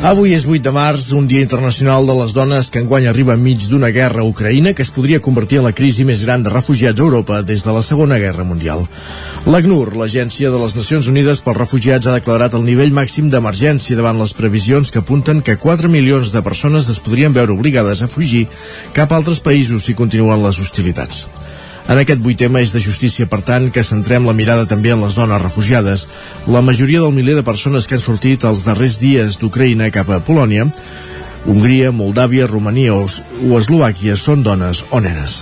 Avui és 8 de març, un dia internacional de les dones que enguany arriba enmig d'una guerra a Ucraïna que es podria convertir en la crisi més gran de refugiats a Europa des de la Segona Guerra Mundial. L'ACNUR, l'Agència de les Nacions Unides pels Refugiats, ha declarat el nivell màxim d'emergència davant les previsions que apunten que 4 milions de persones es podrien veure obligades a fugir cap a altres països si continuen les hostilitats. En aquest vuit tema és de justícia, per tant, que centrem la mirada també en les dones refugiades. La majoria del miler de persones que han sortit els darrers dies d'Ucraïna cap a Polònia, Hongria, Moldàvia, Romania o, Eslovàquia són dones o nenes.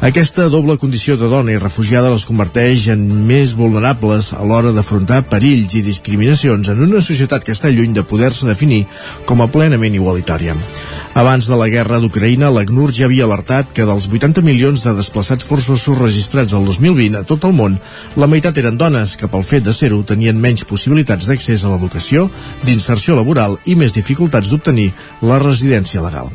Aquesta doble condició de dona i refugiada les converteix en més vulnerables a l'hora d'afrontar perills i discriminacions en una societat que està lluny de poder-se definir com a plenament igualitària. Abans de la guerra d'Ucraïna, l'ACNUR ja havia alertat que dels 80 milions de desplaçats forçosos registrats el 2020 a tot el món, la meitat eren dones que pel fet de ser-ho tenien menys possibilitats d'accés a l'educació, d'inserció laboral i més dificultats d'obtenir la residència legal.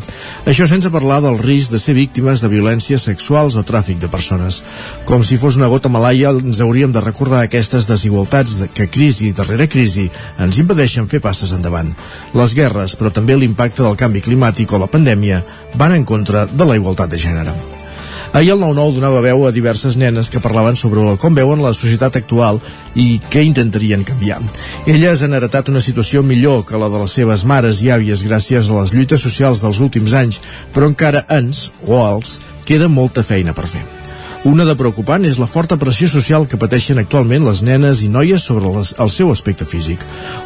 Això sense parlar del risc de ser víctimes de violències sexuals o tràfic de persones. Com si fos una gota malaia, ens hauríem de recordar aquestes desigualtats que crisi darrere crisi ens impedeixen fer passes endavant. Les guerres, però també l'impacte del canvi climàtic o la pandèmia van en contra de la igualtat de gènere. Ahir el 9-9 donava veu a diverses nenes que parlaven sobre com veuen la societat actual i què intentarien canviar. Elles han heretat una situació millor que la de les seves mares i àvies gràcies a les lluites socials dels últims anys, però encara ens, o als, queda molta feina per fer. Una de preocupant és la forta pressió social que pateixen actualment les nenes i noies sobre les, el seu aspecte físic.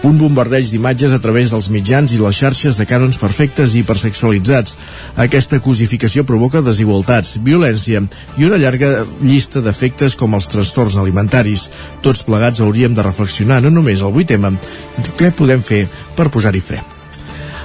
Un bombardeig d'imatges a través dels mitjans i les xarxes de cànons perfectes i hipersexualitzats. Aquesta cosificació provoca desigualtats, violència i una llarga llista d'efectes com els trastorns alimentaris. Tots plegats hauríem de reflexionar no només el 8 tema, què podem fer per posar-hi fre.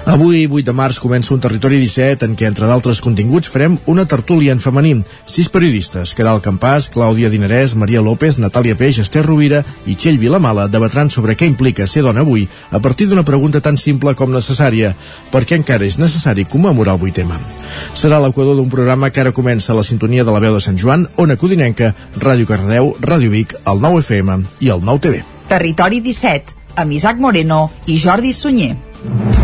Avui, 8 de març, comença un Territori 17 en què, entre d'altres continguts, farem una tertúlia en femení. Sis periodistes, Caral Campàs, Clàudia Dinarès, Maria López, Natàlia Peix, Esther Rovira i Txell Vilamala debatran sobre què implica ser dona avui a partir d'una pregunta tan simple com necessària. Per què encara és necessari commemorar el 8 Serà l'equador d'un programa que ara comença a la sintonia de la veu de Sant Joan, Ona Codinenca, Ràdio Cardeu, Ràdio Vic, el 9 FM i el 9 TV. Territori 17, amb Isaac Moreno i Jordi Sunyer.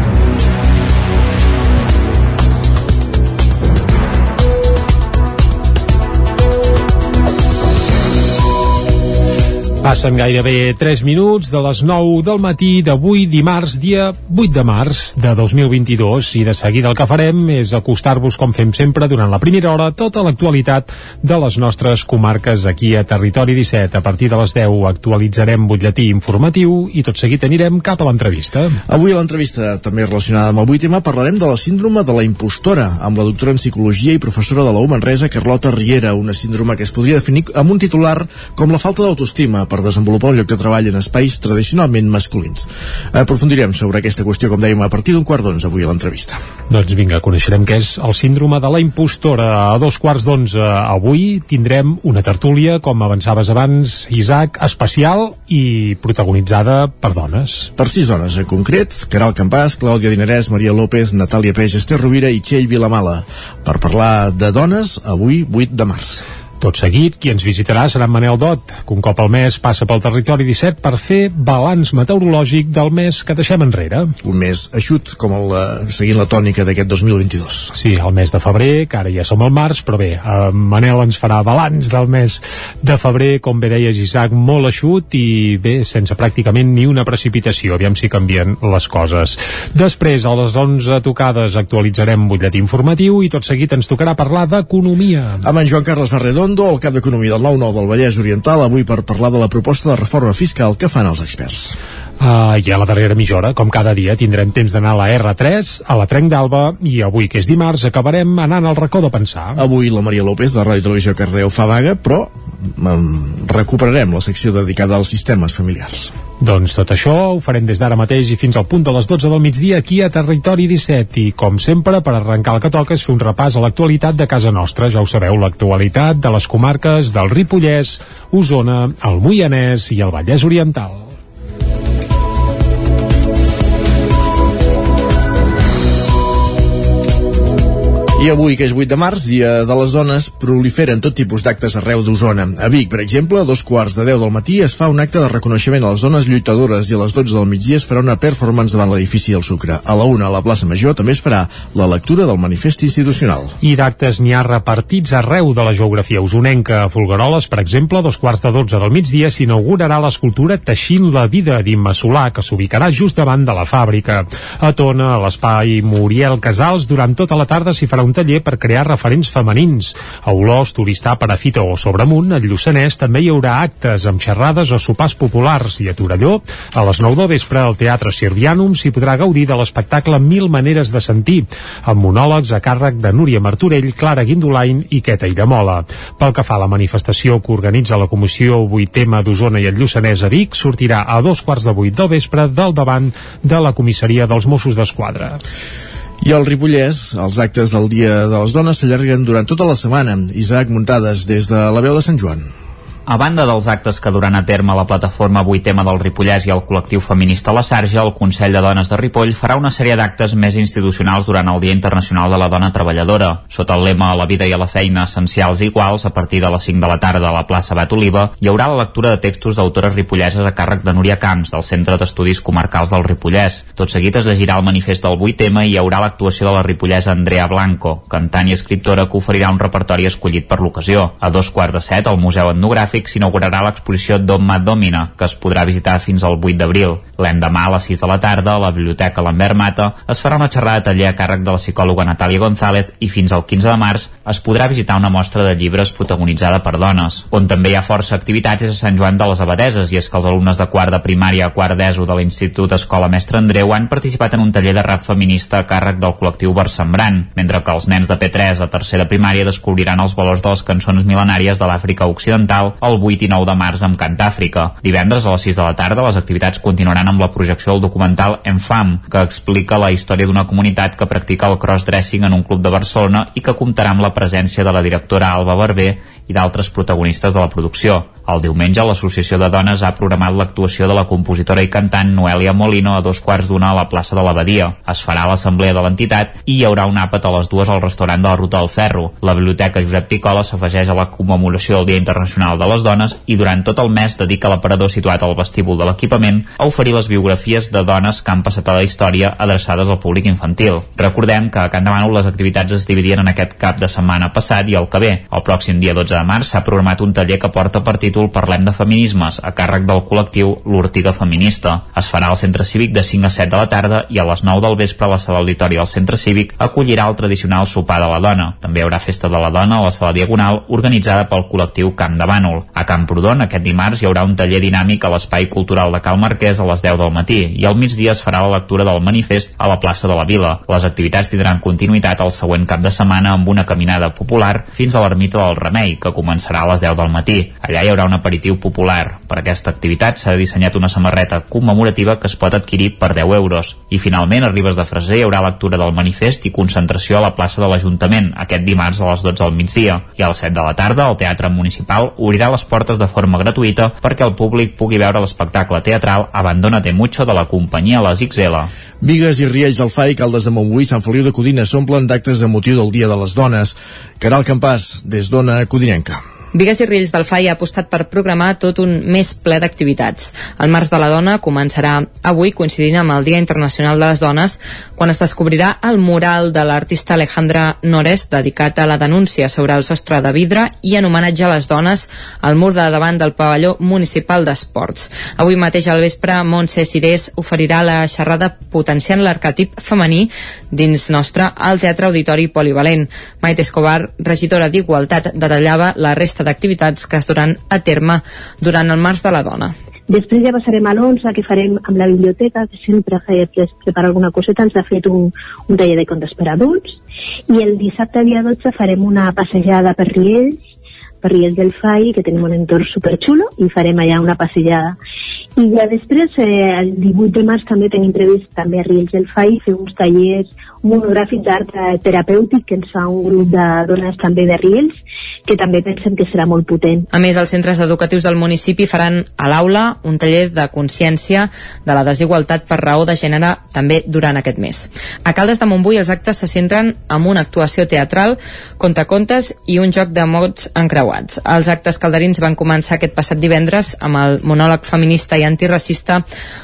Passen gairebé 3 minuts de les 9 del matí d'avui, dimarts, dia 8 de març de 2022. I de seguida el que farem és acostar-vos, com fem sempre, durant la primera hora, tota l'actualitat de les nostres comarques aquí a Territori 17. A partir de les 10 actualitzarem butlletí informatiu i tot seguit anirem cap a l'entrevista. Avui a l'entrevista, també relacionada amb el 8 tema, parlarem de la síndrome de la impostora, amb la doctora en Psicologia i professora de la Manresa, Carlota Riera, una síndrome que es podria definir amb un titular com la falta d'autoestima per desenvolupar un lloc de treball en espais tradicionalment masculins. Aprofundirem sobre aquesta qüestió, com dèiem, a partir d'un quart d'onze avui a l'entrevista. Doncs vinga, coneixerem què és el síndrome de la impostora. A dos quarts d'onze avui tindrem una tertúlia, com avançaves abans, Isaac, especial i protagonitzada per dones. Per sis dones, en concret, Caral Campàs, Clàudia Dinarès, Maria López, Natàlia Peix, Esther Rovira i Txell Vilamala. Per parlar de dones, avui, 8 de març. Tot seguit, qui ens visitarà serà en Manel Dot, que un cop al mes passa pel territori 17 per fer balanç meteorològic del mes que deixem enrere. Un mes eixut, com el, seguint la tònica d'aquest 2022. Sí, el mes de febrer, que ara ja som al març, però bé, eh, Manel ens farà balanç del mes de febrer, com bé deies, Isaac, molt eixut i bé, sense pràcticament ni una precipitació. Aviam si canvien les coses. Després, a les 11 tocades, actualitzarem butlletí informatiu i tot seguit ens tocarà parlar d'economia. Amb en Joan Carles Arredondo, el cap d'Economia del 9-9 del Vallès Oriental, avui per parlar de la proposta de reforma fiscal que fan els experts. Uh, I a la darrera mitja hora, com cada dia, tindrem temps d'anar a la R3, a la Trenc d'Alba, i avui, que és dimarts, acabarem anant al racó de pensar. Avui la Maria López, de Ràdio Televisió Cardeu, fa vaga, però recuperarem la secció dedicada als sistemes familiars. Doncs tot això ho farem des d'ara mateix i fins al punt de les 12 del migdia aquí a Territori 17 i com sempre per arrencar el que toca és fer un repàs a l'actualitat de casa nostra ja ho sabeu, l'actualitat de les comarques del Ripollès, Osona, el Moianès i el Vallès Oriental. I avui, que és 8 de març, dia de les dones, proliferen tot tipus d'actes arreu d'Osona. A Vic, per exemple, a dos quarts de 10 del matí es fa un acte de reconeixement a les dones lluitadores i a les 12 del migdia es farà una performance davant l'edifici del Sucre. A la una, a la plaça Major, també es farà la lectura del manifest institucional. I d'actes n'hi ha repartits arreu de la geografia usonenca. A Folgueroles, per exemple, a dos quarts de 12 del migdia s'inaugurarà l'escultura Teixint la vida d'Imma Solà, que s'ubicarà just davant de la fàbrica. A Tona, a l'espai Muriel Casals, durant tota la tarda s'hi farà un taller per crear referents femenins. A Olós, Turistà, Parafita o Sobremunt, al Lluçanès, també hi haurà actes amb xerrades o sopars populars i a Torelló, a les 9 del vespre, al Teatre Sirvianum s'hi podrà gaudir de l'espectacle Mil maneres de sentir, amb monòlegs a càrrec de Núria Martorell, Clara Guindolain i Queta Iramola. Pel que fa a la manifestació que organitza la Comissió 8 d'Osona i el Lluçanès a Vic, sortirà a dos quarts de vuit del vespre del davant de la comissaria dels Mossos d'Esquadra. I al Ripollès, els actes del Dia de les Dones s'allarguen durant tota la setmana. Isaac Muntades, des de la veu de Sant Joan. A banda dels actes que duran a terme la plataforma 8 tema del Ripollès i el col·lectiu feminista La Sarja, el Consell de Dones de Ripoll farà una sèrie d'actes més institucionals durant el Dia Internacional de la Dona Treballadora. Sota el lema A la vida i a la feina essencials i iguals, a partir de les 5 de la tarda a la plaça Bet Oliva, hi haurà la lectura de textos d'autores ripolleses a càrrec de Núria Camps, del Centre d'Estudis Comarcals del Ripollès. Tot seguit es llegirà el manifest del 8 tema i hi haurà l'actuació de la ripollesa Andrea Blanco, cantant i escriptora que oferirà un repertori escollit per l'ocasió. A dos quarts de set, al Museu Etnogràfic Gràfic s'inaugurarà l'exposició Domma Domina, que es podrà visitar fins al 8 d'abril. L'endemà, a les 6 de la tarda, a la Biblioteca Lambert Mata, es farà una xerrada de taller a càrrec de la psicòloga Natàlia González i fins al 15 de març es podrà visitar una mostra de llibres protagonitzada per dones. On també hi ha força activitats és a Sant Joan de les Abadeses i és que els alumnes de quart de primària a quart d'ESO de l'Institut Escola Mestre Andreu han participat en un taller de rap feminista a càrrec del col·lectiu Barsembrant, mentre que els nens de P3 a tercera primària descobriran els valors de les cançons mil·lenàries de l'Àfrica Occidental el 8 i 9 de març amb Cantàfrica. Divendres a les 6 de la tarda les activitats continuaran amb la projecció del documental Enfam, que explica la història d'una comunitat que practica el crossdressing en un club de Barcelona i que comptarà amb la presència de la directora Alba Barber i d'altres protagonistes de la producció. El diumenge, l'Associació de Dones ha programat l'actuació de la compositora i cantant Noelia Molino a dos quarts d'una a la plaça de l'Abadia. Es farà l'assemblea de l'entitat i hi haurà un àpat a les dues al restaurant de la Ruta del Ferro. La Biblioteca Josep Picola s'afegeix a la commemoració del Dia Internacional de les Dones i durant tot el mes dedica l'aparador situat al vestíbul de l'equipament a oferir les biografies de dones que han passat a la història adreçades al públic infantil. Recordem que a Can Demano les activitats es dividien en aquest cap de setmana passat i el que ve. El pròxim dia 12 de març s'ha programat un taller que porta per títol Parlem de Feminismes a càrrec del col·lectiu L'Ortiga Feminista. Es farà al Centre Cívic de 5 a 7 de la tarda i a les 9 del vespre a la sala auditori del Centre Cívic acollirà el tradicional sopar de la dona. També hi haurà festa de la dona a la sala Diagonal organitzada pel col·lectiu Camp de Bànol. A Camprodon aquest dimarts hi haurà un taller dinàmic a l'Espai Cultural de Cal Marquès a les 10 del matí i al migdia es farà la lectura del manifest a la plaça de la Vila. Les activitats tindran continuïtat el següent cap de setmana amb una caminada popular fins a l'ermita del Remei, que començarà a les 10 del matí. Allà hi haurà un aperitiu popular. Per aquesta activitat s'ha dissenyat una samarreta commemorativa que es pot adquirir per 10 euros. I finalment, a Ribes de Freser hi haurà lectura del manifest i concentració a la plaça de l'Ajuntament, aquest dimarts a les 12 del migdia. I a les 7 de la tarda, el Teatre Municipal obrirà les portes de forma gratuïta perquè el públic pugui veure l'espectacle teatral Abandónate mucho de la companyia Les XL. Vigues i Riells del FAI, Caldes de Montbui, Sant Feliu de Codina s'omplen d'actes de motiu del Dia de les Dones. Caral Campàs, des d'Ona Codinenca. Come. Vigues i Riells del FAI ha apostat per programar tot un mes ple d'activitats. El Març de la Dona començarà avui coincidint amb el Dia Internacional de les Dones quan es descobrirà el mural de l'artista Alejandra Nores dedicat a la denúncia sobre el sostre de vidre i en homenatge a les dones al mur de davant del pavelló municipal d'esports. Avui mateix al vespre Montse Cirés oferirà la xerrada potenciant l'arquetip femení dins nostre al Teatre Auditori Polivalent. Maite Escobar, regidora d'Igualtat, detallava la resta resta d'activitats que es duran a terme durant el març de la dona. Després ja passarem a l'11, que farem amb la biblioteca, que sempre prepara alguna coseta, ens ha fet un, un taller de contes per adults, i el dissabte dia 12 farem una passejada per Riells, per Riells del Fai, que tenim un entorn superxulo, i farem allà una passejada. I ja després, eh, el 18 de març també tenim previst també a Riells del Fai fer uns tallers monogràfics d'art terapèutic que ens fa un grup de dones també de Riells que també pensem que serà molt potent. A més, els centres educatius del municipi faran a l'aula un taller de consciència de la desigualtat per raó de gènere també durant aquest mes. A Caldes de Montbui els actes se centren en una actuació teatral, contacontes i un joc de mots encreuats. Els actes calderins van començar aquest passat divendres amb el monòleg feminista i antiracista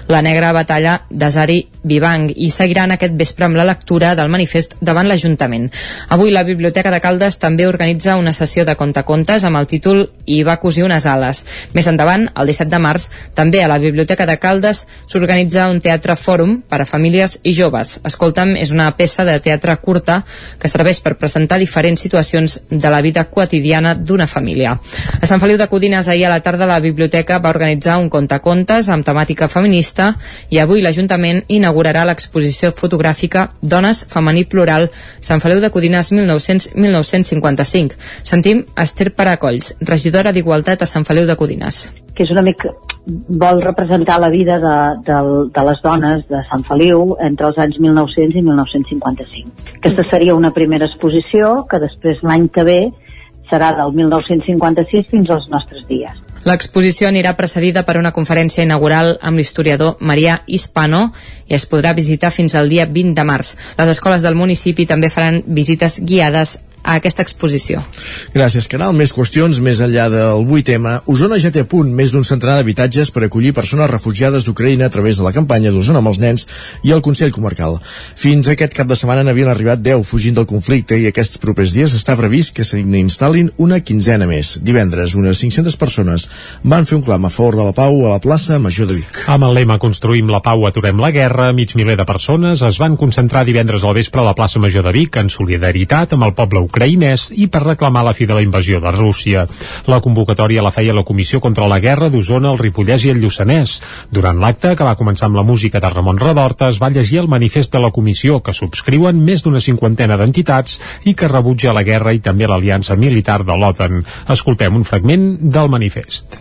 La negra batalla de Zari Vivang i seguiran aquest vespre amb la lectura del manifest davant l'Ajuntament. Avui la Biblioteca de Caldes també organitza una sessió de contacontes amb el títol I va cosir unes ales. Més endavant, el 17 de març, també a la Biblioteca de Caldes s'organitza un teatre fòrum per a famílies i joves. Escolta'm és una peça de teatre curta que serveix per presentar diferents situacions de la vida quotidiana d'una família. A Sant Feliu de Codines ahir a la tarda la biblioteca va organitzar un contacontes amb temàtica feminista i avui l'Ajuntament inaugurarà l'exposició fotogràfica Dones Femení Plural Sant Feliu de Codines 1900-1955. Sentim Esther Paracolls, regidora d'Igualtat a Sant Feliu de Codines que és una mica vol representar la vida de, de, de les dones de Sant Feliu entre els anys 1900 i 1955. Aquesta seria una primera exposició que després l'any que ve serà del 1956 fins als nostres dies. L'exposició anirà precedida per una conferència inaugural amb l'historiador Marià Hispano i es podrà visitar fins al dia 20 de març. Les escoles del municipi també faran visites guiades a aquesta exposició. Gràcies, Canal. Més qüestions més enllà del 8M. Osona ja té a punt més d'un centenar d'habitatges per acollir persones refugiades d'Ucraïna a través de la campanya d'Osona amb els nens i el Consell Comarcal. Fins aquest cap de setmana n'havien arribat 10 fugint del conflicte i aquests propers dies està previst que se n'instal·lin una quinzena més. Divendres, unes 500 persones van fer un clam a favor de la pau a la plaça Major de Vic. Amb el lema Construïm la pau, aturem la guerra, mig miler de persones es van concentrar divendres al vespre a la plaça Major de Vic en solidaritat amb el poble ucraïnès ucraïnès i per reclamar la fi de la invasió de Rússia. La convocatòria la feia la Comissió contra la Guerra d'Osona, el Ripollès i el Lluçanès. Durant l'acte, que va començar amb la música de Ramon Redorta, es va llegir el manifest de la comissió, que subscriuen més d'una cinquantena d'entitats i que rebutja la guerra i també l'aliança militar de l'OTAN. Escoltem un fragment del manifest.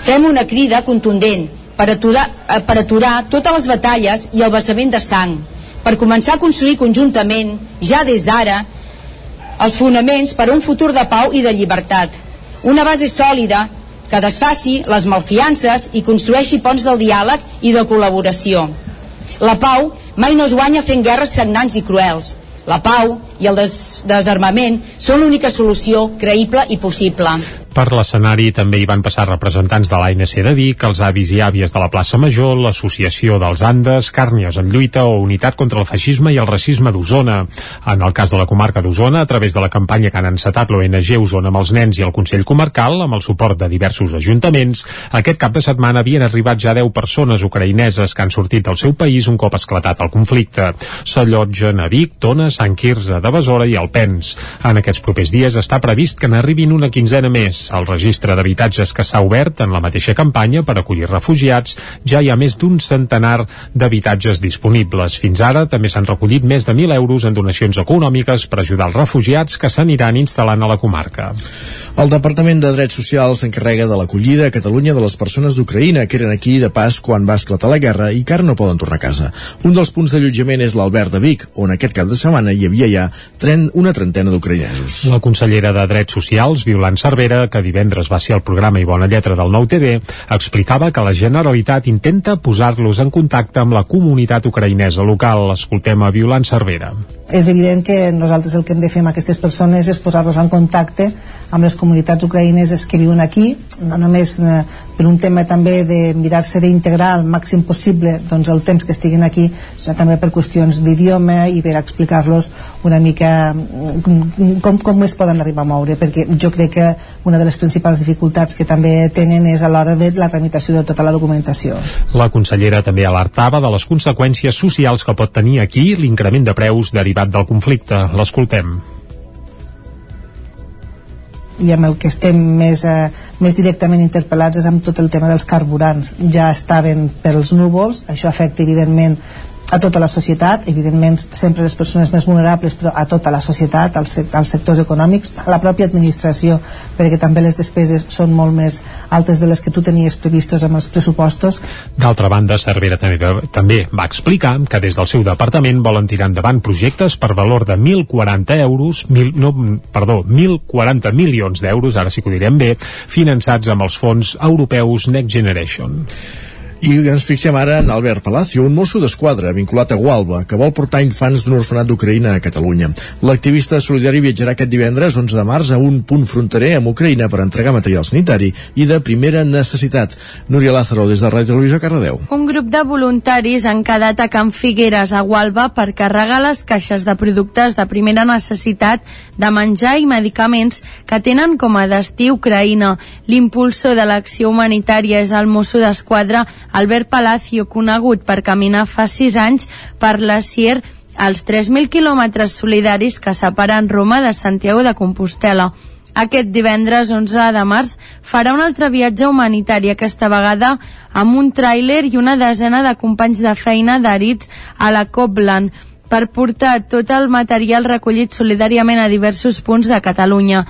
Fem una crida contundent per aturar, per aturar totes les batalles i el vessament de sang, per començar a construir conjuntament, ja des d'ara, els fonaments per a un futur de pau i de llibertat. Una base sòlida que desfaci les malfiances i construeixi ponts del diàleg i de col·laboració. La pau mai no es guanya fent guerres sagnants i cruels. La pau i el des desarmament són l'única solució creïble i possible. Per l'escenari també hi van passar representants de l'ANC de Vic, els avis i àvies de la plaça Major, l'Associació dels Andes, Càrnies en lluita o Unitat contra el feixisme i el racisme d'Osona. En el cas de la comarca d'Osona, a través de la campanya que han encetat l'ONG Osona amb els nens i el Consell Comarcal, amb el suport de diversos ajuntaments, aquest cap de setmana havien arribat ja 10 persones ucraïneses que han sortit del seu país un cop esclatat el conflicte. S'allotgen a Vic, Tona, Sant Quirze de Besora i Alpens. En aquests propers dies està previst que n'arribin una quinzena més el registre d'habitatges que s'ha obert en la mateixa campanya per acollir refugiats ja hi ha més d'un centenar d'habitatges disponibles. Fins ara també s'han recollit més de 1.000 euros en donacions econòmiques per ajudar els refugiats que s'aniran instal·lant a la comarca. El Departament de Drets Socials s'encarrega de l'acollida a Catalunya de les persones d'Ucraïna que eren aquí de pas quan va esclatar la guerra i que ara no poden tornar a casa. Un dels punts d'allotjament és l'Albert de Vic, on aquest cap de setmana hi havia ja tren una trentena d'ucraïnesos. La consellera de Drets Socials, Violant Cervera, que divendres va ser el programa i bona lletra del Nou TV, explicava que la Generalitat intenta posar-los en contacte amb la comunitat ucraïnesa local. Escoltem a Violant Cervera. És evident que nosaltres el que hem de fer amb aquestes persones és posar-los en contacte amb les comunitats ucraïneses que viuen aquí, no només eh, per un tema també de mirar-se d'integrar al màxim possible doncs, el temps que estiguin aquí, sinó també per qüestions d'idioma i per explicar-los una mica mm, com, com es poden arribar a moure, perquè jo crec que una de les principals dificultats que també tenen és a l'hora de la tramitació de tota la documentació. La consellera també alertava de les conseqüències socials que pot tenir aquí l'increment de preus derivat del conflicte. L'escoltem i amb el que estem més, eh, més directament interpel·lats és amb tot el tema dels carburants. Ja estaven pels núvols, això afecta evidentment a tota la societat, evidentment sempre les persones més vulnerables, però a tota la societat, als, als sectors econòmics, a la pròpia administració, perquè també les despeses són molt més altes de les que tu tenies previstos amb els pressupostos. D'altra banda, Cervera també, també va explicar que des del seu departament volen tirar endavant projectes per valor de 1.040 euros, mil, no, perdó, 1.040 milions d'euros, ara sí que ho direm bé, finançats amb els fons europeus Next Generation. I ens fixem ara en Albert Palacio, un mosso d'esquadra vinculat a Gualba, que vol portar infants d'un orfenat d'Ucraïna a Catalunya. L'activista solidari viatjarà aquest divendres 11 de març a un punt fronterer amb Ucraïna per entregar material sanitari i de primera necessitat. Núria Lázaro, des de Ràdio Televisió Cardedeu. Un grup de voluntaris han quedat a Can Figueres, a Gualba, per carregar les caixes de productes de primera necessitat de menjar i medicaments que tenen com a destí Ucraïna. L'impulsor de l'acció humanitària és el mosso d'esquadra Albert Palacio, conegut per caminar fa sis anys per la Sier als 3.000 quilòmetres solidaris que separen Roma de Santiago de Compostela. Aquest divendres 11 de març farà un altre viatge humanitari, aquesta vegada amb un tràiler i una desena de companys de feina d'herits a la Copland per portar tot el material recollit solidàriament a diversos punts de Catalunya.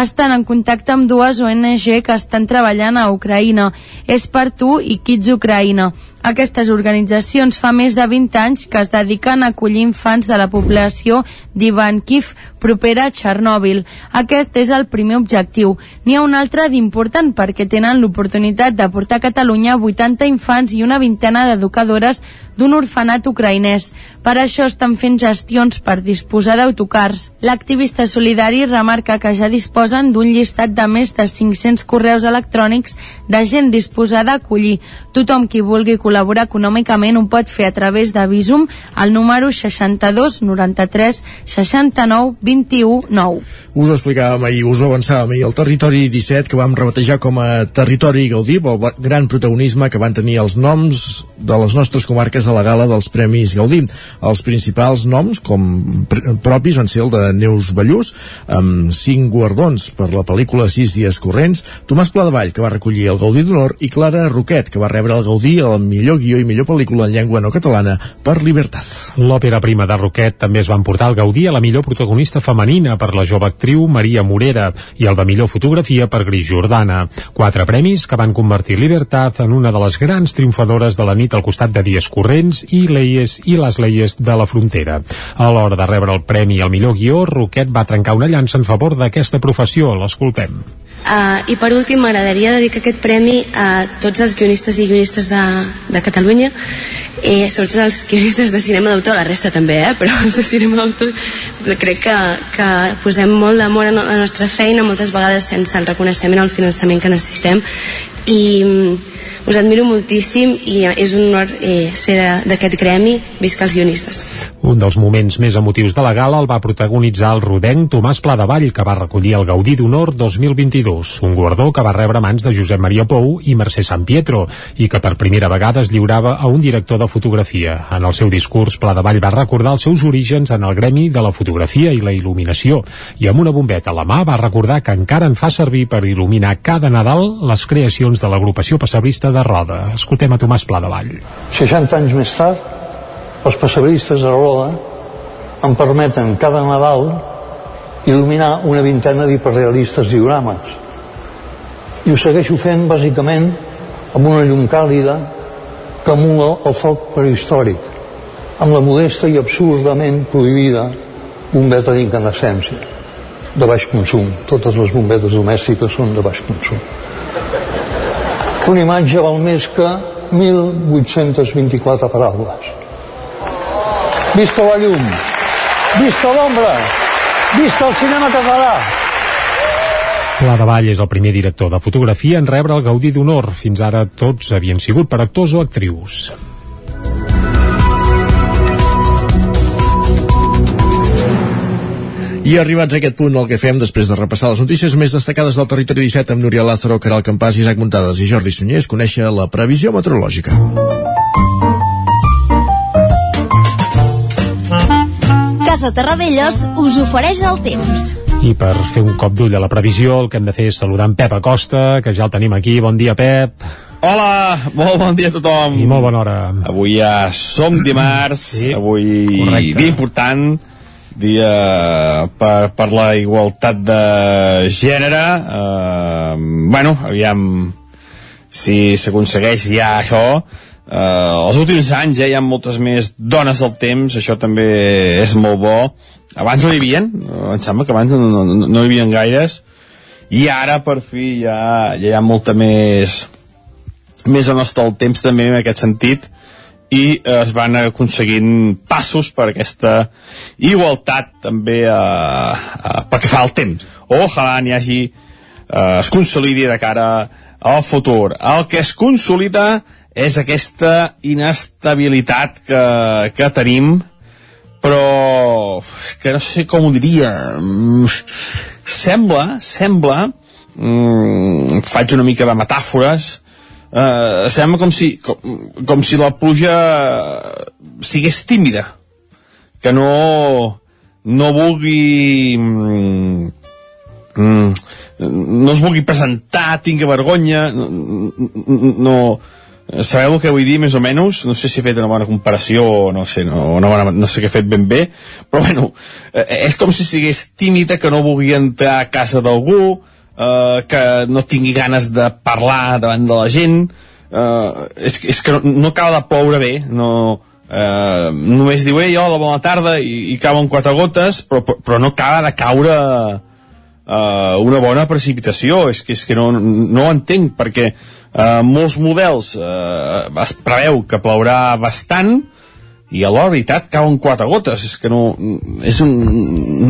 Estan en contacte amb dues ONG que estan treballant a Ucraïna. És per tu i Kids Ucraïna. Aquestes organitzacions fa més de 20 anys que es dediquen a acollir infants de la població d'Ivankiv propera a Txernòbil. Aquest és el primer objectiu. N'hi ha un altre d'important perquè tenen l'oportunitat de portar a Catalunya 80 infants i una vintena d'educadores d'un orfenat ucraïnès. Per això estan fent gestions per disposar d'autocars. L'activista solidari remarca que ja disposen d'un llistat de més de 500 correus electrònics de gent disposada a acollir. Tothom qui vulgui col·laborar econòmicament ho pot fer a través de Visum al número 62 93 69 21 9. Us ho explicàvem ahir, us ho avançàvem ahir, el territori 17 que vam rebatejar com a territori Gaudí, el gran protagonisme que van tenir els noms de les nostres comarques a la gala dels Premis Gaudí. Els principals noms, com pr propis, van ser el de Neus Ballús, amb cinc guardons per la pel·lícula Sis dies corrents, Tomàs Pladevall, que va recollir el Gaudí d'Honor, i Clara Roquet, que va rebre el Gaudí al millor guió i millor pel·lícula en llengua no catalana per Libertad. L'òpera prima de Roquet també es va emportar el Gaudí a la millor protagonista femenina per la jove actriu Maria Morera i el de millor fotografia per Gris Jordana. Quatre premis que van convertir Libertad en una de les grans triomfadores de la nit al costat de Dies Corrents i Leies i les Leies de la Frontera. A l'hora de rebre el premi al millor guió, Roquet va trencar una llança en favor d'aquesta professió. L'escoltem. Uh, I per últim m'agradaria dedicar aquest premi a tots els guionistes i guionistes de, de Catalunya i sobretot els guionistes de cinema d'autor, la resta també, eh? però els de cinema d'autor crec que, que posem molt d'amor en la nostra feina, moltes vegades sense el reconeixement o el finançament que necessitem i us admiro moltíssim i és un honor eh, ser d'aquest gremi, visca els guionistes. Un dels moments més emotius de la gala el va protagonitzar el rodenc Tomàs Pladevall, que va recollir el Gaudí d'Honor 2022, un guardó que va rebre mans de Josep Maria Pou i Mercè San Pietro, i que per primera vegada es lliurava a un director de fotografia. En el seu discurs, Pladevall va recordar els seus orígens en el gremi de la fotografia i la il·luminació, i amb una bombeta a la mà va recordar que encara en fa servir per il·luminar cada Nadal les creacions de l'agrupació passabrista de Roda. Escoltem a Tomàs Pladevall. 60 anys més tard, els passabristes de Roda em permeten cada Nadal il·luminar una vintena d'hiperrealistes diorames. I ho segueixo fent bàsicament amb una llum càlida que emula el foc prehistòric, amb la modesta i absurdament prohibida bombeta d'incandescència de baix consum. Totes les bombetes domèstiques són de baix consum. Una imatge val més que 1.824 paraules. Visca la llum! Visca l'ombra! Visca el cinema català! Pla de Vall és el primer director de fotografia en rebre el Gaudí d'Honor. Fins ara tots havien sigut per actors o actrius. I arribats a aquest punt, el que fem després de repassar les notícies més destacades del territori 17 amb Núria Lázaro, Caral Campàs, Isaac Muntades i Jordi Sunyer és conèixer la previsió meteorològica. Casa Terradellos us ofereix el temps. I per fer un cop d'ull a la previsió, el que hem de fer és saludar en Pep Acosta, que ja el tenim aquí. Bon dia, Pep. Hola, molt bon dia a tothom. I molt bona hora. Avui ja som dimarts, sí, avui correcte. dia important, dia per, per la igualtat de gènere. Uh, bueno, aviam si s'aconsegueix ja això. Uh, els últims anys ja hi ha moltes més dones al temps, això també és molt bo. Abans no hi havia, em sembla que abans no, no, no hi havia gaires, i ara per fi ja, ja hi ha molta més més o nostre temps també en aquest sentit i eh, es van aconseguint passos per aquesta igualtat també eh, eh, pel que fa al temps. Ojalà n'hi hagi eh, es consolidi de cara al futur. El que es consolida és aquesta inestabilitat que, que tenim però que no sé com ho diria. Mm, sembla sembla mm, faig una mica de metàfores eh, sembla com si, com, com si la pluja sigués tímida que no no vulgui mm, mm, no es vulgui presentar tingui vergonya no, no sabeu el que vull dir més o menys? No sé si he fet una bona comparació o no sé, no, una bona, no sé què he fet ben bé però bueno, eh, és com si sigués tímida que no vulgui entrar a casa d'algú eh, que no tingui ganes de parlar davant de la gent eh, és, és que no, no acaba de ploure bé no, eh, només diu ei hola bona tarda i, i cauen quatre gotes però, però no acaba de caure eh, una bona precipitació. És que, és que no, no ho entenc perquè eh, molts models eh, es preveu que plourà bastant i a la veritat cauen quatre gotes. És que no, és un,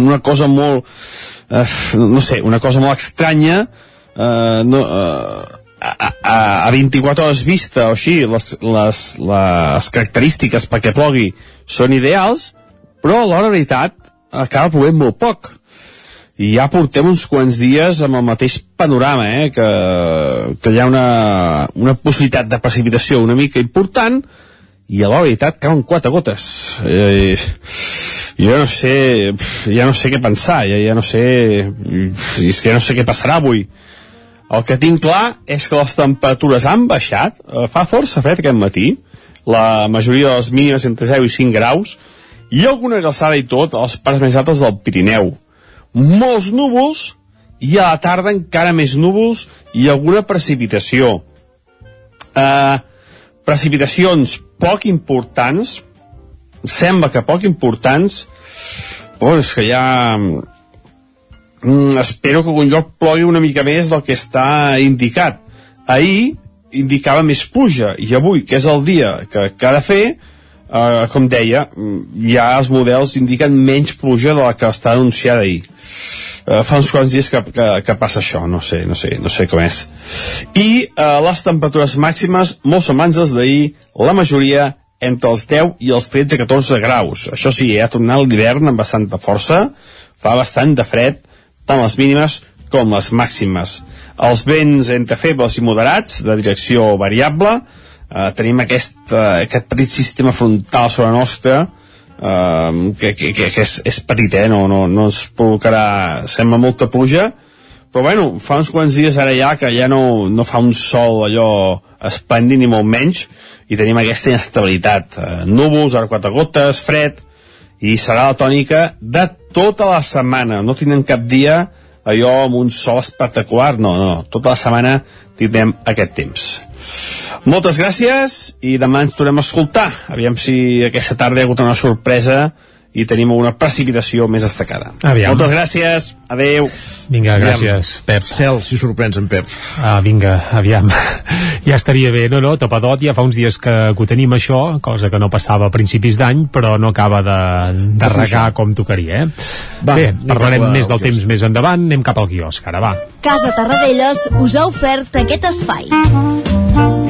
una cosa molt eh, no sé, una cosa molt estranya eh, no, eh, a, a, a 24 hores vista o així les, les, les característiques perquè plogui són ideals però a la veritat acaba plovent molt poc i ja portem uns quants dies amb el mateix panorama, eh? que, que hi ha una, una possibilitat de precipitació una mica important i a la veritat cauen quatre gotes eh, jo no sé ja no sé què pensar ja, ja no sé és que ja no sé què passarà avui el que tinc clar és que les temperatures han baixat eh, fa força fred aquest matí la majoria de les mínimes entre 0 i 5 graus i alguna glaçada i tot a les parts més altes del Pirineu molts núvols i a la tarda encara més núvols i alguna precipitació. Uh, precipitacions poc importants, sembla que poc importants, però és que ja... Mm, espero que algun lloc plogui una mica més del que està indicat. Ahir indicava més pluja, i avui, que és el dia que, que ha de fer, uh, com deia, ja els models indiquen menys pluja de la que està anunciada ahir. Uh, fa uns quants dies que, que, que passa això, no sé, no sé, no sé com és. I uh, les temperatures màximes molt semblants d'ahir, la majoria entre els 10 i els 13-14 graus. Això sí, eh, ha tornat l'hivern amb bastanta força, fa bastant de fred, tant les mínimes com les màximes. Els vents entre febles i moderats, de direcció variable, eh, tenim aquest, uh, aquest petit sistema frontal sobre la nostra que, que, que, que és, és petit, eh? no, no, no ens provocarà sembla molta pluja però bueno, fa uns quants dies ara ja que ja no, no fa un sol allò esplèndid ni molt menys i tenim aquesta inestabilitat. Uh, núvols, ara quatre gotes, fred i serà la tònica de tota la setmana. No tindrem cap dia allò amb un sol espectacular. No, no, tota la setmana tindrem aquest temps. Moltes gràcies i demà ens tornem a escoltar. Aviam si aquesta tarda hi ha hagut una sorpresa i tenim una precipitació més destacada. Aviam. Moltes gràcies, adeu. Vinga, gràcies, Pep. Cel, si sorprens en Pep. Ah, vinga, aviam. ja estaria bé, no, no, tapadot, ja fa uns dies que, que ho tenim això, cosa que no passava a principis d'any, però no acaba de, de regar com tocaria, eh? Va, bé, parlarem cap més del temps més endavant, anem cap al quiosc, ara va. Casa Tarradellas us ha ofert aquest espai.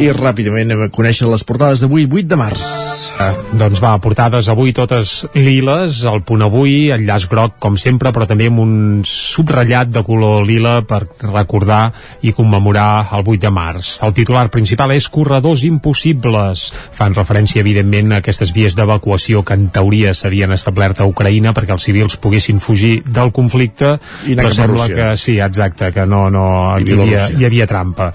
I ràpidament anem a conèixer les portades d'avui, 8 de març. Ah, doncs va, portades avui totes liles, el punt avui, el llaç groc com sempre, però també amb un subratllat de color lila per recordar i commemorar el 8 de març. El titular principal és Corredors impossibles. Fan referència, evidentment, a aquestes vies d'evacuació que en teoria s'havien establert a Ucraïna perquè els civils poguessin fugir del conflicte, I però sembla que sí, exacte, que no, no hi, havia, hi havia trampa.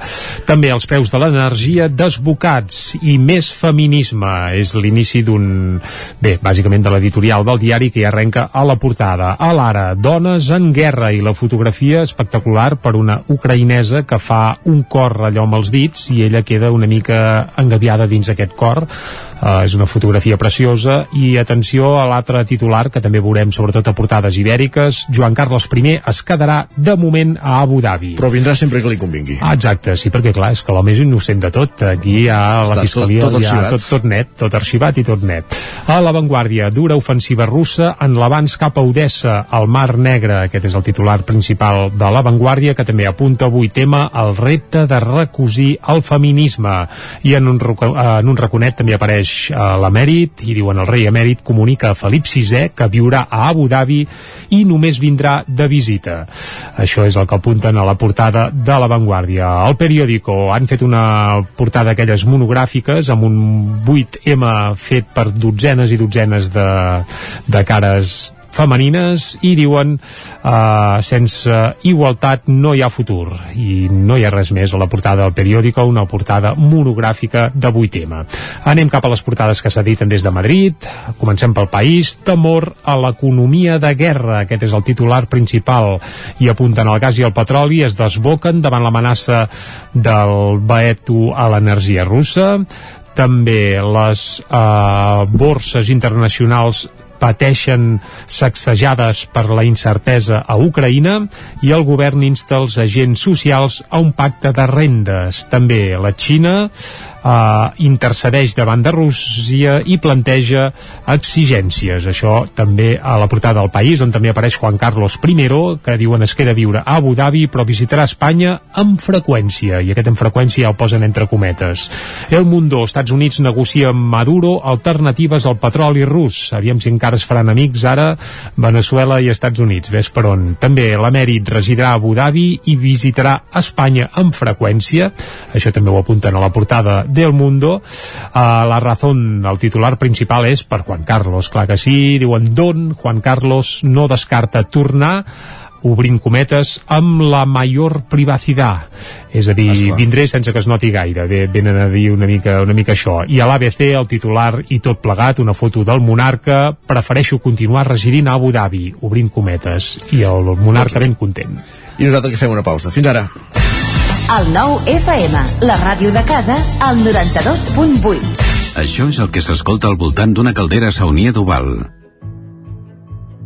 També els preus de l'energia desbocats i més feminisme és l'inici d'un... Bé, bàsicament de l'editorial del diari que ja arrenca a la portada. A l'ara, dones en guerra i la fotografia espectacular per una ucraïnesa que fa un cor allò amb els dits i ella queda una mica engaviada dins aquest cor Uh, és una fotografia preciosa. I atenció a l'altre titular que també veurem sobretot a portades ibèriques. Joan Carles I es quedarà de moment a Abu Dhabi. Però vindrà sempre que li convingui. Ah, exacte, sí, perquè clar, és que l'home és innocent de tot. Aquí hi ha Està la fiscalia tot, tot, ja, tot, tot net, tot arxivat i tot net. A l'avantguàrdia, dura ofensiva russa en l'abans cap a Odessa al Mar Negre, aquest és el titular principal de l'avantguàrdia que també apunta avui tema el repte de recosir el feminisme. I en un, en un raconet també apareix a eh, l'emèrit i diuen el rei emèrit comunica a Felip VI que viurà a Abu Dhabi i només vindrà de visita. Això és el que apunten a la portada de l'avantguàrdia. Al periòdico han fet una portada d'aquelles monogràfiques amb un 8M fet per dotzenes i dotzenes de, de cares femenines i diuen uh, sense igualtat no hi ha futur. I no hi ha res més a la portada del periòdico una portada monogràfica de 8M anem cap a les portades que s'editen des de Madrid. Comencem pel país. Temor a l'economia de guerra. Aquest és el titular principal. I apunten el gas i el petroli es desboquen davant l'amenaça del veto a l'energia russa. També les eh, borses internacionals pateixen sacsejades per la incertesa a Ucraïna i el govern insta els agents socials a un pacte de rendes. També la Xina eh, intercedeix davant de Rússia i planteja exigències. Això també a la portada del país, on també apareix Juan Carlos I, que diuen es queda a viure a Abu Dhabi, però visitarà Espanya amb freqüència, i aquest amb freqüència ja el posen entre cometes. El Mundo, Estats Units negocia amb Maduro alternatives al petroli rus. Aviam si encara es faran amics ara Venezuela i Estats Units. Ves per on. També l'emèrit residirà a Abu Dhabi i visitarà Espanya amb freqüència. Això també ho apunten a la portada del Mundo. Uh, la razón, el titular principal és per Juan Carlos. Clar que sí, diuen Don Juan Carlos no descarta tornar obrint cometes, amb la major privacitat. És a dir, Esclar. vindré sense que es noti gaire. Venen a dir una mica, una mica això. I a l'ABC, el titular i tot plegat, una foto del monarca, prefereixo continuar residint a Abu Dhabi, obrint cometes. I el monarca ben content. I nosaltres que fem una pausa. Fins ara. El nou FM, la ràdio de casa, al 92.8. Això és el que s'escolta al voltant d'una caldera saunia d'Oval.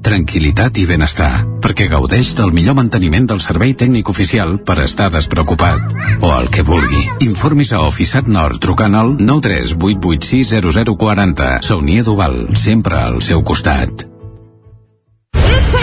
Tranquilitat i benestar, perquè gaudeix del millor manteniment del servei tècnic oficial per estar despreocupat. O el que vulgui. Informis a Oficiat Nord trucant al 938860040. Saunia d'Oval, sempre al seu costat.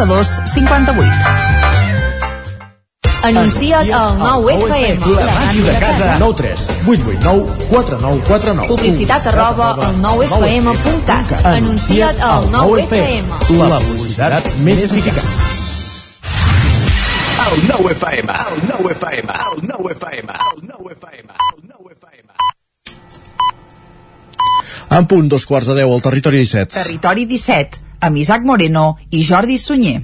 92 58. Anuncia't al 9FM. La màquina de casa. 9 3 8 8 9 4 9 4 9 Publicitat arroba al 9FM.cat. Anuncia't al 9FM. La publicitat més eficaç. El 9 FM, el 9 FM, el 9 FM, el 9 FM, el 9 FM. En punt, dos quarts de deu al territori 17. Territori 17, amb Isaac Moreno i Jordi Sunyer.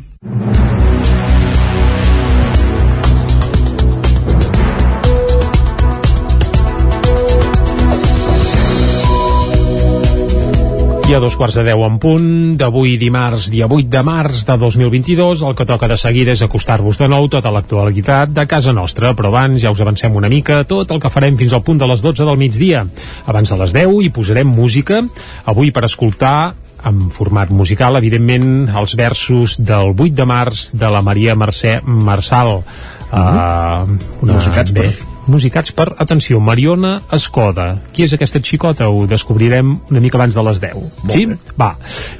I a dos quarts de deu en punt d'avui dimarts, dia 8 de març de 2022, el que toca de seguida és acostar-vos de nou tota l'actualitat de casa nostra, però abans ja us avancem una mica tot el que farem fins al punt de les 12 del migdia. Abans de les 10 hi posarem música, avui per escoltar en format musical, evidentment, els versos del 8 de març de la Maria Mercè Marçal. Uh, una, Musicats per- musicats per, atenció, Mariona Escoda. Qui és aquesta xicota? Ho descobrirem una mica abans de les 10. Molt sí? bé. Va,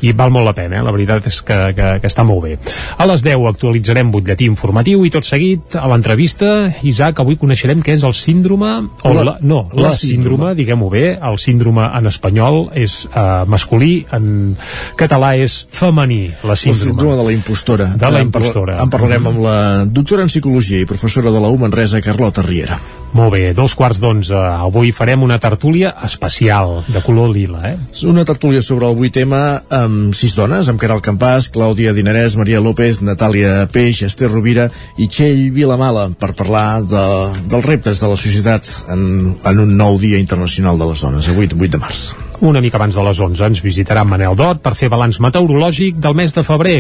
i val molt la pena, eh? la veritat és que, que, que està molt bé. A les 10 actualitzarem butlletí informatiu i tot seguit, a l'entrevista, Isaac, avui coneixerem què és el síndrome... O La- la, no, la, la síndrome, diguem-ho bé, el síndrome en espanyol és uh, masculí, en català és femení, la El síndrome. síndrome de la impostora. De la En parla- impostora. En parlarem amb la doctora en psicologia i professora de la U Manresa, Carlota Riera. Molt bé, dos quarts d'onze. Avui farem una tertúlia especial, de color lila, eh? Una tertúlia sobre el 8M amb sis dones, amb Caral Campàs, Clàudia Dinarès, Maria López, Natàlia Peix, Esther Rovira i Txell Vilamala per parlar de, dels reptes de la societat en, en un nou dia internacional de les dones, 8, 8 de març. Una mica abans de les 11 ens visitarà Manel Dot per fer balanç meteorològic del mes de febrer,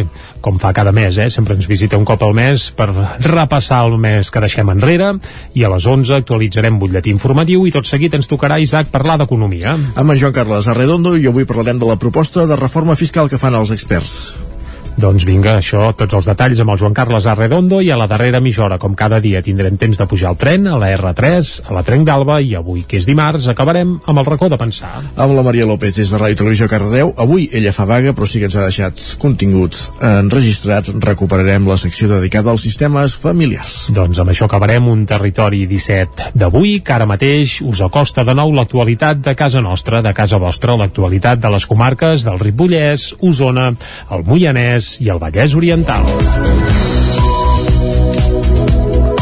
com fa cada mes, eh? sempre ens visita un cop al mes per repassar el mes que deixem enrere i a les 11 actualitzarem butlletí informatiu i tot seguit ens tocarà, Isaac, parlar d'economia. Amb en Joan Carles Arredondo i avui parlarem de la proposta de reforma fiscal que fan els experts. Doncs vinga, això, tots els detalls amb el Joan Carles Arredondo i a la darrera mitja hora, com cada dia, tindrem temps de pujar al tren, a la R3, a la Trenc d'Alba i avui, que és dimarts, acabarem amb el racó de pensar. Amb la Maria López des de Ràdio Televisió Cardedeu. Avui ella fa vaga, però sí que ens ha deixat contingut enregistrat. Recuperarem la secció dedicada als sistemes familiars. Doncs amb això acabarem un territori 17 d'avui, que ara mateix us acosta de nou l'actualitat de casa nostra, de casa vostra, l'actualitat de les comarques del Ripollès, Osona, el Moianès i el Vallès Oriental.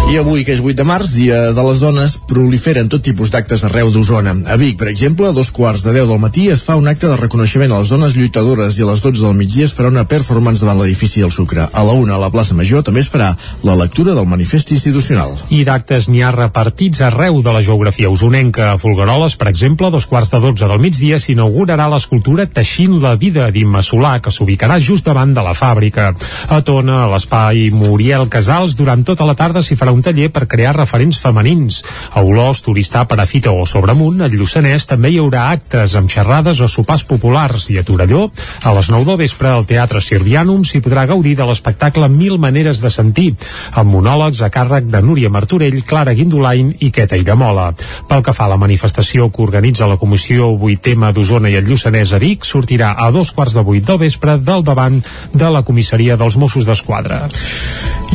I avui, que és 8 de març, dia de les dones, proliferen tot tipus d'actes arreu d'Osona. A Vic, per exemple, a dos quarts de 10 del matí es fa un acte de reconeixement a les dones lluitadores i a les 12 del migdia es farà una performance davant l'edifici del Sucre. A la una, a la plaça Major, també es farà la lectura del manifest institucional. I d'actes n'hi ha repartits arreu de la geografia usonenca. A Folgueroles, per exemple, a dos quarts de 12 del migdia s'inaugurarà l'escultura Teixint la vida d'Imma Solà, que s'ubicarà just davant de la fàbrica. A Tona, a l'espai Muriel Casals, durant tota la tarda s'hi farà un taller per crear referents femenins. A Olós, Turistà, Perafita o Sobremunt, al Lluçanès també hi haurà actes amb xerrades o sopars populars i a Torelló, a les 9 del vespre al Teatre Sirvianum s'hi podrà gaudir de l'espectacle Mil maneres de sentir, amb monòlegs a càrrec de Núria Martorell, Clara Guindolain i Queta Iramola. Pel que fa a la manifestació que organitza la Comissió 8M d'Osona i el Lluçanès a Vic, sortirà a dos quarts de vuit del vespre del davant de la comissaria dels Mossos d'Esquadra.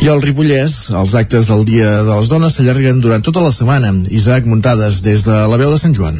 I al Ripollès, els actes del Dia de les Dones s'allarguen durant tota la setmana. Isaac Muntades, des de la veu de Sant Joan.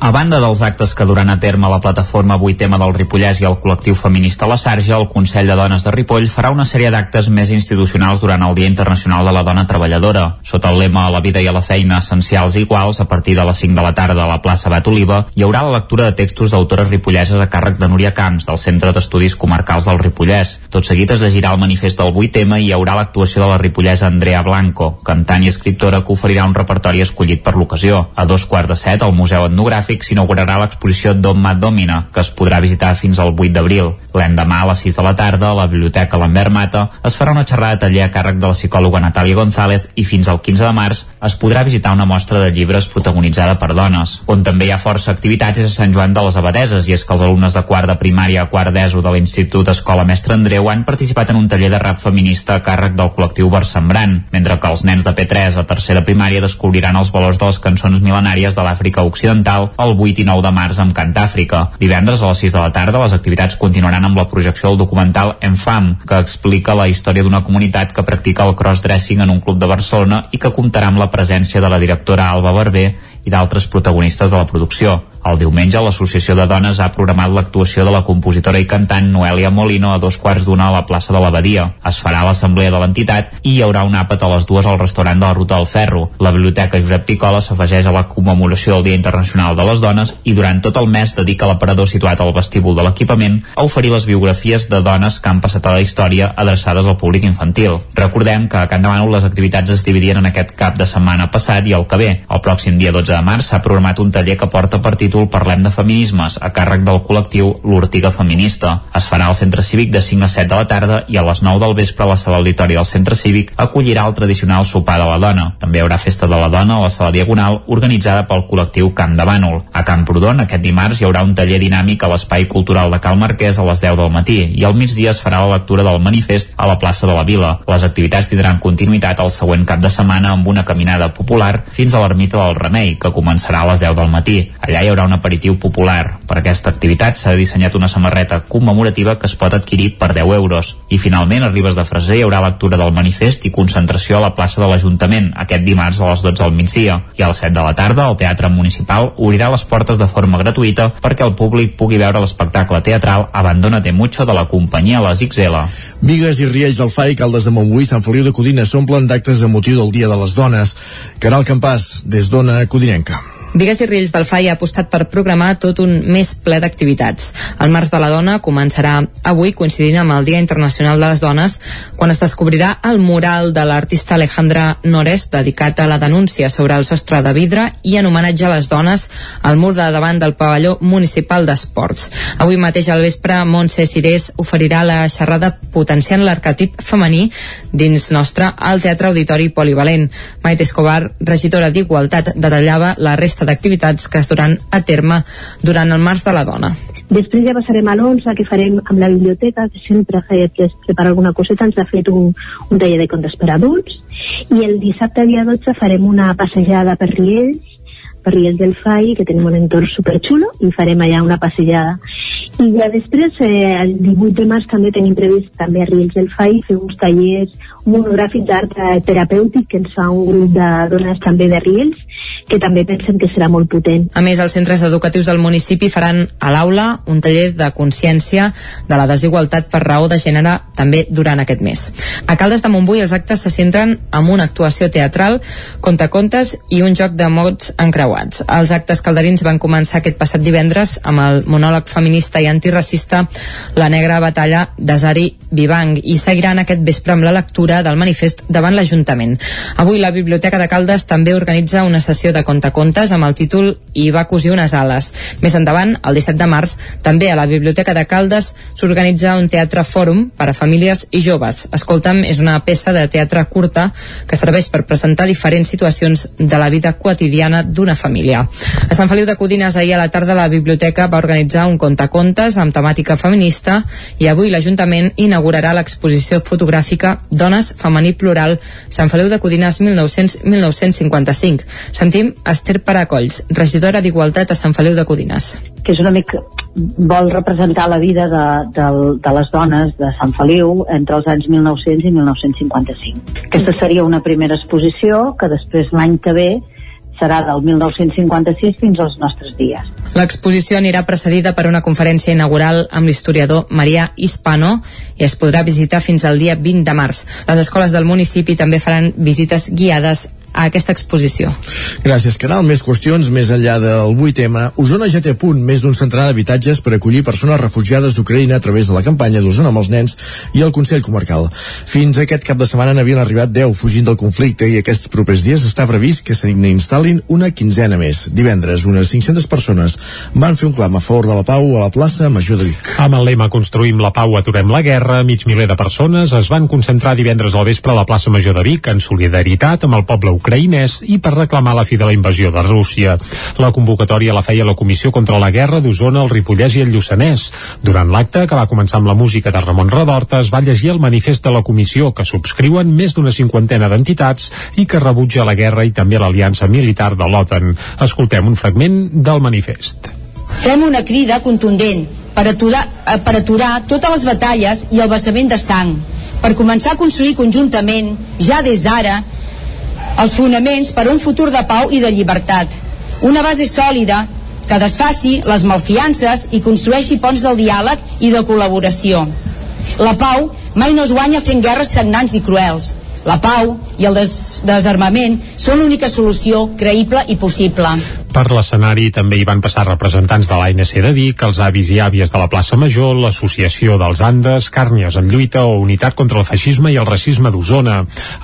A banda dels actes que duran a terme la plataforma 8 tema del Ripollès i el col·lectiu feminista La Sarja, el Consell de Dones de Ripoll farà una sèrie d'actes més institucionals durant el Dia Internacional de la Dona Treballadora. Sota el lema La vida i a la feina essencials i iguals, a partir de les 5 de la tarda a la plaça Bat Oliva, hi haurà la lectura de textos d'autores ripolleses a càrrec de Núria Camps, del Centre d'Estudis Comarcals del Ripollès. Tot seguit es llegirà el manifest del 8 tema i hi haurà l'actuació de la ripollesa Andrea Blanco, cantant i escriptora que oferirà un repertori escollit per l'ocasió. A dos quarts de set, al Museu Etnogràfic s'inaugurarà l'exposició Domma Domina, que es podrà visitar fins al 8 d'abril. L'endemà, a les 6 de la tarda, a la Biblioteca Lambert Mata, es farà una xerrada taller a càrrec de la psicòloga Natàlia González i fins al 15 de març es podrà visitar una mostra de llibres protagonitzada per dones. On també hi ha força activitats és a Sant Joan de les Abadeses i és que els alumnes de quart de primària a quart d'ESO de l'Institut Escola Mestre Andreu han participat en un taller de rap feminista a càrrec del col·lectiu Barsembrant, mentre que els nens de P3 a tercera primària descobriran els valors de les cançons mil·lenàries de l'Àfrica Occidental el 8 i 9 de març amb Cantàfrica. Divendres a les 6 de la tarda les activitats continuaran amb la projecció del documental Enfam, que explica la història d'una comunitat que practica el crossdressing en un club de Barcelona i que comptarà amb la presència de la directora Alba Barber i d'altres protagonistes de la producció. El diumenge, l'Associació de Dones ha programat l'actuació de la compositora i cantant Noelia Molino a dos quarts d'una a la plaça de l'Abadia. Es farà l'assemblea de l'entitat i hi haurà un àpat a les dues al restaurant de la Ruta del Ferro. La Biblioteca Josep Picola s'afegeix a la commemoració del Dia Internacional de les Dones i durant tot el mes dedica l'aparador situat al vestíbul de l'equipament a oferir les biografies de dones que han passat a la història adreçades al públic infantil. Recordem que a Can Demano les activitats es dividien en aquest cap de setmana passat i el que ve. El pròxim dia 12 de març s'ha programat un taller que porta per títol Parlem de Feminismes a càrrec del col·lectiu L'Ortiga Feminista. Es farà al Centre Cívic de 5 a 7 de la tarda i a les 9 del vespre la sala auditori del Centre Cívic acollirà el tradicional sopar de la dona. També hi haurà festa de la dona a la sala Diagonal organitzada pel col·lectiu Camp de Bànol. A Camp Prodon aquest dimarts hi haurà un taller dinàmic a l'Espai Cultural de Cal Marquès a les 10 del matí i al migdia es farà la lectura del manifest a la plaça de la Vila. Les activitats tindran continuïtat el següent cap de setmana amb una caminada popular fins a l'ermita del Remei, que començarà a les 10 del matí. Allà hi haurà un aperitiu popular. Per aquesta activitat s'ha dissenyat una samarreta commemorativa que es pot adquirir per 10 euros. I finalment, a Ribes de Freser hi haurà lectura del manifest i concentració a la plaça de l'Ajuntament aquest dimarts a les 12 del migdia. I a les 7 de la tarda, el Teatre Municipal obrirà les portes de forma gratuïta perquè el públic pugui veure l'espectacle teatral Abandónate mucho de la companyia Les XL. Vigues i Riells del FAI, Caldes de Montbui, Sant Feliu de Codina s'omplen d'actes amb motiu del Dia de les Dones. Caral Campàs, des d'Ona Codinenca. Vigues i Riells del FAI ha apostat per programar tot un mes ple d'activitats. El Març de la Dona començarà avui coincidint amb el Dia Internacional de les Dones quan es descobrirà el mural de l'artista Alejandra Nores dedicat a la denúncia sobre el sostre de vidre i en homenatge a les dones al mur de davant del pavelló municipal d'esports. Avui mateix al vespre Montse Cirés oferirà la xerrada potenciant l'arquetip femení dins nostre al Teatre Auditori Polivalent. Maite Escobar, regidora d'Igualtat, detallava la resta d'activitats que es duran a terme durant el març de la dona. Després ja passarem a l'11, que farem amb la biblioteca, que sempre que es prepara alguna coseta, ens ha fet un, un taller de contes per adults, i el dissabte dia 12 farem una passejada per Riells, per Riells del FAI, que tenim un entorn superxulo, i farem allà una passejada. I ja després, eh, el 18 de març també tenim previst també a Riells del FAI fer uns tallers, un monogràfic d'art eh, terapèutic que ens fa un grup de dones també de Riells, que també pensem que serà molt potent. A més, els centres educatius del municipi faran a l'aula un taller de consciència de la desigualtat per raó de gènere també durant aquest mes. A Caldes de Montbui els actes se centren en una actuació teatral, contacontes i un joc de mots encreuats. Els actes calderins van començar aquest passat divendres amb el monòleg feminista i antiracista La negra batalla d'Azari Vivang i seguiran aquest vespre amb la lectura del manifest davant l'Ajuntament. Avui la Biblioteca de Caldes també organitza una sessió de contacontes amb el títol I va cosir unes ales. Més endavant, el 17 de març, també a la Biblioteca de Caldes s'organitza un teatre fòrum per a famílies i joves. Escolta'm és una peça de teatre curta que serveix per presentar diferents situacions de la vida quotidiana d'una família. A Sant Feliu de Codines ahir a la tarda la biblioteca va organitzar un contacontes amb temàtica feminista i avui l'Ajuntament inaugurarà l'exposició fotogràfica Dones, Femení Plural, Sant Feliu de Codines 1900-1955. Sentim Esther Paracolls, regidora d'Igualtat a Sant Feliu de Codines. que és una mica vol representar la vida de, de, de les dones de Sant Feliu entre els anys 1900 i 1955. Aquesta seria una primera exposició que després l'any que ve serà del 1956 fins als nostres dies. L'exposició anirà precedida per una conferència inaugural amb l'historiador Marià Hispano i es podrà visitar fins al dia 20 de març. Les escoles del municipi també faran visites guiades a aquesta exposició. Gràcies, Caral. Més qüestions, més enllà del 8M. Osona ja té a punt més d'un centenar d'habitatges per acollir persones refugiades d'Ucraïna a través de la campanya d'Osona amb els nens i el Consell Comarcal. Fins aquest cap de setmana n'havien arribat 10 fugint del conflicte i aquests propers dies està previst que se n'instal·lin una quinzena més. Divendres, unes 500 persones van fer un clam a favor de la pau a la plaça Major de Vic. Amb el lema Construïm la pau, aturem la guerra, mig miler de persones es van concentrar divendres al vespre a la plaça Major de Vic en solidaritat amb el poble ucraïnès i per reclamar la fi de la invasió de Rússia. La convocatòria la feia la Comissió contra la Guerra d'Osona, el Ripollès i el Lluçanès. Durant l'acte, que va començar amb la música de Ramon Redorta, es va llegir el manifest de la comissió, que subscriuen més d'una cinquantena d'entitats i que rebutja la guerra i també l'aliança militar de l'OTAN. Escoltem un fragment del manifest. Fem una crida contundent per aturar, per aturar totes les batalles i el vessament de sang, per començar a construir conjuntament, ja des d'ara, els fonaments per a un futur de pau i de llibertat. Una base sòlida que desfaci les malfiances i construeixi ponts del diàleg i de col·laboració. La pau mai no es guanya fent guerres sagnants i cruels. La pau i el des desarmament són l'única solució creïble i possible. Per l'escenari també hi van passar representants de l'ANC de Vic, els avis i àvies de la plaça Major, l'Associació dels Andes, Càrnies en lluita o Unitat contra el feixisme i el racisme d'Osona.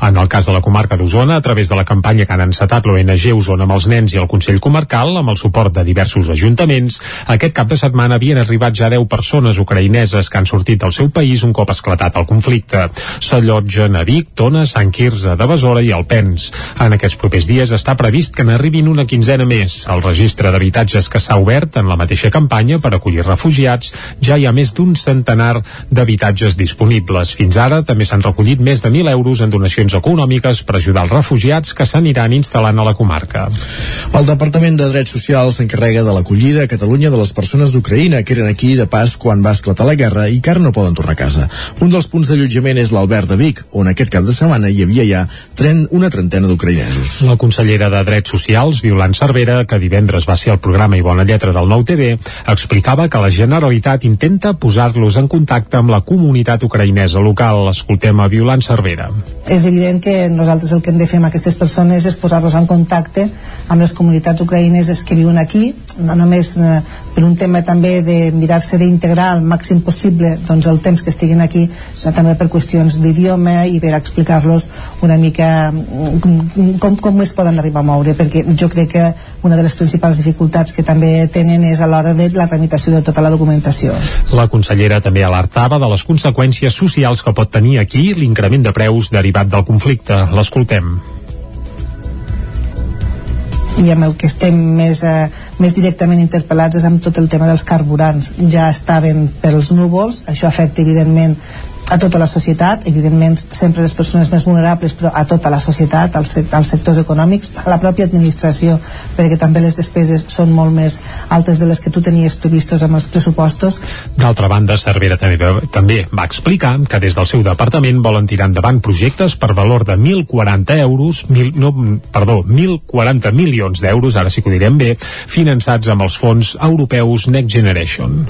En el cas de la comarca d'Osona, a través de la campanya que han encetat l'ONG Osona amb els nens i el Consell Comarcal, amb el suport de diversos ajuntaments, aquest cap de setmana havien arribat ja 10 persones ucraïneses que han sortit del seu país un cop esclatat el conflicte. S'allotgen a Vic, Tona, Sant Quirze de Besora i Alpens. En aquests propers dies està previst que n'arribin una quinzena més. El registre d'habitatges que s'ha obert en la mateixa campanya per acollir refugiats ja hi ha més d'un centenar d'habitatges disponibles. Fins ara també s'han recollit més de 1.000 euros en donacions econòmiques per ajudar els refugiats que s'aniran instal·lant a la comarca. El Departament de Drets Socials s'encarrega de l'acollida a Catalunya de les persones d'Ucraïna que eren aquí de pas quan va esclatar la guerra i que ara no poden tornar a casa. Un dels punts d'allotjament és l'Albert de Vic, on aquest cap de setmana hi havia ja tren, una trentena d'ucraïnesos. La consellera de Drets Socials, Violant Cervera, que divendres va ser el programa i bona lletra del Nou TV, explicava que la Generalitat intenta posar-los en contacte amb la comunitat ucraïnesa local. Escoltem a Violant Cervera. És evident que nosaltres el que hem de fer amb aquestes persones és posar-los en contacte amb les comunitats ucraïneses que viuen aquí, no només eh, per un tema també de mirar-se d'integrar al màxim possible doncs, el temps que estiguin aquí, sinó també per qüestions d'idioma i per explicar-los una mica mm, com, com es poden arribar a moure, perquè jo crec que una de les principals dificultats que també tenen és a l'hora de la tramitació de tota la documentació. La consellera també alertava de les conseqüències socials que pot tenir aquí l'increment de preus derivat del conflicte. L'escoltem i amb el que estem més, eh, més directament interpel·lats és amb tot el tema dels carburants. Ja estaven pels núvols, això afecta evidentment a tota la societat, evidentment sempre les persones més vulnerables, però a tota la societat, als, als sectors econòmics, a la pròpia administració, perquè també les despeses són molt més altes de les que tu tenies previstos amb els pressupostos. D'altra banda, Cervera també, també va explicar que des del seu departament volen tirar endavant projectes per valor de 1.040 euros, mil, no, perdó, 1.040 milions d'euros, ara sí que ho direm bé, finançats amb els fons europeus Next Generation.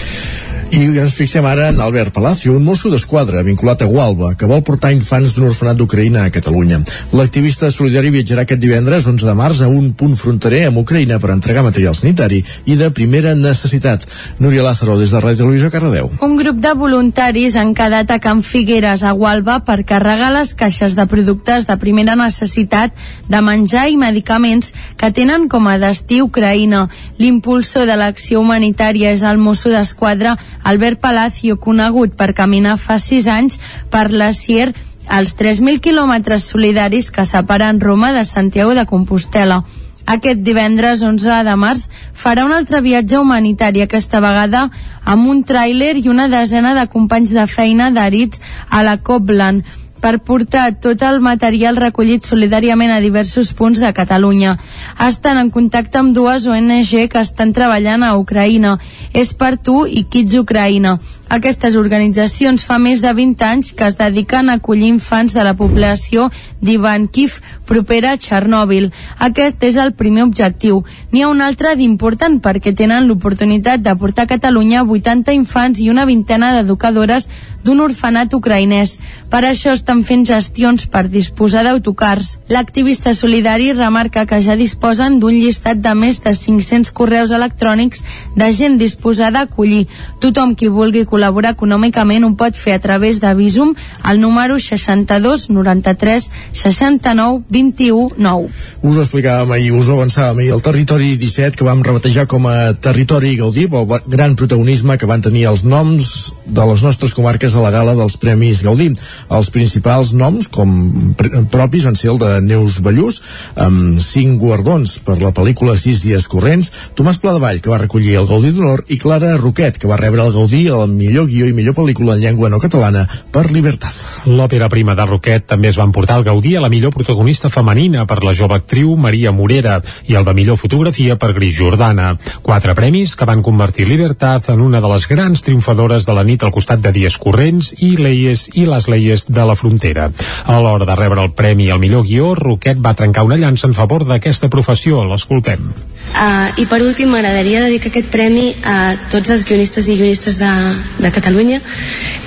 I ens fixem ara en Albert Palacio, un mosso d'esquadra vinculat a Gualba, que vol portar infants d'un orfenat d'Ucraïna a Catalunya. L'activista solidari viatjarà aquest divendres, 11 de març, a un punt fronterer amb Ucraïna per entregar material sanitari i de primera necessitat. Núria Lázaro, des de Ràdio Televisió, Cardedeu. Un grup de voluntaris han quedat a Can Figueres, a Gualba, per carregar les caixes de productes de primera necessitat de menjar i medicaments que tenen com a destí Ucraïna. L'impulsor de l'acció humanitària és el mosso d'esquadra Albert Palacio, conegut per caminar fa sis anys per la Sier als 3.000 quilòmetres solidaris que separen Roma de Santiago de Compostela. Aquest divendres 11 de març farà un altre viatge humanitari, aquesta vegada amb un tràiler i una desena de companys de feina d'herits a la Copland per portar tot el material recollit solidàriament a diversos punts de Catalunya. Estan en contacte amb dues ONG que estan treballant a Ucraïna. És per tu i Kids Ucraïna. Aquestes organitzacions fa més de 20 anys que es dediquen a acollir infants de la població d'Ivankif, propera a Txernòbil. Aquest és el primer objectiu. N'hi ha un altre d'important perquè tenen l'oportunitat de portar a Catalunya 80 infants i una vintena d'educadores d'un orfenat ucraïnès. Per això estan fent gestions per disposar d'autocars. L'activista solidari remarca que ja disposen d'un llistat de més de 500 correus electrònics de gent disposada a acollir. Tothom qui vulgui col·laborar econòmicament ho pot fer a través de Visum al número 62 93 69 21 9. Us ho explicàvem ahir, us ho avançàvem ahir, el territori 17 que vam rebatejar com a territori Gaudí, el gran protagonisme que van tenir els noms de les nostres comarques a la gala dels Premis Gaudí. Els principals noms, com pr propis, van ser el de Neus Ballús, amb cinc guardons per la pel·lícula Sis dies corrents, Tomàs Pladevall, que va recollir el Gaudí d'Honor, i Clara Roquet, que va rebre el Gaudí a la millor guió i millor pel·lícula en llengua no catalana per Libertad. L'òpera prima de Roquet també es va emportar el Gaudí a la millor protagonista femenina per la jove actriu Maria Morera i el de millor fotografia per Gris Jordana. Quatre premis que van convertir Libertad en una de les grans triomfadores de la nit al costat de Dies Corrents i Leies i les Leies de la Frontera. A l'hora de rebre el premi al millor guió, Roquet va trencar una llança en favor d'aquesta professió. L'escoltem. Uh, I per últim m'agradaria dedicar aquest premi a tots els guionistes i guionistes de, de Catalunya.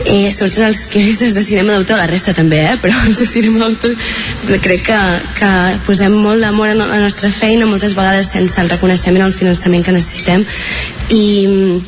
Eh, sobretot els guionistes de cinema d'autor la resta també, eh, però els de cinema d'autor crec que, que posem molt d'amor en la nostra feina moltes vegades sense el reconeixement o el finançament que necessitem. I mm,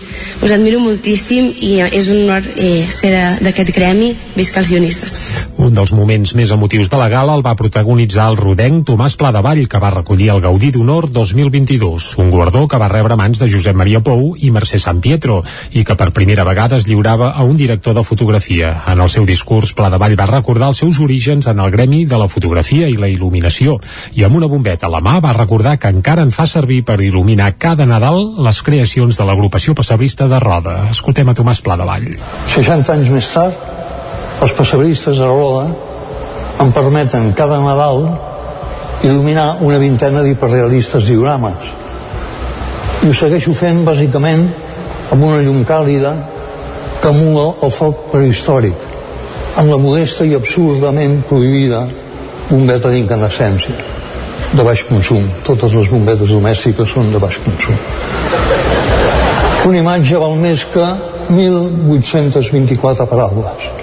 us admiro moltíssim i és un honor eh, ser d'aquest gremi visca els guionistes un dels moments més emotius de la gala el va protagonitzar el rodenc Tomàs Pladevall, que va recollir el Gaudí d'Honor 2022, un guardó que va rebre mans de Josep Maria Pou i Mercè San Pietro, i que per primera vegada es lliurava a un director de fotografia. En el seu discurs, Pladevall va recordar els seus orígens en el gremi de la fotografia i la il·luminació, i amb una bombeta a la mà va recordar que encara en fa servir per il·luminar cada Nadal les creacions de l'agrupació pessebrista de Roda. Escoltem a Tomàs Pladevall. 60 anys més tard, els passebristes a Roda em permeten cada Nadal il·luminar una vintena d'hiperrealistes diorames. I ho segueixo fent bàsicament amb una llum càlida que emula el foc prehistòric, amb la modesta i absurdament prohibida bombeta d'incandescència de baix consum. Totes les bombetes domèstiques són de baix consum. Una imatge val més que 1.824 paraules.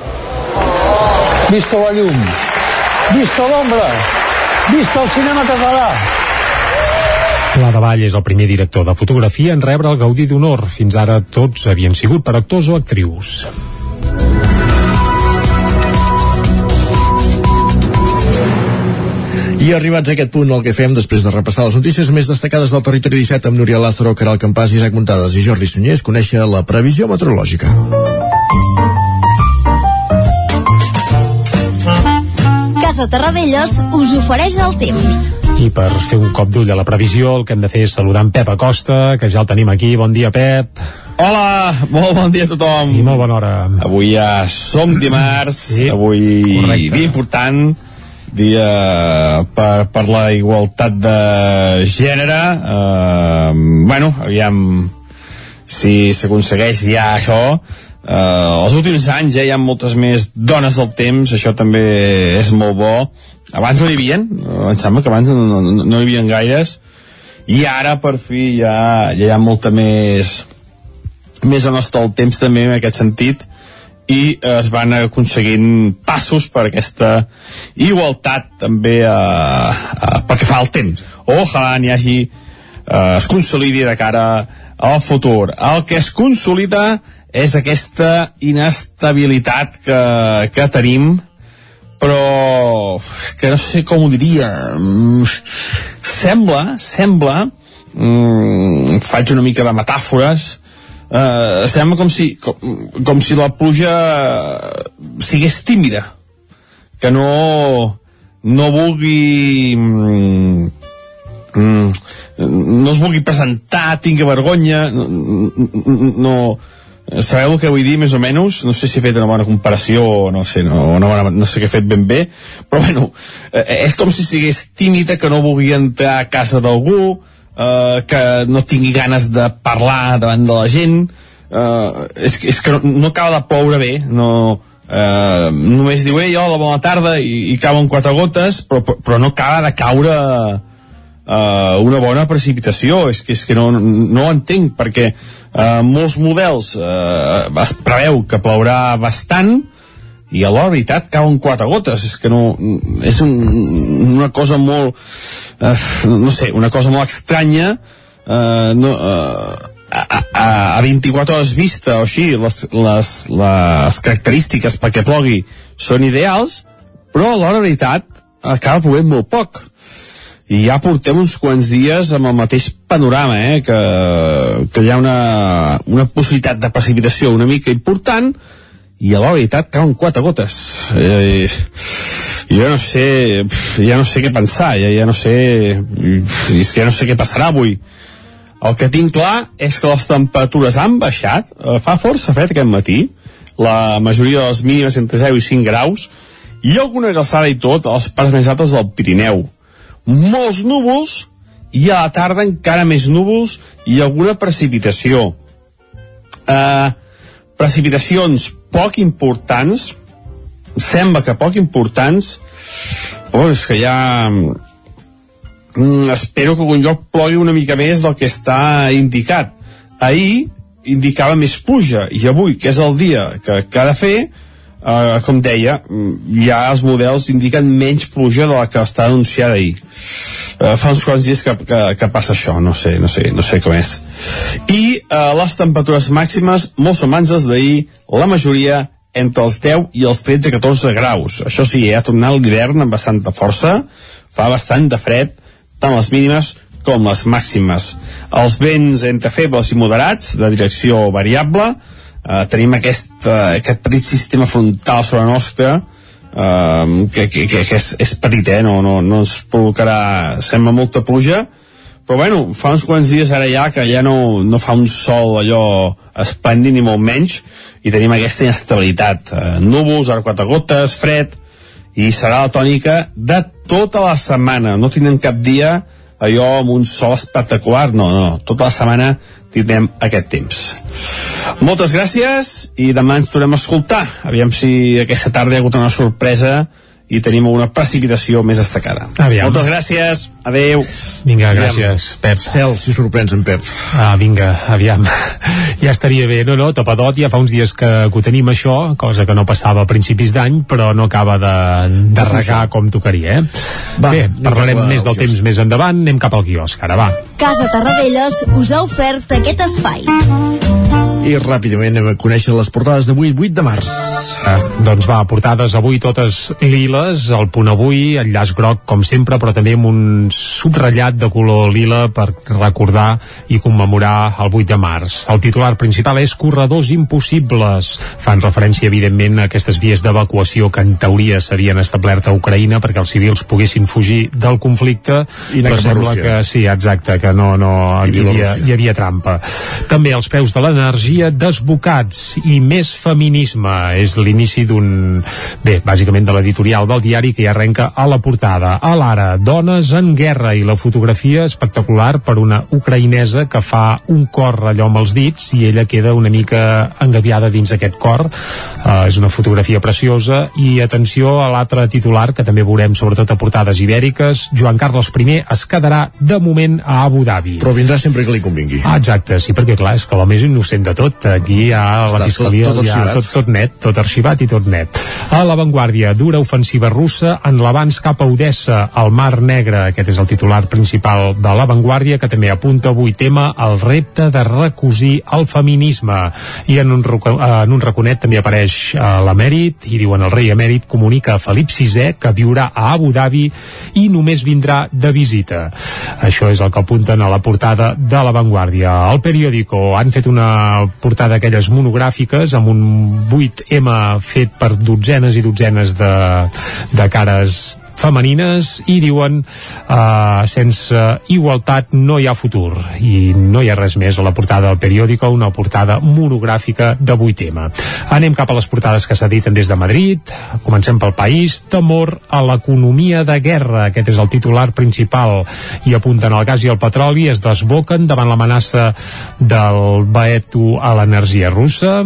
Visca la llum! Visca l'ombra! Visca el cinema català! Pla de Vall és el primer director de fotografia en rebre el Gaudí d'Honor. Fins ara tots havien sigut per actors o actrius. I arribats a aquest punt, el que fem després de repassar les notícies més destacades del territori 17 amb Núria Lázaro, Caral Campàs, Isaac Muntades i Jordi Sunyer, conèixer la previsió meteorològica. Casa Terradellos us ofereix el temps. I per fer un cop d'ull a la previsió, el que hem de fer és saludar en Pep Acosta, que ja el tenim aquí. Bon dia, Pep. Hola, molt bon dia a tothom. I molt bona hora. Avui ja som dimarts, sí, avui correcte. dia important, dia per, per la igualtat de gènere. Uh, bueno, aviam si s'aconsegueix ja això. Uh, els últims anys ja hi ha moltes més dones del temps, això també és molt bo. Abans no hi havia, em sembla que abans no, no, no hi havia gaires, i ara per fi ja, ja hi ha molta més més nostre del temps també en aquest sentit. I es van aconseguint passos per aquesta igualtat també eh, eh, pel que fa al temps. Ojalà n'hi hagi eh, es consolidi de cara al futur. El que es consolida és aquesta inestabilitat que, que tenim però que no sé com ho diria. Mm, sembla sembla mm, faig una mica de metàfores eh, sembla com si, com, com si la pluja sigués tímida que no no vulgui mm, mm, no es vulgui presentar tingui vergonya no, no sabeu el que vull dir més o menys? No sé si he fet una bona comparació o no sé, no, no, no sé què he fet ben bé però bueno, eh, és com si sigués tímida que no vulgui entrar a casa d'algú eh, que no tingui ganes de parlar davant de la gent. Uh, és, és que no, no acaba de ploure bé no, uh, només diu ei, hola, bona tarda i, i cauen quatre gotes però, però no acaba de caure uh, una bona precipitació. És que, és que no, no ho entenc perquè uh, molts models uh, es preveu que plourà bastant i a l'hora veritat cauen quatre gotes. És que no, és un, una cosa molt uh, no sé, una cosa molt estranya uh, no, uh, a, a, a 24 hores vista o així les, les, les característiques perquè plogui són ideals però a l'hora veritat acaba plovent molt poc i ja portem uns quants dies amb el mateix panorama, eh? que, que hi ha una, una possibilitat de precipitació una mica important i a la veritat cauen quatre gotes eh, jo no sé ja no sé què pensar ja, ja no sé és que ja no sé què passarà avui el que tinc clar és que les temperatures han baixat eh, fa força fred aquest matí la majoria de les mínimes entre 0 i 5 graus i alguna glaçada i tot a les parts més altes del Pirineu molts núvols i a la tarda encara més núvols i alguna precipitació. Uh, precipitacions poc importants, sembla que poc importants, però és que ja... Mm, espero que algun lloc plogui una mica més del que està indicat. Ahir indicava més pluja i avui, que és el dia que, que ha de fer, uh, com deia, mm, ja els models indiquen menys pluja de la que està anunciada ahir. Uh, fa uns quants dies que, que, que passa això, no sé, no sé, no sé com és. I uh, les temperatures màximes, molt semblants d'ahir, la majoria entre els 10 i els 13-14 graus. Això sí, ha tornat l'hivern amb bastanta força, fa bastant de fred, tant les mínimes com les màximes. Els vents entre febles i moderats, de direcció variable, eh, tenim aquest, eh, aquest petit sistema frontal sobre la nostra eh, que, que, que, que és, és petit, eh? no, no, no ens provocarà sembla molta pluja però bueno, fa uns quants dies ara ja que ja no, no fa un sol allò esplèndid ni molt menys i tenim aquesta inestabilitat eh, núvols, ara quatre gotes, fred i serà la tònica de tota la setmana no tindrem cap dia allò amb un sol espectacular, no, no, tota la setmana tindrem aquest temps. Moltes gràcies i demà ens tornem a escoltar. Aviam si aquesta tarda hi ha hagut una sorpresa i tenim una precipitació més destacada. Aviam. Moltes gràcies, adeu. Vinga, gràcies, Pep. Cel, si sorprens en Pep. Ah, vinga, aviam. ja estaria bé. No, no, tapadot, ja fa uns dies que, que ho tenim això, cosa que no passava a principis d'any, però no acaba de, de regar com tocaria, eh? Va, bé, parlarem cap més del temps més endavant, anem cap al quiosc, ara va. Casa Tarradellas us ha ofert aquest espai. I ràpidament anem a conèixer les portades d'avui, 8 de març. Ah, doncs va, portades avui totes liles, el punt avui, el llaç groc com sempre, però també amb un subratllat de color lila per recordar i commemorar el 8 de març. El titular principal és Corredors impossibles. Fan referència, evidentment, a aquestes vies d'evacuació que en teoria s'havien establert a Ucraïna perquè els civils poguessin fugir del conflicte, I però sembla que sí, exacte, que no, no hi, havia, hi havia trampa. També els peus de l'energia desbocats i més feminisme és l'inici d'un... Bé, bàsicament de l'editorial del diari que ja arrenca a la portada. A l'ara, dones en guerra i la fotografia espectacular per una ucraïnesa que fa un cor allò amb els dits i ella queda una mica engaviada dins aquest cor. Uh, és una fotografia preciosa i atenció a l'altre titular que també veurem sobretot a portades ibèriques. Joan Carles I es quedarà de moment a Abu Dhabi. Però vindrà sempre que li convingui. Ah, exacte, sí, perquè clar, és que l'home és innocent de tot. Aquí ja a la Està fiscalia tot- tot ja tot, tot net, tot arxivat i tot net. A l'avantguàrdia, dura ofensiva russa en l'abans cap a Odessa, al Mar Negre. Aquest és el titular principal de l'avantguàrdia, que també apunta avui tema el repte de recosir el feminisme. I en un, en un raconet també apareix eh, l'emèrit, i diuen el rei emèrit comunica a Felip VI que viurà a Abu Dhabi i només vindrà de visita. Això és el que apunten a la portada de l'avantguàrdia. Al periòdico han fet una portada d'aquelles monogràfiques amb un 8M fet per dotzenes i dotzenes de, de cares femenines i diuen uh, sense igualtat no hi ha futur i no hi ha res més a la portada del periòdico, una portada monogràfica de 8M. Anem cap a les portades que s'editen des de Madrid. Comencem pel país. Temor a l'economia de guerra. Aquest és el titular principal. I apunten el gas i el petroli es desboquen davant l'amenaça del Baeto a l'energia russa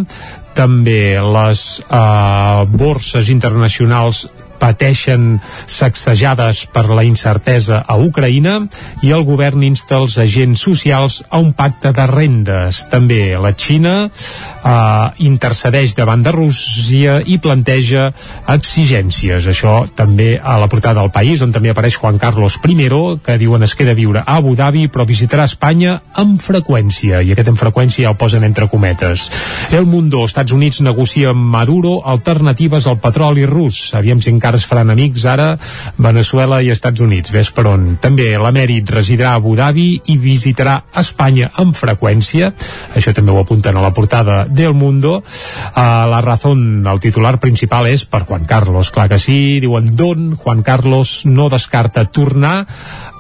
també les eh, borses internacionals pateixen sacsejades per la incertesa a Ucraïna i el govern insta els agents socials a un pacte de rendes. També la Xina eh, intercedeix davant de Rússia i planteja exigències. Això també a la portada del país, on també apareix Juan Carlos I, que diuen es queda a viure a Abu Dhabi, però visitarà Espanya amb freqüència, i aquest amb freqüència ja el posen entre cometes. El Mundo, Estats Units negocia amb Maduro alternatives al petroli rus. Aviam si encara es faran amics ara Venezuela i Estats Units. Ves per on. També l'emèrit residirà a Abu Dhabi i visitarà Espanya amb freqüència. Això també ho apunten a la portada del Mundo. Uh, la razón, el titular principal és per Juan Carlos. Clar que sí, diuen Don Juan Carlos no descarta tornar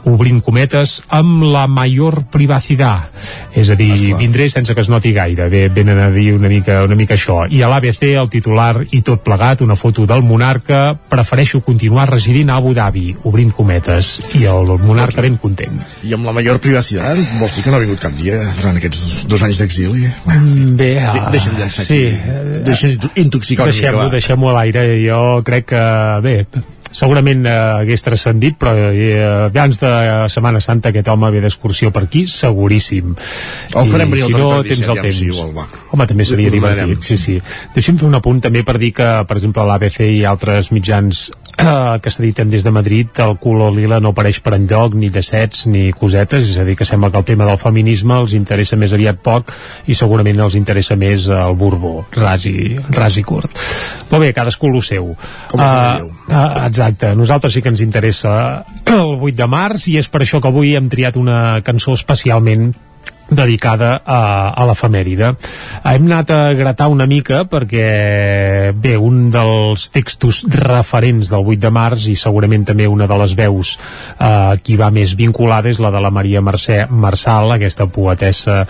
obrint cometes, amb la major privacitat. És a dir, Esclar. vindré sense que es noti gaire. Bé, venen a dir una mica, una mica això. I a l'ABC, el titular i tot plegat, una foto del monarca, prefereixo continuar residint a Abu Dhabi, obrint cometes. I el monarca ben content. I amb la major privacitat, vols dir que no ha vingut cap dia durant aquests dos anys d'exili? Mm, bé, uh, De deixa'm llançar sí, aquí. Deixa'm intoxicar una mica, deixem-ho va. deixem a l'aire. Jo crec que, bé, segurament eh, hagués transcendit però eh, abans de Setmana Santa aquest home ve d'excursió per aquí seguríssim El farem I si no tens 17, el temps igual, va. home també seria divertit sí, sí. deixi'm fer un apunt també per dir que per exemple l'ABC i altres mitjans eh, que s'editen des de Madrid el color lila no apareix per enlloc ni de sets ni cosetes és a dir que sembla que el tema del feminisme els interessa més aviat poc i segurament els interessa més el Borbó. Ras i, ras i curt. Molt bé, cadascú el seu. Com uh, uh, exacte, a nosaltres sí que ens interessa el 8 de març i és per això que avui hem triat una cançó especialment dedicada a, a l'efemèride. Hem anat a gratar una mica perquè, bé, un dels textos referents del 8 de març i segurament també una de les veus eh, qui va més vinculada és la de la Maria Mercè Marçal, aquesta poetessa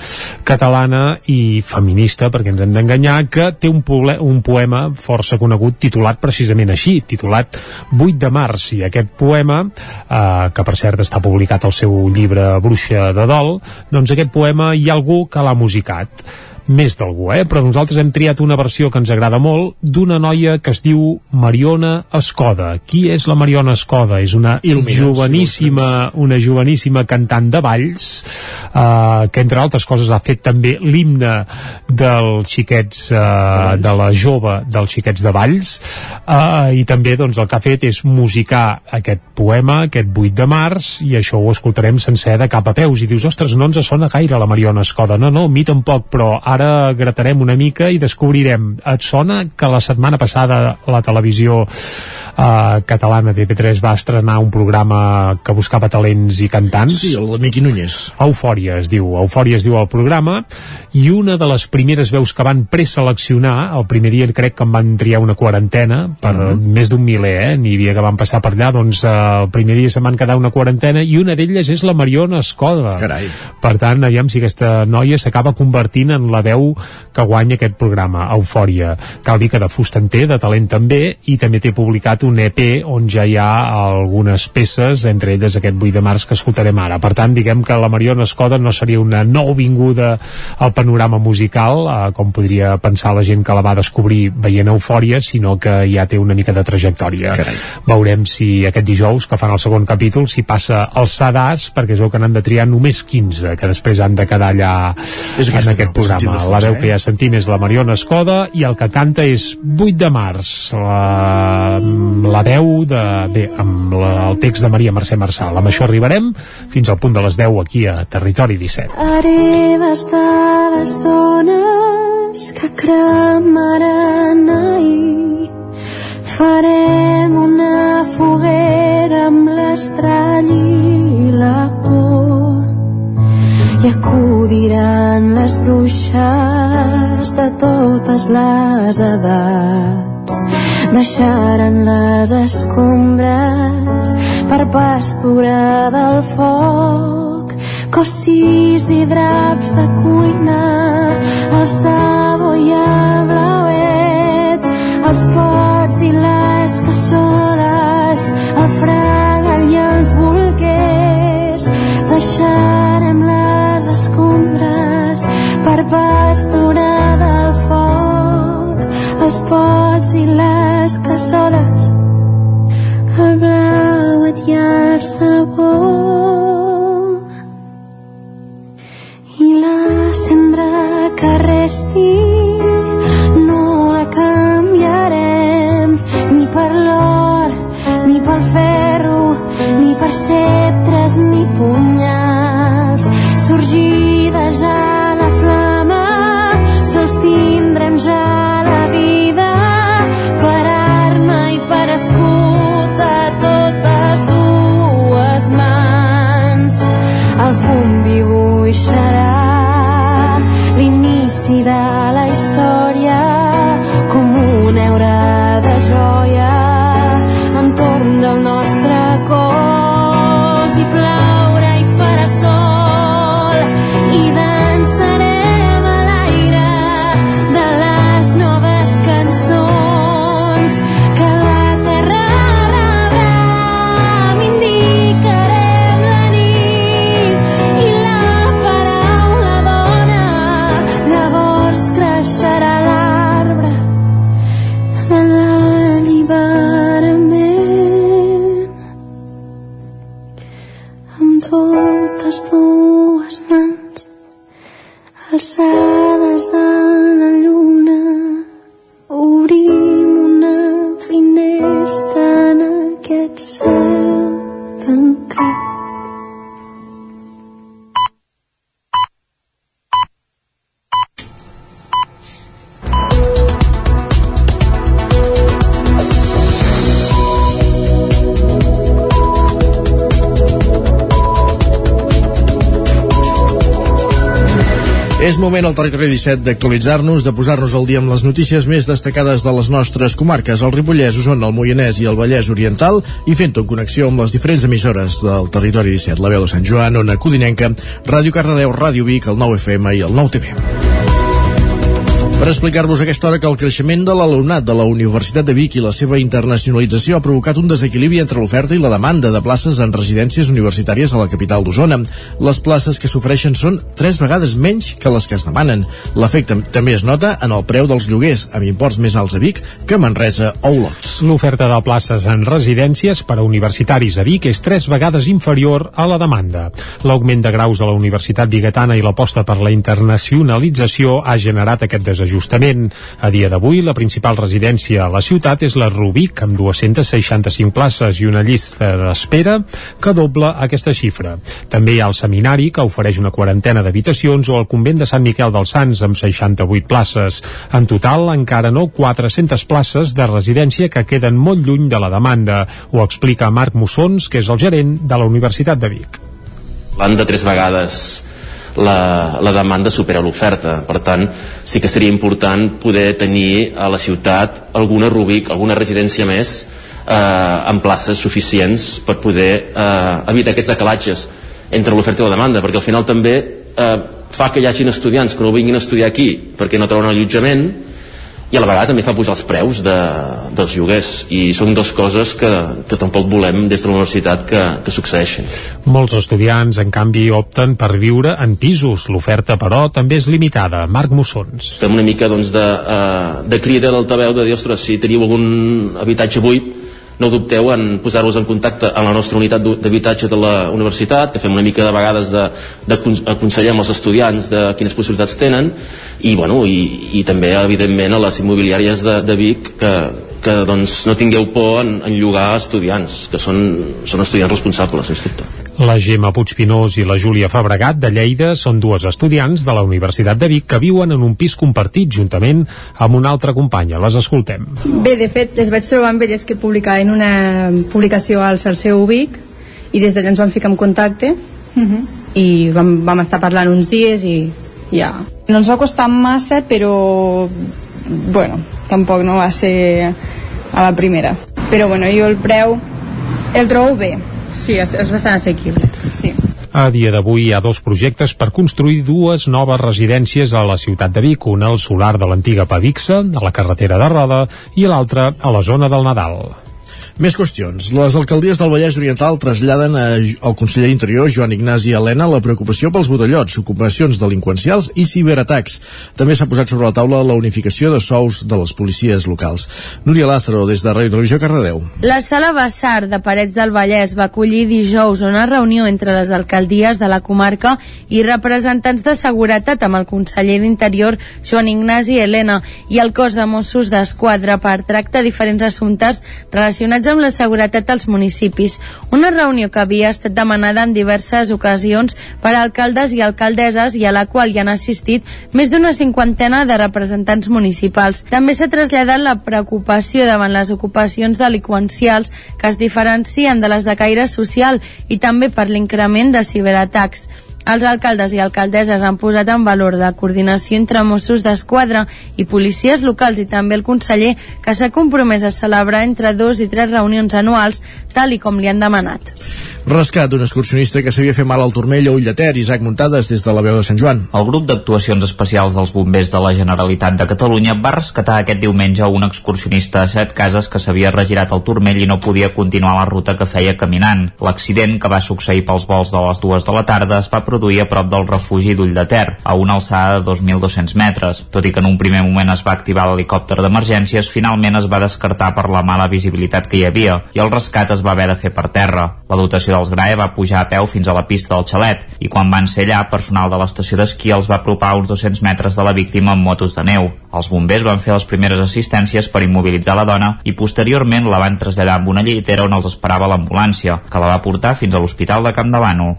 catalana i feminista, perquè ens hem d'enganyar, que té un, pole, un poema força conegut titulat precisament així, titulat 8 de març, i aquest poema, eh, que per cert està publicat al seu llibre Bruixa de Dol, doncs aquest poema hi ha algú que l'ha musicat més d'algú, eh? però nosaltres hem triat una versió que ens agrada molt d'una noia que es diu Mariona Escoda. Qui és la Mariona Escoda? És una Il·luminats, joveníssima, una joveníssima cantant de balls eh, que entre altres coses ha fet també l'himne dels xiquets eh, de la jove dels xiquets de Valls eh, i també doncs, el que ha fet és musicar aquest poema, aquest 8 de març i això ho escoltarem sencer de cap a peus i dius, ostres, no ens sona gaire la Mariona Escoda no, no, a mi tampoc, però ara gratarem una mica i descobrirem et sona que la setmana passada la televisió eh, catalana TV3 va estrenar un programa que buscava talents i cantants Sí, el de Miqui Núñez. Eufòria es diu, Eufòria es diu el programa i una de les primeres veus que van preseleccionar, el primer dia crec que en van triar una quarantena per uh -huh. més d'un miler, eh? n'hi havia que van passar per allà doncs eh, el primer dia se'n van quedar una quarantena i una d'elles és la Mariona Escoda Carai. per tant, aviam si aquesta noia s'acaba convertint en la veu que guanya aquest programa, Eufòria cal dir que de fust en té, de talent també i també té publicat un EP on ja hi ha algunes peces, entre elles aquest 8 de març que escoltarem ara. Per tant, diguem que la Mariona Escoda no seria una nouvinguda al panorama musical, eh, com podria pensar la gent que la va descobrir veient Eufòria, sinó que ja té una mica de trajectòria. Carai. Veurem si aquest dijous, que fan el segon capítol, si passa els Sadars, perquè es veu que n'han de triar només 15, que després han de quedar allà És en aquest programa. Fons, La veu que ja sentim és la Mariona Escoda i el que canta és 8 de març. La, la veu de... Bé, amb la, el text de Maria Mercè Marçal. Amb això arribarem fins al punt de les 10 aquí a Territori 17. Heredes de les dones que cremaran ahir farem una foguera amb l'estrall i la por i acudiran les bruixes de totes les edats. Deixaran les escombres per pasturar del foc cossis i draps de cuina el sabó i el blauet els pots i les cassoles el fregal i els bolquers. Deixarem les escombres per pasturar del foc els pots i les cassoles el blauet i el sabó i la cendra que resti no la canviarem ni per l'or ni pel ferro ni per sceptres ni punyals. Sorgides territori 17 d'actualitzar-nos, de posar-nos al dia amb les notícies més destacades de les nostres comarques, el Ripollès, Osona, el Moianès i el Vallès Oriental, i fent-ho en connexió amb les diferents emissores del territori 17, la veu de Sant Joan, Ona Codinenca, Ràdio Cardedeu, Ràdio Vic, el 9 FM i el 9 TV. Per explicar-vos aquesta hora que el creixement de l'alumnat de la Universitat de Vic i la seva internacionalització ha provocat un desequilibri entre l'oferta i la demanda de places en residències universitàries a la capital d'Osona. Les places que s'ofereixen són tres vegades menys que les que es demanen. L'efecte també es nota en el preu dels lloguers, amb imports més alts a Vic que a Manresa o Olot. L'oferta de places en residències per a universitaris a Vic és tres vegades inferior a la demanda. L'augment de graus a la Universitat Bigatana i l'aposta per la internacionalització ha generat aquest desajustament. A dia d'avui, la principal residència a la ciutat és la Rubic, amb 265 places i una llista d'espera que dobla aquesta xifra. També hi ha el seminari, que ofereix una quarantena d'habitacions, o el convent de Sant Miquel dels Sants, amb 68 places. En total, encara no 400 places de residència que queden molt lluny de la demanda. Ho explica Marc Mussons, que és el gerent de la Universitat de Vic. L'han de tres vegades la, la demanda supera l'oferta. Per tant, sí que seria important poder tenir a la ciutat alguna Rubik, alguna residència més eh, amb places suficients per poder eh, evitar aquests decalatges entre l'oferta i la demanda, perquè al final també eh, fa que hi hagin estudiants que no vinguin a estudiar aquí perquè no troben allotjament i a la vegada també fa pujar els preus de, dels lloguers i són dues coses que, que tampoc volem des de la universitat que, que succeeixin. Molts estudiants, en canvi, opten per viure en pisos. L'oferta, però, també és limitada. Marc Mussons. Fem una mica doncs, de, uh, de crida a l'altaveu de dir, ostres, si teniu algun habitatge buit, no dubteu en posar-vos en contacte amb la nostra unitat d'habitatge de la universitat, que fem una mica de vegades de, de aconsellar als estudiants de quines possibilitats tenen, i, bueno, i, i també, evidentment, a les immobiliàries de, de Vic, que, que doncs, no tingueu por en, en llogar estudiants, que són, són estudiants responsables, sens dubte. La Gemma Puigpinós i la Júlia Fabregat de Lleida són dues estudiants de la Universitat de Vic que viuen en un pis compartit juntament amb una altra companya. Les escoltem. Bé, de fet, les vaig trobar amb elles que publicaven una publicació al Salseu Vic i des d'allà ens vam ficar en contacte uh -huh. i vam, vam estar parlant uns dies i ja. No ens va costar massa, però bueno, tampoc no va ser a la primera. Però bueno, jo el preu el trobo bé. Sí, és, és bastant assequible. Sí. A dia d'avui hi ha dos projectes per construir dues noves residències a la ciutat de Vic, una al solar de l'antiga Pavixa, a la carretera de Roda, i l'altra a la zona del Nadal. Més qüestions. Les alcaldies del Vallès Oriental traslladen a, al conseller d'Interior, Joan Ignasi Helena, la preocupació pels botellots, ocupacions delinqüencials i ciberatacs. També s'ha posat sobre la taula la unificació de sous de les policies locals. Núria Lázaro, des de Ràdio Televisió, Cardedeu. La sala Bassar de Parets del Vallès va acollir dijous una reunió entre les alcaldies de la comarca i representants de seguretat amb el conseller d'Interior, Joan Ignasi Helena, i el cos de Mossos d'Esquadra per tractar diferents assumptes relacionats amb la seguretat als municipis. Una reunió que havia estat demanada en diverses ocasions per alcaldes i alcaldesses i a la qual hi han assistit més d'una cinquantena de representants municipals. També s'ha traslladat la preocupació davant les ocupacions delinqüencials que es diferencien de les de caire social i també per l'increment de ciberatacs. Els alcaldes i alcaldesses han posat en valor de coordinació entre Mossos d'Esquadra i policies locals i també el conseller que s'ha compromès a celebrar entre dos i tres reunions anuals tal i com li han demanat. Rescat d'un excursionista que s'havia fet mal al turmell a Ull de Ter, Isaac Muntades, des de la veu de Sant Joan. El grup d'actuacions especials dels bombers de la Generalitat de Catalunya va rescatar aquest diumenge un excursionista a set cases que s'havia regirat al turmell i no podia continuar la ruta que feia caminant. L'accident, que va succeir pels vols de les dues de la tarda, es va produir a prop del refugi d'Ull de Ter, a una alçada de 2.200 metres. Tot i que en un primer moment es va activar l'helicòpter d'emergències, finalment es va descartar per la mala visibilitat que hi havia i el rescat es va haver de fer per terra. La dotació dels Grae va pujar a peu fins a la pista del xalet i quan van ser allà, personal de l'estació d'esquí els va apropar uns 200 metres de la víctima amb motos de neu. Els bombers van fer les primeres assistències per immobilitzar la dona i posteriorment la van traslladar amb una llitera on els esperava l'ambulància, que la va portar fins a l'Hospital de Camp de Bànol.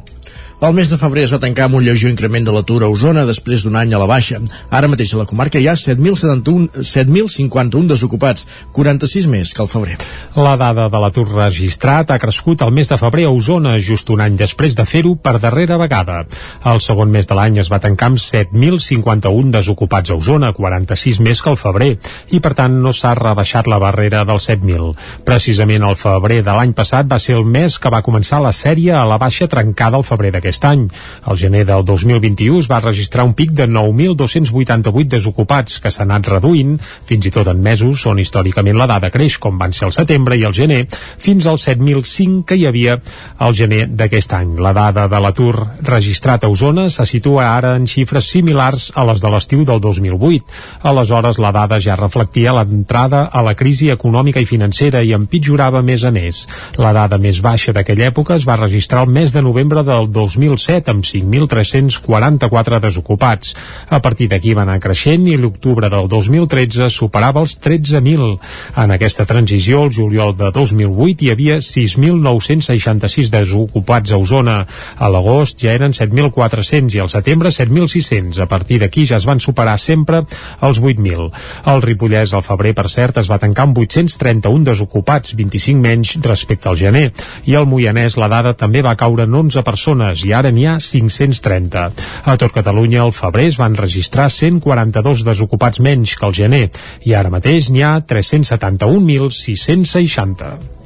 El mes de febrer es va tancar amb un lleuger increment de l'atur a Osona després d'un any a la baixa. Ara mateix a la comarca hi ha 7.051 desocupats, 46 més que al febrer. La dada de l'atur registrat ha crescut el mes de febrer a Osona, just un any després de fer-ho per darrera vegada. El segon mes de l'any es va tancar amb 7.051 desocupats a Osona, 46 més que al febrer, i per tant no s'ha rebaixat la barrera dels 7.000. Precisament el febrer de l'any passat va ser el mes que va començar la sèrie a la baixa trencada al febrer d'aquest any. El gener del 2021 es va registrar un pic de 9.288 desocupats, que s'ha anat reduint, fins i tot en mesos on històricament la dada creix, com van ser el setembre i el gener, fins als 7.005 que hi havia al gener d'aquest any. La dada de l'atur registrat a Osona se situa ara en xifres similars a les de l'estiu del 2008. Aleshores, la dada ja reflectia l'entrada a la crisi econòmica i financera i empitjorava més a més. La dada més baixa d'aquella època es va registrar el mes de novembre del 2007 amb 5.344 desocupats. A partir d'aquí va anar creixent i l'octubre del 2013 superava els 13.000. En aquesta transició, el juliol de 2008 hi havia 6.966 desocupats a Osona. A l'agost ja eren 7.400 i al setembre 7.600. A partir d'aquí ja es van superar sempre els 8.000. El Ripollès al febrer, per cert, es va tancar amb 831 desocupats, 25 menys respecte al gener. I al Moianès la dada també va caure en 11 persones i ara n'hi ha 530. A tot Catalunya al febrer es van registrar 142 desocupats menys que el gener i ara mateix n'hi ha 371.660.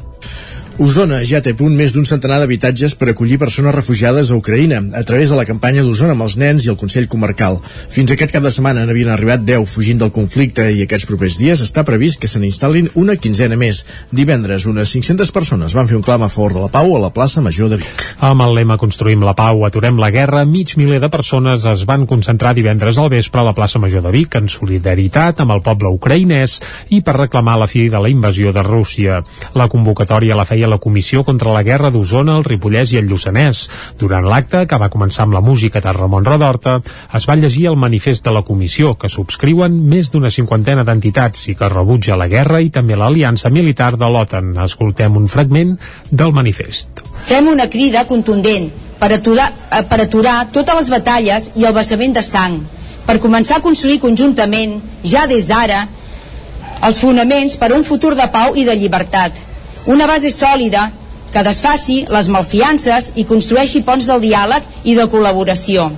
Osona ja té punt més d'un centenar d'habitatges per acollir persones refugiades a Ucraïna a través de la campanya d'Osona amb els nens i el Consell Comarcal. Fins aquest cap de setmana n'havien arribat 10 fugint del conflicte i aquests propers dies està previst que se n'instal·lin una quinzena més. Divendres, unes 500 persones van fer un clam a favor de la pau a la plaça Major de Vic. Amb el lema Construïm la pau, aturem la guerra, mig miler de persones es van concentrar divendres al vespre a la plaça Major de Vic en solidaritat amb el poble ucraïnès i per reclamar la fi de la invasió de Rússia. La convocatòria la feia la Comissió contra la Guerra d'Osona, el Ripollès i el Lluçanès. Durant l'acte, que va començar amb la música de Ramon Redorta, es va llegir el manifest de la comissió, que subscriuen més d'una cinquantena d'entitats i que rebutja la guerra i també l'aliança militar de l'OTAN. Escoltem un fragment del manifest. Fem una crida contundent per aturar, eh, per aturar totes les batalles i el vessament de sang, per començar a construir conjuntament, ja des d'ara, els fonaments per a un futur de pau i de llibertat una base sòlida que desfaci les malfiances i construeixi ponts del diàleg i de col·laboració.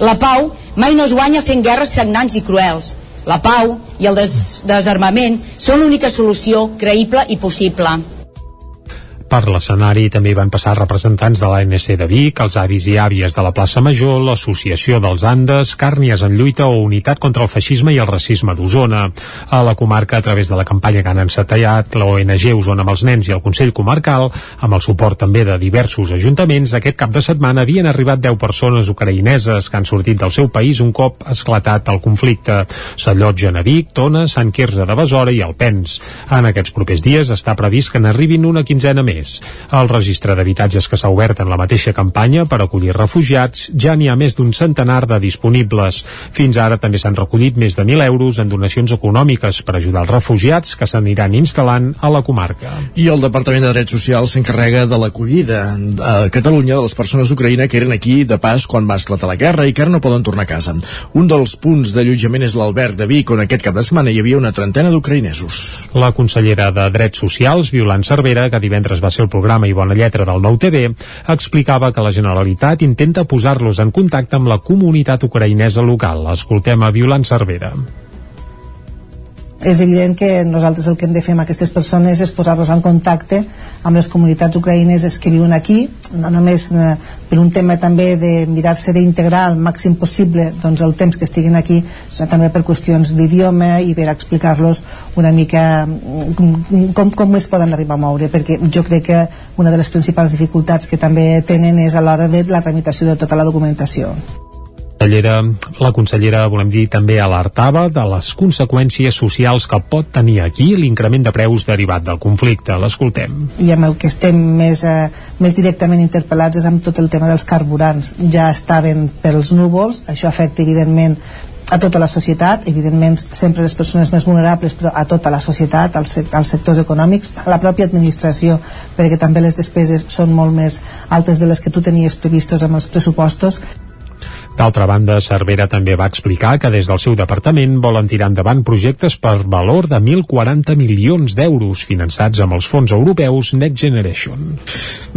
La pau mai no es guanya fent guerres sagnants i cruels. La pau i el des desarmament són l'única solució creïble i possible. Per l'escenari també van passar representants de l'ANC de Vic, els avis i àvies de la plaça Major, l'Associació dels Andes, Càrnies en lluita o Unitat contra el feixisme i el racisme d'Osona. A la comarca, a través de la campanya que han encetallat, l'ONG Osona amb els nens i el Consell Comarcal, amb el suport també de diversos ajuntaments, aquest cap de setmana havien arribat 10 persones ucraïneses que han sortit del seu país un cop esclatat el conflicte. S'allotgen a Vic, Tona, Sant Quirze de Besora i Alpens. En aquests propers dies està previst que n'arribin una quinzena més més. El registre d'habitatges que s'ha obert en la mateixa campanya per acollir refugiats ja n'hi ha més d'un centenar de disponibles. Fins ara també s'han recollit més de 1.000 euros en donacions econòmiques per ajudar els refugiats que s'aniran instal·lant a la comarca. I el Departament de Drets Socials s'encarrega de l'acollida a Catalunya de les persones d'Ucraïna que eren aquí de pas quan va esclatar la guerra i que ara no poden tornar a casa. Un dels punts d'allotjament és l'Alberg de Vic, on aquest cap de setmana hi havia una trentena d'ucraïnesos. La consellera de Drets Socials, Violant Cervera, que divendres va ser el programa i bona lletra del Nou TV, explicava que la Generalitat intenta posar-los en contacte amb la comunitat ucraïnesa local. Escoltem a Violant Cervera és evident que nosaltres el que hem de fer amb aquestes persones és posar-los en contacte amb les comunitats ucraïneses que viuen aquí, no només eh, per un tema també de mirar-se d'integrar al màxim possible doncs, el temps que estiguin aquí, sinó també per qüestions d'idioma i per explicar-los una mica mm, com, com es poden arribar a moure, perquè jo crec que una de les principals dificultats que també tenen és a l'hora de la tramitació de tota la documentació consellera, la consellera, volem dir, també alertava de les conseqüències socials que pot tenir aquí l'increment de preus derivat del conflicte. L'escoltem. I amb el que estem més, eh, més directament interpel·lats és amb tot el tema dels carburants. Ja estaven pels núvols, això afecta evidentment a tota la societat, evidentment sempre les persones més vulnerables, però a tota la societat, als, als sectors econòmics, a la pròpia administració, perquè també les despeses són molt més altes de les que tu tenies previstos amb els pressupostos D'altra banda, Cervera també va explicar que des del seu departament volen tirar endavant projectes per valor de 1.040 milions d'euros finançats amb els fons europeus Next Generation.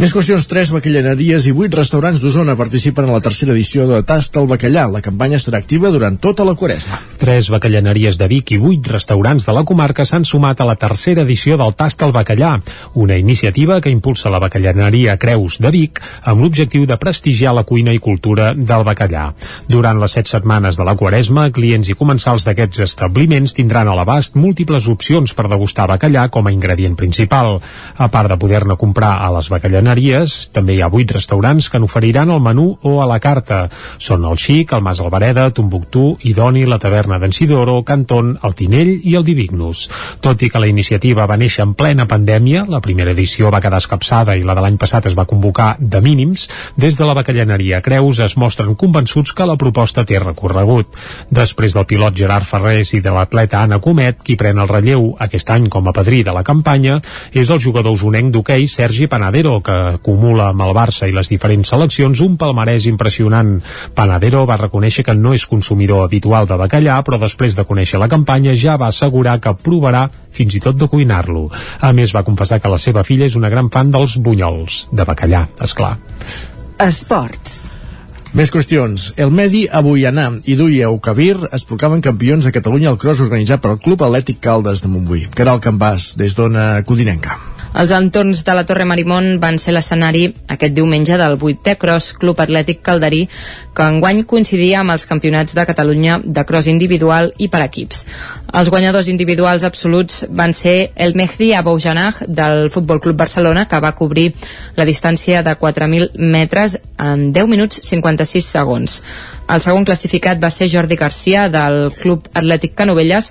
Més qüestions, tres bacallaneries i vuit restaurants d'Osona participen a la tercera edició de Tast al Bacallà. La campanya estarà activa durant tota la quaresma. Tres bacallaneries de Vic i vuit restaurants de la comarca s'han sumat a la tercera edició del Tast al Bacallà, una iniciativa que impulsa la bacallaneria Creus de Vic amb l'objectiu de prestigiar la cuina i cultura del bacallà. Durant les set setmanes de la Quaresma, clients i comensals d'aquests establiments tindran a l'abast múltiples opcions per degustar bacallà com a ingredient principal. A part de poder-ne comprar a les bacallaneries, també hi ha vuit restaurants que n'oferiran el menú o a la carta. Són el Xic, el Mas Alvareda, Tombuctú, Idoni, la Taverna d'en Sidoro, Canton, el Tinell i el Divignus. Tot i que la iniciativa va néixer en plena pandèmia, la primera edició va quedar escapçada i la de l'any passat es va convocar de mínims, des de la bacallaneria Creus es mostren convençuts convençuts que la proposta té recorregut. Després del pilot Gerard Ferrés i de l'atleta Anna Comet, qui pren el relleu aquest any com a padrí de la campanya, és el jugador usonenc d'hoquei Sergi Panadero, que acumula amb el Barça i les diferents seleccions un palmarès impressionant. Panadero va reconèixer que no és consumidor habitual de bacallà, però després de conèixer la campanya ja va assegurar que provarà fins i tot de cuinar-lo. A més, va confessar que la seva filla és una gran fan dels bunyols, de bacallà, és clar. Esports. Més qüestions. El Medi Abuianà i Duia Ucabir es proclamen campions de Catalunya al cross organitzat pel Club Atlètic Caldes de Montbui. Caral Campàs, des d'Ona Codinenca. Els entorns de la Torre Marimón van ser l'escenari aquest diumenge del 8è Cross Club Atlètic Calderí, que enguany coincidia amb els campionats de Catalunya de cross individual i per equips. Els guanyadors individuals absoluts van ser el Mehdi Aboujanah del Futbol Club Barcelona, que va cobrir la distància de 4.000 metres en 10 minuts 56 segons. El segon classificat va ser Jordi Garcia del Club Atlètic Canovelles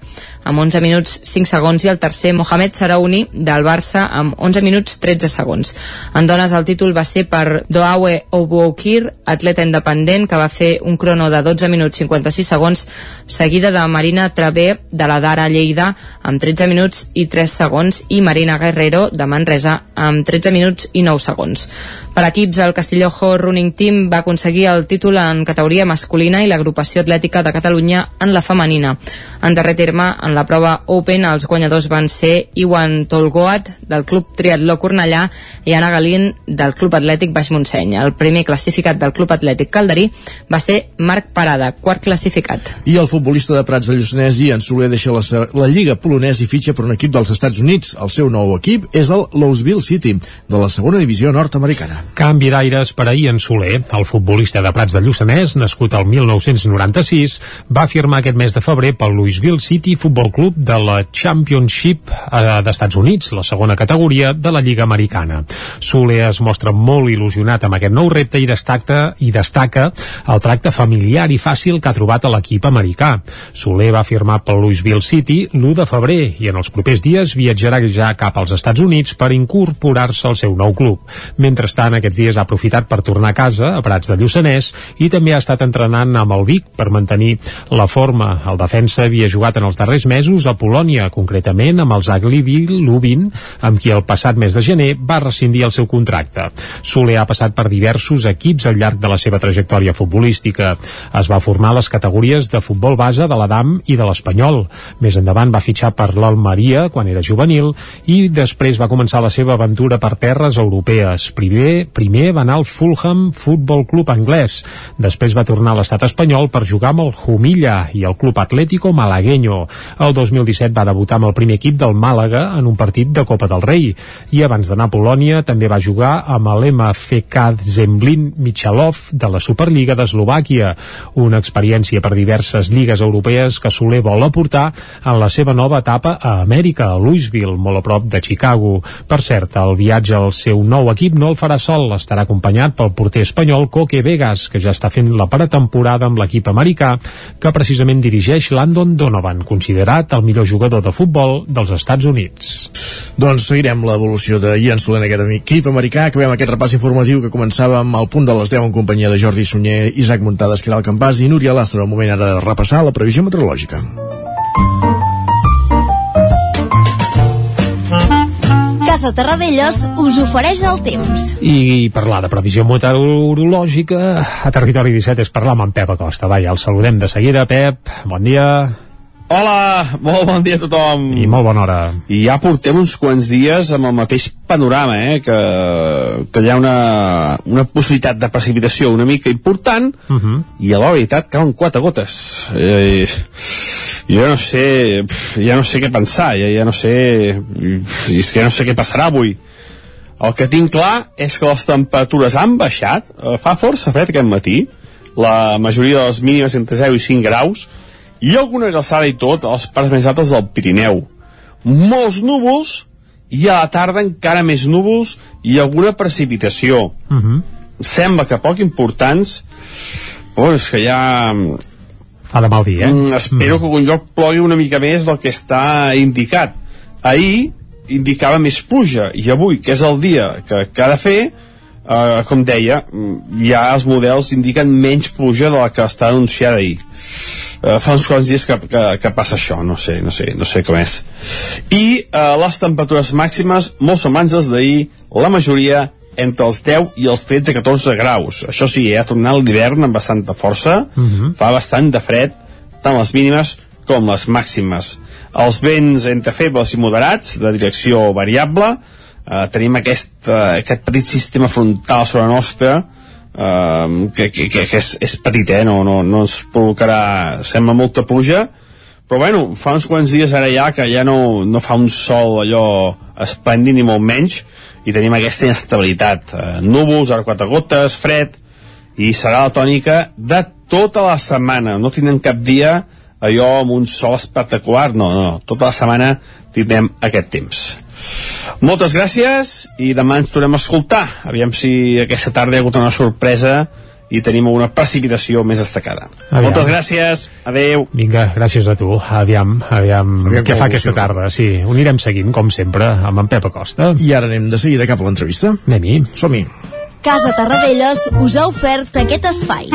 amb 11 minuts 5 segons i el tercer Mohamed Zarauni del Barça amb 11 minuts 13 segons. En dones el títol va ser per Doawe Obuokir, atleta independent que va fer un crono de 12 minuts 56 segons seguida de Marina Travé de de la Dara Lleida amb 13 minuts i 3 segons i Marina Guerrero de Manresa amb 13 minuts i 9 segons. Per equips, el Castillojo Running Team va aconseguir el títol en categoria masculina i l'agrupació atlètica de Catalunya en la femenina. En darrer terme, en la prova Open, els guanyadors van ser Iwan Tolgoat, del Club Triatló Cornellà, i Anna Galín, del Club Atlètic Baix Montseny. El primer classificat del Club Atlètic Calderí va ser Marc Parada, quart classificat. I el futbolista de Prats de Lluçanès, Ian Soler, deixa la, la Lliga polonès i fitxa per un equip dels Estats Units. El seu nou equip és el Louisville City, de la segona divisió nord-americana. Canvi d'aires per a Ian Soler. El futbolista de Prats de Lluçanès, nascut al 1996, va firmar aquest mes de febrer pel Louisville City Football Club de la Championship eh, d'Estats Units, la segona categoria de la Lliga Americana. Soler es mostra molt il·lusionat amb aquest nou repte i destaca, i destaca el tracte familiar i fàcil que ha trobat a l'equip americà. Soler va firmar pel Louisville City l'1 de febrer i en els propers dies viatjarà ja cap als Estats Units per incorporar-se al seu nou club. Mentrestant, aquests dies ha aprofitat per tornar a casa, a Prats de Lluçanès, i també ha estat entrenant amb el Vic per mantenir la forma. El defensa havia jugat en els darrers mesos a Polònia, concretament amb els Aglivi Lubin, amb qui el passat mes de gener va rescindir el seu contracte. Soler ha passat per diversos equips al llarg de la seva trajectòria futbolística. Es va formar a les categories de futbol base de l'Adam i de l'Espanyol. Més endavant va fitxar per l'Almeria quan era juvenil i després va començar la seva aventura per terres europees. Primer, primer va anar al Fulham Football Club anglès. Després va tornar a l'estat espanyol per jugar amb el Jumilla i el Club Atlético Malagueño. El 2017 va debutar amb el primer equip del Màlaga en un partit de Copa del Rei i abans d'anar a Polònia també va jugar amb l'MFK Zemlin Michalov de la Superliga d'Eslovàquia, una experiència per diverses lligues europees que Soler vol aportar en la seva nova etapa a Amèrica, a Louisville, molt a prop de Chicago. Per cert, el viatge al seu nou equip no el farà sol, estarà acompanyat pel porter espanyol Coque Vegas, que ja està fent la pretemporada amb l'equip americà, que precisament dirigeix Landon Donovan, considerat el millor jugador de futbol dels Estats Units. Doncs seguirem l'evolució de Ian Soler en aquest equip americà. Acabem aquest repàs informatiu que començàvem al punt de les 10 en companyia de Jordi Sunyer, Isaac Muntades, Caral Campàs i Núria Lázaro. El moment ara de repassar la previsió meteorològica. Casa Terradellos us ofereix el temps. I parlar de previsió meteorològica a Territori 17 és parlar amb en Pep Acosta. Va, ja el saludem de seguida. Pep, bon dia. Hola, molt bon dia a tothom. I molt bona hora. I ja portem uns quants dies amb el mateix panorama, eh? que, que hi ha una, una possibilitat de precipitació una mica important Uh -huh. i a la veritat cauen quatre gotes. Eh, jo no sé, ja no sé què pensar, ja, ja no sé, és que ja no sé què passarà avui. El que tinc clar és que les temperatures han baixat, eh, fa força fred aquest matí, la majoria de les mínimes entre 0 i 5 graus, i alguna glaçada i tot a les parts més altes del Pirineu. Molts núvols, i a la tarda encara més núvols i alguna precipitació. Uh -huh. Sembla que poc importants, però és que ja Fa de mal dir, eh? Mm, espero que algun lloc plogui una mica més del que està indicat. Ahir indicava més pluja i avui, que és el dia que, que ha de fer, eh, com deia, mm, ja els models indiquen menys pluja de la que està anunciada ahir. Eh, fa uns quants dies que, que, que passa això, no sé, no sé, no sé com és. I eh, les temperatures màximes, molt semblants als d'ahir, la majoria entre els 10 i els 13-14 graus. Això sí, eh, ha tornat l'hivern amb bastanta força, Uh -huh. fa bastant de fred, tant les mínimes com les màximes. Els vents entre febles i moderats, de direcció variable, eh, tenim aquest, eh, aquest petit sistema frontal sobre la nostra, eh, que, que, que, que és, és petit, eh? no, no, no ens provocarà, sembla molta pluja, però bueno, fa uns quants dies ara ja que ja no, no fa un sol allò esplèndid ni molt menys i tenim aquesta inestabilitat. Eh, núvols, ara quatre gotes, fred i serà la tònica de tota la setmana. No tindrem cap dia allò amb un sol espectacular. No, no, tota la setmana tindrem aquest temps. Moltes gràcies i demà ens tornem a escoltar. Aviam si aquesta tarda hi ha hagut una sorpresa i tenim una precipitació més destacada Aviam. moltes gràcies, adeu Vinga, gràcies a tu. Aviam, aviam, Aviam què fa aquesta tarda. Sí, ho anirem seguint, com sempre, amb en Pep Acosta. I ara anem de seguida cap a l'entrevista. Anem-hi. Som-hi. Casa Terradellos us ha ofert aquest espai.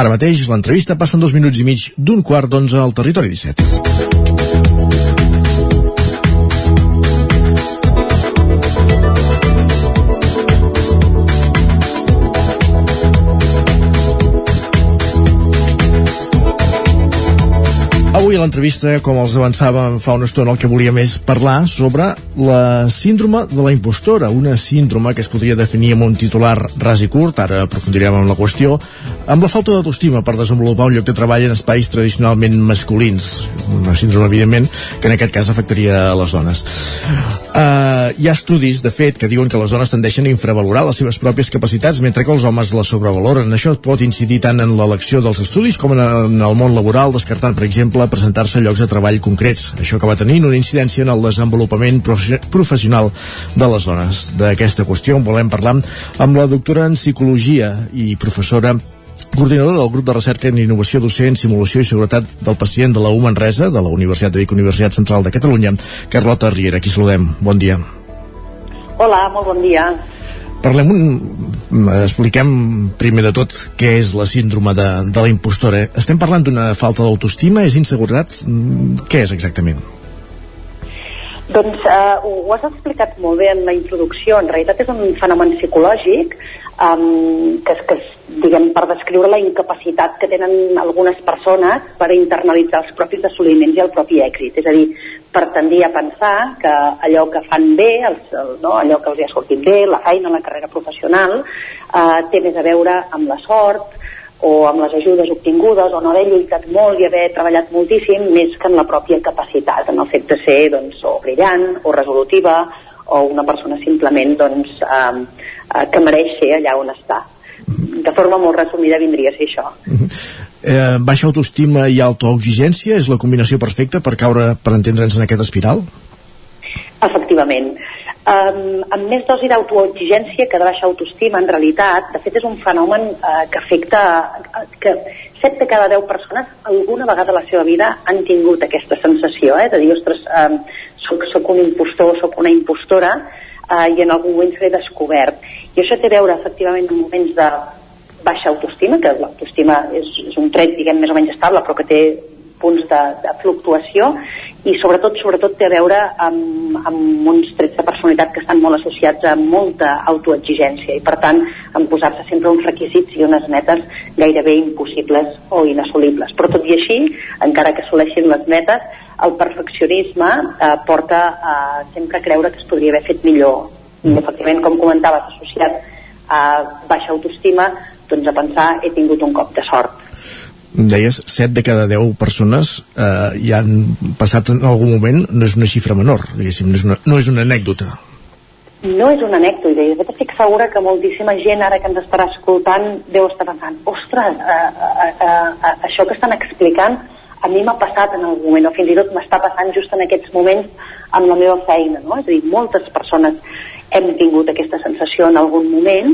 Ara mateix l'entrevista passa en dos minuts i mig d'un quart d'onze al territori 17. Avui a l'entrevista, com els avançàvem fa una estona, el que volíem és parlar sobre la síndrome de la impostora, una síndrome que es podria definir amb un titular ras i curt, ara aprofundirem en la qüestió, amb la falta d'autoestima per desenvolupar un lloc de treball en espais tradicionalment masculins, una síndrome, evidentment, que en aquest cas afectaria a les dones. Uh, hi ha estudis, de fet, que diuen que les dones tendeixen a infravalorar les seves pròpies capacitats, mentre que els homes les sobrevaloren. Això pot incidir tant en l'elecció dels estudis com en el món laboral, descartant, per exemple, presentar-se a llocs de treball concrets. Això acaba tenint una incidència en el desenvolupament professional de les dones. D'aquesta qüestió en volem parlar amb la doctora en Psicologia i professora coordinadora del grup de recerca en innovació docent, simulació i seguretat del pacient de la U de la Universitat de Vic, Universitat Central de Catalunya, Carlota Riera. Aquí saludem. Bon dia. Hola, molt bon dia. Parlem un... expliquem primer de tot què és la síndrome de, de la impostora. Estem parlant d'una falta d'autoestima, és inseguretat? Què és exactament? Doncs eh, ho, ho has explicat molt bé en la introducció. En realitat és un fenomen psicològic um, que, que és, diguem, per descriure la incapacitat que tenen algunes persones per internalitzar els propis assoliments i el propi èxit. És a dir, per tendir a pensar que allò que fan bé, els, el, no, allò que els ha sortit bé, la feina, la carrera professional, eh, té més a veure amb la sort, o amb les ajudes obtingudes o no haver lluitat molt i haver treballat moltíssim més que en la pròpia capacitat, en el fet de ser doncs, o brillant o resolutiva o una persona simplement doncs, eh, eh, que mereix ser allà on està. De forma molt resumida vindria a ser això. Eh, baixa autoestima i autoexigència és la combinació perfecta per caure, per entendre'ns en aquest espiral? Efectivament um, amb més dosi d'autoexigència que de baixa autoestima, en realitat, de fet és un fenomen uh, que afecta que 7 de cada 10 persones alguna vegada a la seva vida han tingut aquesta sensació, eh, de dir, ostres, um, soc, soc un impostor, soc una impostora, uh, i en algun moment s'he descobert. I això té a veure, efectivament, en moments de baixa autoestima, que l'autoestima és, és un tret, diguem, més o menys estable, però que té punts de, de fluctuació i sobretot sobretot té a veure amb, amb uns trets de personalitat que estan molt associats a molta autoexigència i per tant en posar-se sempre uns requisits i unes metes gairebé impossibles o inassolibles. Però tot i així, encara que assoleixin les metes, el perfeccionisme eh, porta a sempre creure que es podria haver fet millor. I efectivament, com comentaves, associat a baixa autoestima, doncs a pensar he tingut un cop de sort deies, 7 de cada 10 persones eh, hi han passat en algun moment, no és una xifra menor, diguéssim, no és una, no és una anècdota. No és una anècdota, i de fet estic segura que moltíssima gent ara que ens estarà escoltant deu estar pensant, ostres, eh, eh, eh, eh, això que estan explicant a mi m'ha passat en algun moment, o fins i tot m'està passant just en aquests moments amb la meva feina, no? És a dir, moltes persones hem tingut aquesta sensació en algun moment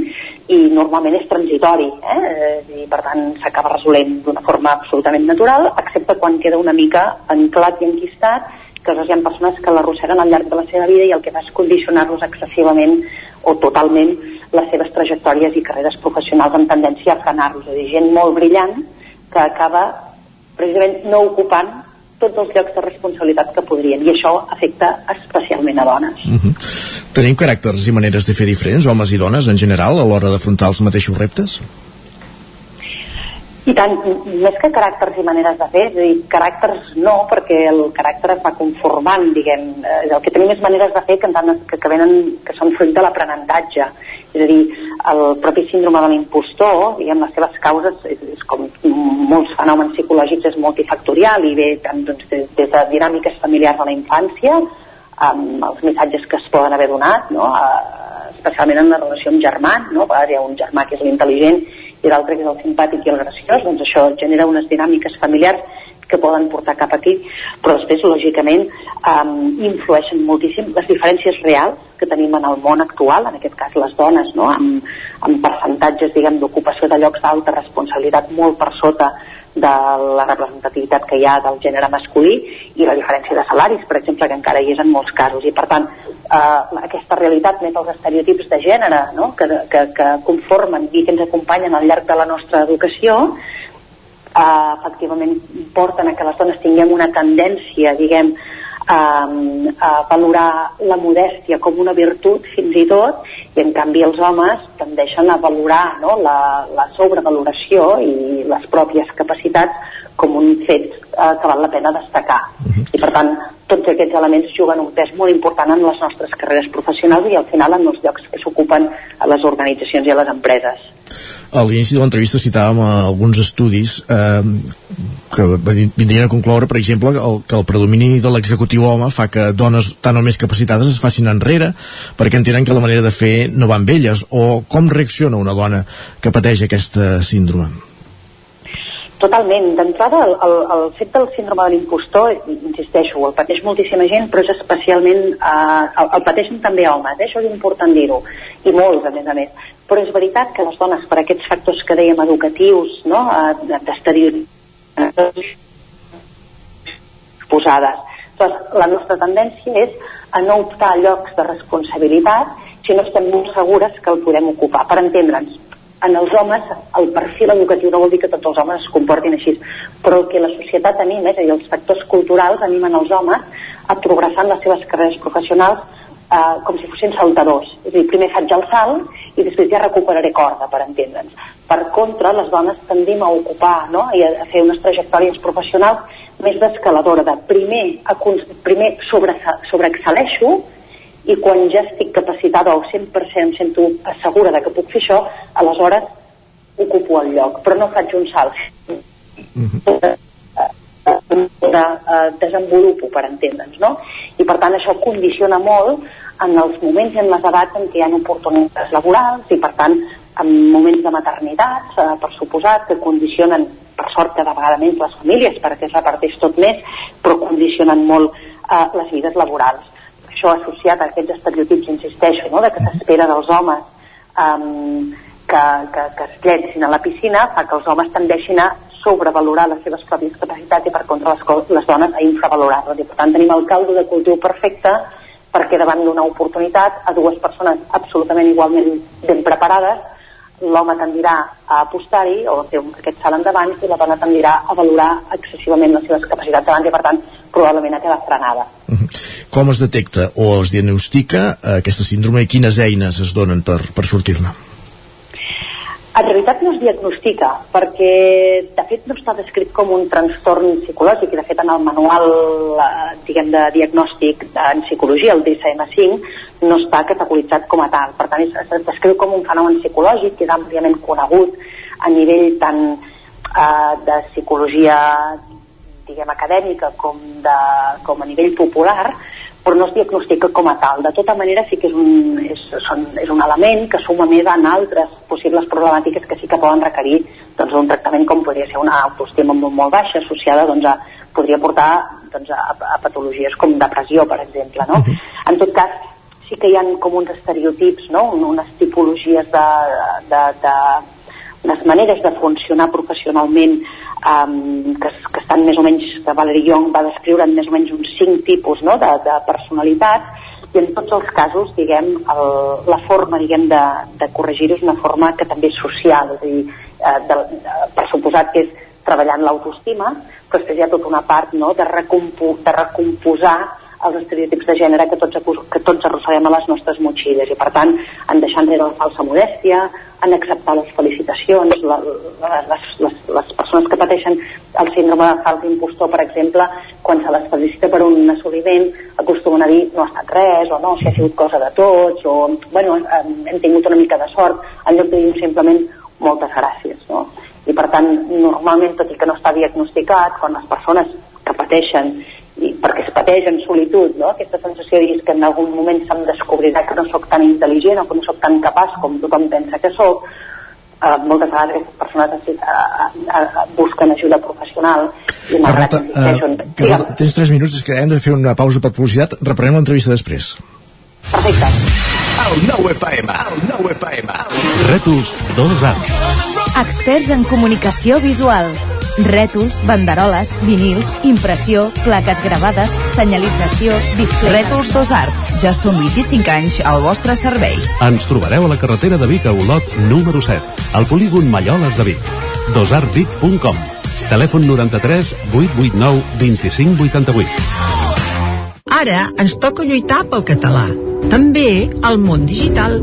i normalment és transitori eh? i per tant s'acaba resolent d'una forma absolutament natural excepte quan queda una mica anclat i enquistat que hi ha persones que l'arrosseguen al llarg de la seva vida i el que fa és condicionar-los excessivament o totalment les seves trajectòries i carreres professionals amb tendència a frenar-los, és a dir, gent molt brillant que acaba precisament no ocupant tots els llocs de responsabilitat que podrien i això afecta especialment a dones. Uh -huh. Tenim caràcters i maneres de fer diferents, homes i dones en general, a l'hora d'afrontar els mateixos reptes? I tant, més que caràcters i maneres de fer, és a dir, caràcters no, perquè el caràcter es va conformant, diguem. Eh, el que tenim és maneres de fer que, que, que, venen, que són fruit de l'aprenentatge. És a dir, el propi síndrome de l'impostor, diguem, les seves causes, és, és com molts fenòmens psicològics, és multifactorial i ve tant doncs, des, des de dinàmiques familiars a la infància, amb els missatges que es poden haver donat, no? a, especialment en la relació amb germans, no? hi ha un germà que és l'intel·ligent i l'altre que és el simpàtic i el graciós, doncs això genera unes dinàmiques familiars que poden portar cap aquí, però després, lògicament, um, influeixen moltíssim les diferències reals que tenim en el món actual, en aquest cas les dones, no? amb, amb percentatges diguem d'ocupació de llocs d'alta responsabilitat molt per sota de la representativitat que hi ha del gènere masculí i la diferència de salaris, per exemple, que encara hi és en molts casos. I, per tant, eh, aquesta realitat més els estereotips de gènere no? que, que, que conformen i que ens acompanyen al llarg de la nostra educació eh, efectivament porten a que les dones tinguem una tendència, diguem, a, a valorar la modèstia com una virtut fins i tot i en canvi els homes tendeixen a valorar no, la, la sobrevaloració i les pròpies capacitats com un fet eh, que val la pena destacar. Uh -huh. I per tant, tots aquests elements juguen un pes molt important en les nostres carreres professionals i al final en els llocs que s'ocupen a les organitzacions i a les empreses. A l'inici de l'entrevista citàvem alguns estudis eh, que vindrien a concloure, per exemple, el, que el predomini de l'executiu home fa que dones tan o més capacitades es facin enrere perquè entenen que la manera de fer no va amb elles o com reacciona una dona que pateix aquesta síndrome? Totalment. D'entrada, el, el, el fet del síndrome de l'impostor, insisteixo, el pateix moltíssima gent, però és especialment... Eh, el, el pateixen també homes, eh? això és important dir-ho, i molts, a més a més. Però és veritat que les dones, per aquests factors que dèiem educatius, no? eh, posades. Llavors, la nostra tendència és a no optar a llocs de responsabilitat si no estem molt segures que el podem ocupar. Per entendre'ns, en els homes el perfil educatiu no vol dir que tots els homes es comportin així, però que la societat anima, és a dir, els factors culturals animen els homes a progressar en les seves carreres professionals eh, com si fossin saltadors. És a dir, primer faig el salt i després ja recuperaré corda, per entendre'ns. Per contra, les dones tendim a ocupar no? i a fer unes trajectòries professionals més d'escaladora, de primer, primer sobre, sobreexcel·leixo i quan ja estic capacitada o 100% em sento segura de que puc fer això, aleshores ocupo el lloc, però no faig un salt. Mm -hmm. de, uh, desenvolupo, per entendre'ns, no? I per tant això condiciona molt en els moments i en les edats en què hi ha oportunitats laborals i per tant en moments de maternitat, uh, per suposat, que condicionen per sort cada vegada menys les famílies perquè es reparteix tot més, però condicionen molt uh, les vides laborals això associat a aquests estereotips, insisteixo, no? de que s'espera dels homes um, que, que, que es llencin a la piscina, fa que els homes tendeixin a sobrevalorar les seves pròpies capacitats i per contra les, les dones a infravalorar-les. I per tant tenim el caldo de cultiu perfecte perquè davant d'una oportunitat a dues persones absolutament igualment ben preparades l'home tendirà a apostar-hi o fer aquest salt endavant i la dona tendirà a valorar excessivament les seves capacitats davant i per tant probablement a quedar frenada. Com es detecta o es diagnostica eh, aquesta síndrome i quines eines es donen per, per sortir-ne? En realitat no es diagnostica, perquè de fet no està descrit com un trastorn psicològic i de fet en el manual eh, diguem de diagnòstic en psicologia, el DSM-5, no està categoritzat com a tal. Per tant, es, es descriu com un fenomen psicològic que és àmpliament conegut a nivell tant eh, de psicologia diguem acadèmica com, de, com a nivell popular, però no es diagnostica com a tal. De tota manera sí que és un, és, són, és un element que suma més en altres possibles problemàtiques que sí que poden requerir doncs, un tractament com podria ser una autoestima molt, molt baixa associada doncs, a, podria portar doncs, a, a patologies com depressió, per exemple. No? Uh -huh. En tot cas, sí que hi ha com uns estereotips, no? unes tipologies de, de, de, unes maneres de funcionar professionalment um, que, que estan més o menys, que Valerie Young va descriure en més o menys uns cinc tipus no? de, de personalitat i en tots els casos, diguem, el, la forma, diguem, de, de corregir-ho és una forma que també és social, és a dir, eh, de, de, per suposat que és treballant l'autoestima, però després hi ha tota una part no, de, recompo, de recomposar els estereotips de gènere que tots, que tots arrosseguem a les nostres motxilles i per tant en deixar enrere la falsa modèstia en acceptar les felicitacions la, les, les, les persones que pateixen el síndrome de fals impostor per exemple, quan se les felicita per un assoliment, acostumen a dir no ha estat res, o no, si ha sigut cosa de tots o, bueno, hem tingut una mica de sort en lloc de dir simplement moltes gràcies, no? I per tant, normalment, tot i que no està diagnosticat, quan les persones que pateixen i perquè es pateix en solitud, no? aquesta sensació de que en algun moment se'm descobrirà que no sóc tan intel·ligent o que no sóc tan capaç com tothom pensa que sóc, eh, moltes vegades aquestes persones eh, eh, eh, busquen ajuda professional i Carlota, uh, Carlota, tens 3 minuts, és que hem de fer una pausa per publicitat, reprenem l'entrevista després. Perfecte. El nou FM, el nou FM. Rètols 2A. Experts en comunicació visual Rètols, banderoles, vinils, impressió, plaques gravades, senyalització, displays... Rètols Dos Art. Ja són 25 anys al vostre servei. Ens trobareu a la carretera de Vic a Olot, número 7, al polígon Malloles de Vic. dosartvic.com Telèfon 93 889 2588. Ara ens toca lluitar pel català. També al món digital.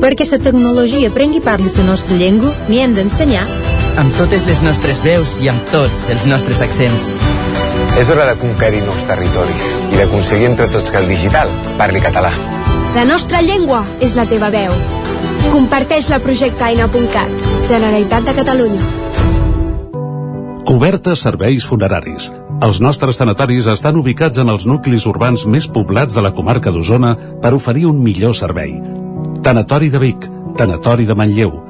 Perquè la tecnologia prengui part de la nostra llengua, n'hi hem d'ensenyar. Amb totes les nostres veus i amb tots els nostres accents. És hora de conquerir nous territoris i d'aconseguir entre tots que el digital parli català. La nostra llengua és la teva veu. Comparteix-la a projectaina.cat. Generalitat de Catalunya. Cobertes serveis funeraris. Els nostres tanatoris estan ubicats en els nuclis urbans més poblats de la comarca d'Osona per oferir un millor servei. Tanatori de Vic, Tanatori de Manlleu,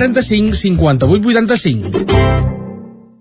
135 58 85.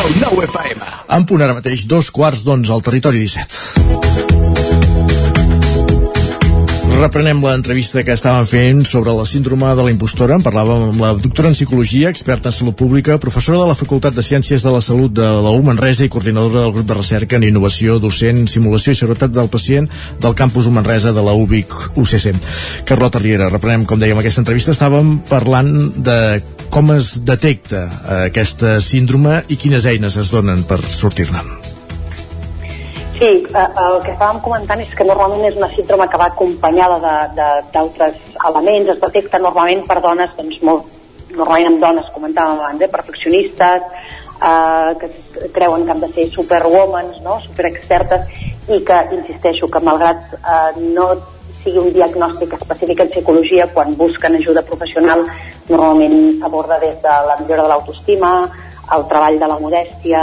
El nou FM. En punt ara mateix, dos quarts d'onze al territori 17. Reprenem l'entrevista que estàvem fent sobre la síndrome de la impostora. En parlàvem amb la doctora en Psicologia, experta en salut pública, professora de la Facultat de Ciències de la Salut de la U Manresa i coordinadora del grup de recerca en innovació, docent, simulació i seguretat del pacient del campus U Manresa de la UBIC UCC. Carlota Riera, reprenem, com dèiem, aquesta entrevista. Estàvem parlant de com es detecta eh, aquesta síndrome i quines eines es donen per sortir-ne. Sí, eh, el que estàvem comentant és que normalment és una síndrome que va acompanyada d'altres elements, es detecta normalment per dones, doncs molt, normalment amb dones, comentàvem abans, eh, perfeccionistes, eh, que creuen que han de ser superwomans, no? superexpertes, i que, insisteixo, que malgrat eh, no sigui un diagnòstic específic en psicologia, quan busquen ajuda professional, normalment s'aborda des de la millora de l'autoestima, el treball de la modèstia,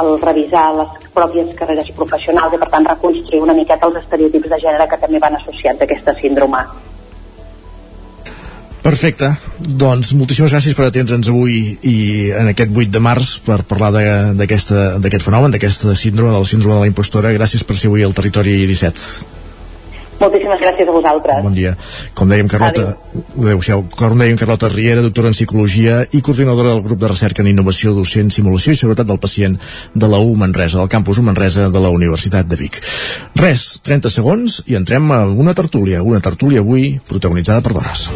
el revisar les pròpies carreres professionals i per tant reconstruir una miqueta els estereotips de gènere que també van associats a aquesta síndrome. Perfecte, doncs moltíssimes gràcies per atendre'ns avui i en aquest 8 de març per parlar d'aquest fenomen, d'aquesta síndrome, de la síndrome de la impostora. Gràcies per ser avui al Territori 17. Moltíssimes gràcies a vosaltres. Bon dia. Com dèiem, Carlota, adéu-siau, com dèiem, Carlota Riera, doctora en Psicologia i coordinadora del grup de recerca en innovació, docent, simulació i seguretat del pacient de la U Manresa, del campus U Manresa de la Universitat de Vic. Res, 30 segons i entrem a una tertúlia, una tertúlia avui protagonitzada per dones.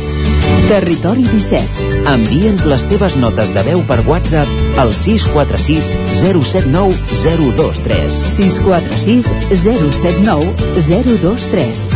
Territori 17. Envia'ns les teves notes de veu per WhatsApp al 646 079 023. 646 079 023.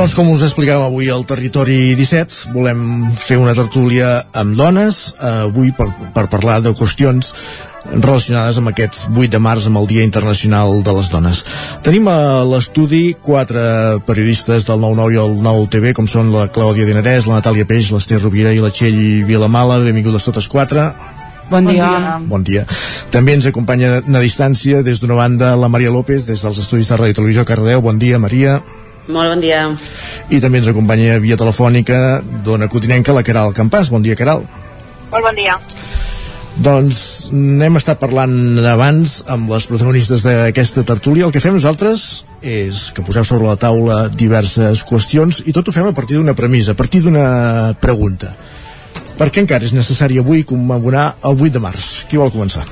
Com us explicàvem avui al Territori 17, volem fer una tertúlia amb dones, eh, avui per, per parlar de qüestions relacionades amb aquest 8 de març amb el Dia Internacional de les Dones. Tenim a l'estudi quatre periodistes del 9-9 i el 9-TV, com són la Clàudia Dinarès, la Natàlia Peix, l'Ester Rovira i la Txell Vilamala. Benvingudes totes quatre. Bon dia. Bon dia. També ens acompanya a distància des d'una banda la Maria López, des dels estudis de Ràdio i Televisió Cardeu. Bon dia, Maria. Molt bon dia. I també ens acompanya via telefònica d'Ona Cotinenca, la Caral Campàs. Bon dia, Caral. Molt bon dia. Doncs n'hem estat parlant abans amb les protagonistes d'aquesta tertúlia. El que fem nosaltres és que poseu sobre la taula diverses qüestions i tot ho fem a partir d'una premissa, a partir d'una pregunta. Per què encara és necessari avui commemorar el 8 de març? Qui vol començar?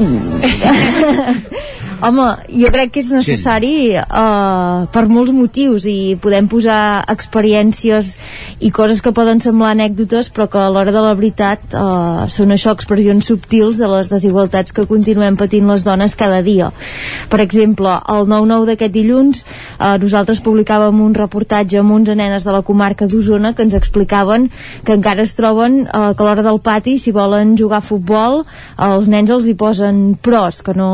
Home, jo crec que és necessari uh, per molts motius i podem posar experiències i coses que poden semblar anècdotes però que a l'hora de la veritat uh, són això, expressions subtils de les desigualtats que continuem patint les dones cada dia. Per exemple, el 9-9 d'aquest dilluns uh, nosaltres publicàvem un reportatge amb 11 nenes de la comarca d'Osona que ens explicaven que encara es troben uh, que a l'hora del pati si volen jugar a futbol els nens els hi posen pros que no,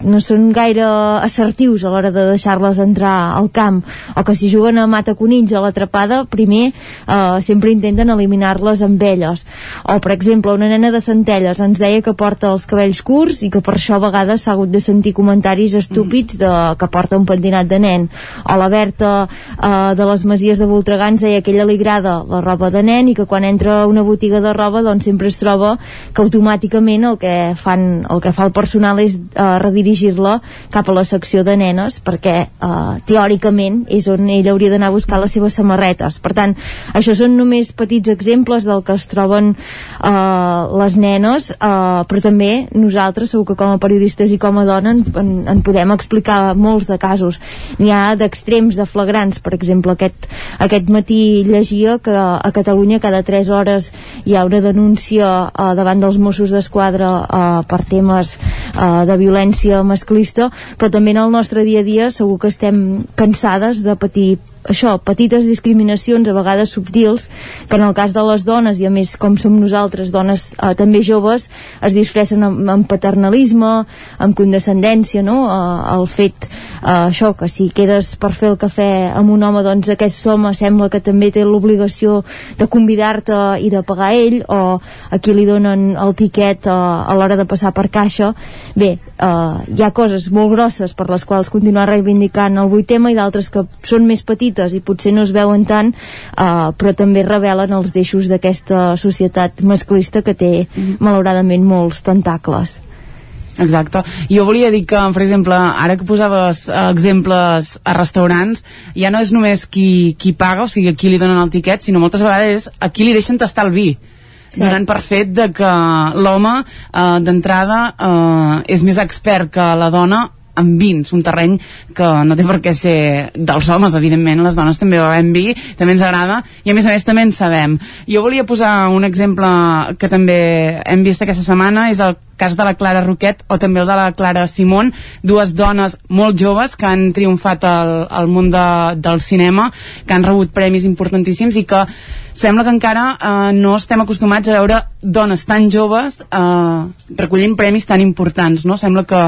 no són gaire assertius a l'hora de deixar-les entrar al camp o que si juguen a mata conills a l'atrapada primer eh, sempre intenten eliminar-les amb elles. O per exemple una nena de Centelles ens deia que porta els cabells curts i que per això a vegades s'ha hagut de sentir comentaris estúpids de, que porta un pentinat de nen. O la Berta eh, de les Masies de Voltregà ens deia que ella li agrada la roba de nen i que quan entra a una botiga de roba doncs sempre es troba que automàticament el que, fan, el que fa el personal és eh, redirigir-la cap a la secció de nenes perquè eh, teòricament és on ella hauria d'anar a buscar les seves samarretes. Per tant, això són només petits exemples del que es troben eh, les nenes eh, però també nosaltres segur que com a periodistes i com a dona en, en, en podem explicar molts de casos. N'hi ha d'extrems, de flagrants. Per exemple aquest, aquest matí llegia que a Catalunya cada 3 hores hi ha una denúncia eh, davant dels Mossos d'Esquadra eh, per temes eh, de violència masclista però també en el nostre dia a dia segur que estem cansades de patir això, petites discriminacions a vegades subtils, que en el cas de les dones i a més com som nosaltres dones eh, també joves, es disfressen amb, amb paternalisme, amb condescendència no? Eh, el fet eh, això, que si quedes per fer el cafè amb un home, doncs aquest home sembla que també té l'obligació de convidar-te i de pagar ell o a qui li donen el tiquet eh, a l'hora de passar per caixa bé, eh, hi ha coses molt grosses per les quals continuar reivindicant el 8 tema i d'altres que són més petites i potser no es veuen tant eh, però també revelen els deixos d'aquesta societat masclista que té mm. malauradament molts tentacles Exacte. Jo volia dir que, per exemple, ara que posaves eh, exemples a restaurants, ja no és només qui, qui paga, o sigui, a qui li donen el tiquet, sinó moltes vegades a qui li deixen tastar el vi. Sí. donant per fet de que l'home eh, d'entrada eh, és més expert que la dona amb vins, un terreny que no té per què ser dels homes, evidentment, les dones també bevem vi, també ens agrada, i a més a més també en sabem. Jo volia posar un exemple que també hem vist aquesta setmana, és el cas de la Clara Roquet o també el de la Clara Simón, dues dones molt joves que han triomfat al, al món de, del cinema, que han rebut premis importantíssims i que sembla que encara eh, no estem acostumats a veure dones tan joves eh, recollint premis tan importants, no? Sembla que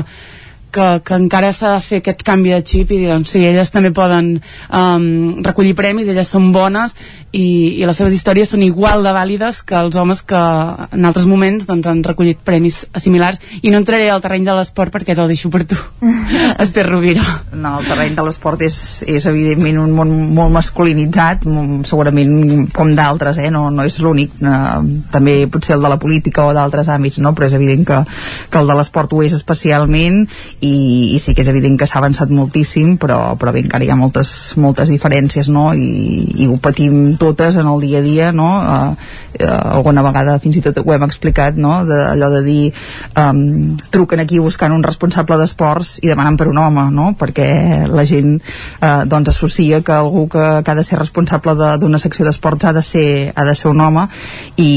que, que encara s'ha de fer aquest canvi de xip i dir, doncs sí, elles també poden um, recollir premis, elles són bones i, i les seves històries són igual de vàlides que els homes que en altres moments doncs, han recollit premis similars i no entraré al terreny de l'esport perquè te'l deixo per tu Esther Rovira No, el terreny de l'esport és, és evidentment un món molt masculinitzat segurament com d'altres eh? no, no és l'únic eh, també potser el de la política o d'altres àmbits no? però és evident que, que el de l'esport ho és especialment i, i sí que és evident que s'ha avançat moltíssim però, però bé, encara hi ha moltes, moltes diferències no? I, i ho patim totes en el dia a dia no? Uh, uh, alguna vegada fins i tot ho hem explicat no? de, allò de dir um, truquen aquí buscant un responsable d'esports i demanen per un home no? perquè la gent uh, doncs associa que algú que, que ha de ser responsable d'una secció d'esports ha, de ser, ha de ser un home i,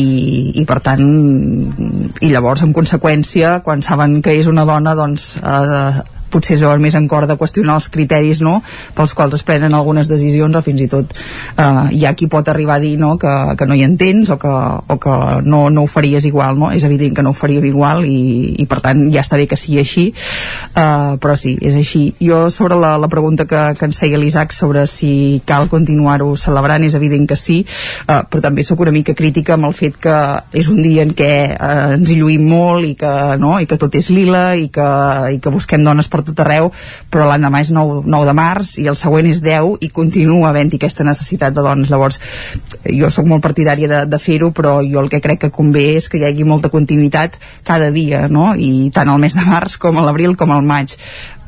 i per tant i llavors en conseqüència quan saben que és una dona doncs uh, potser es veuen més en cor de qüestionar els criteris no? pels quals es prenen algunes decisions o fins i tot eh, hi ha qui pot arribar a dir no? que, que no hi entens o que, o que no, no ho faries igual no? és evident que no ho faríem igual i, i per tant ja està bé que sigui així eh, però sí, és així jo sobre la, la pregunta que, que ens feia l'Isaac sobre si cal continuar-ho celebrant és evident que sí eh, però també sóc una mica crítica amb el fet que és un dia en què eh, ens hi lluïm molt i que, no? I que tot és lila i que, i que busquem dones per tot arreu però l'endemà és 9, 9 de març i el següent és 10 i continua havent-hi aquesta necessitat de dones llavors jo sóc molt partidària de, de fer-ho però jo el que crec que convé és que hi hagi molta continuïtat cada dia no? i tant al mes de març com a l'abril com al maig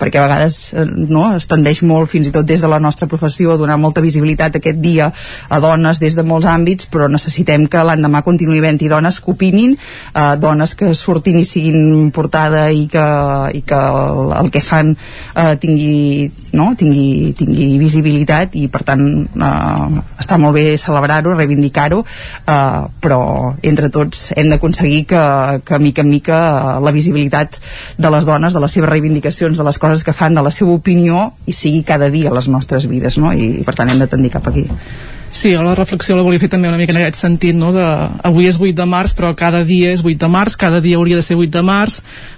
perquè a vegades eh, no, es tendeix molt fins i tot des de la nostra professió a donar molta visibilitat aquest dia a dones des de molts àmbits però necessitem que l'endemà continuï havent-hi dones que opinin, eh, dones que surtin i siguin portada i que, i que el, el que fan eh, tingui, no, tingui, tingui visibilitat i per tant eh, està molt bé celebrar-ho, reivindicar-ho eh, però entre tots hem d'aconseguir que, que mica en mica la visibilitat de les dones, de les seves reivindicacions, de les coses que fan, de la seva opinió i sigui cada dia a les nostres vides no? i per tant hem de tendir cap aquí Sí, la reflexió la volia fer també una mica en aquest sentit, no? de, avui és 8 de març, però cada dia és 8 de març, cada dia hauria de ser 8 de març,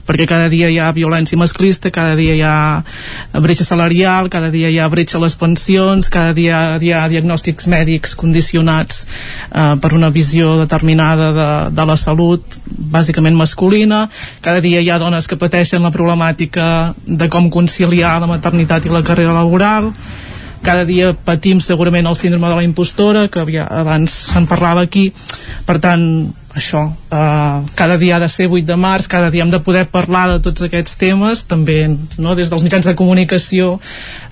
perquè cada dia hi ha violència masclista, cada dia hi ha bretxa salarial, cada dia hi ha bretxa a les pensions, cada dia hi ha diagnòstics mèdics condicionats eh, per una visió determinada de, de la salut, bàsicament masculina, cada dia hi ha dones que pateixen la problemàtica de com conciliar la maternitat i la carrera laboral, cada dia patim segurament el síndrome de la impostora que havia, abans se'n parlava aquí. Per tant això, eh, cada dia ha de ser 8 de març, cada dia hem de poder parlar de tots aquests temes, també no, des dels mitjans de comunicació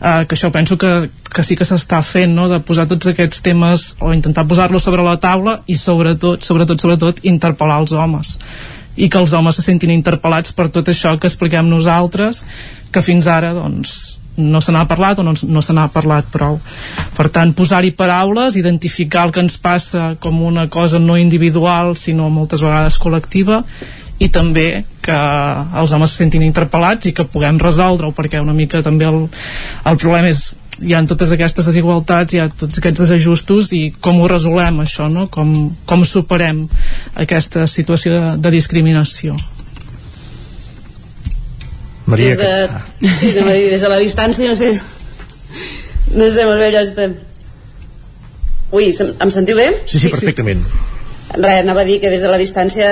eh, que això penso que, que sí que s'està fent no, de posar tots aquests temes o intentar posar-los sobre la taula i sobretot, sobretot, sobretot interpel·lar els homes. I que els homes se sentin interpel·lats per tot això que expliquem nosaltres que fins ara doncs no se n'ha parlat o no, no se n'ha parlat prou. Per tant, posar-hi paraules, identificar el que ens passa com una cosa no individual, sinó moltes vegades col·lectiva, i també que els homes se sentin interpel·lats i que puguem resoldre-ho, perquè una mica també el, el problema és hi ha totes aquestes desigualtats, hi ha tots aquests desajustos i com ho resolem això, no? com, com superem aquesta situació de, de discriminació. Maria, des de, sí, no, des de la distància no sé no sé molt bé allò estem ui, em sentiu bé? Sí, sí, perfectament res, anava a dir que des de la distància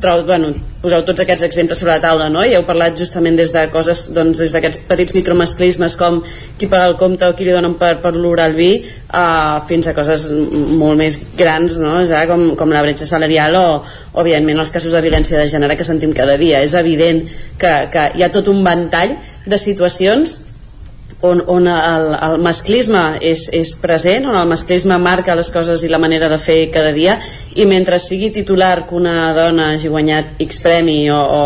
trobo, bueno, poseu tots aquests exemples sobre la taula, no? I heu parlat justament des de coses, doncs, des d'aquests petits micromasclismes com qui paga el compte o qui li donen per, per l'orar el vi uh, fins a coses molt més grans, no? Ja, com, com la bretxa salarial o, evidentment, els casos de violència de gènere que sentim cada dia. És evident que, que hi ha tot un ventall de situacions on, on el, el masclisme és, és present, on el masclisme marca les coses i la manera de fer cada dia. I mentre sigui titular que una dona hagi guanyat X premi o, o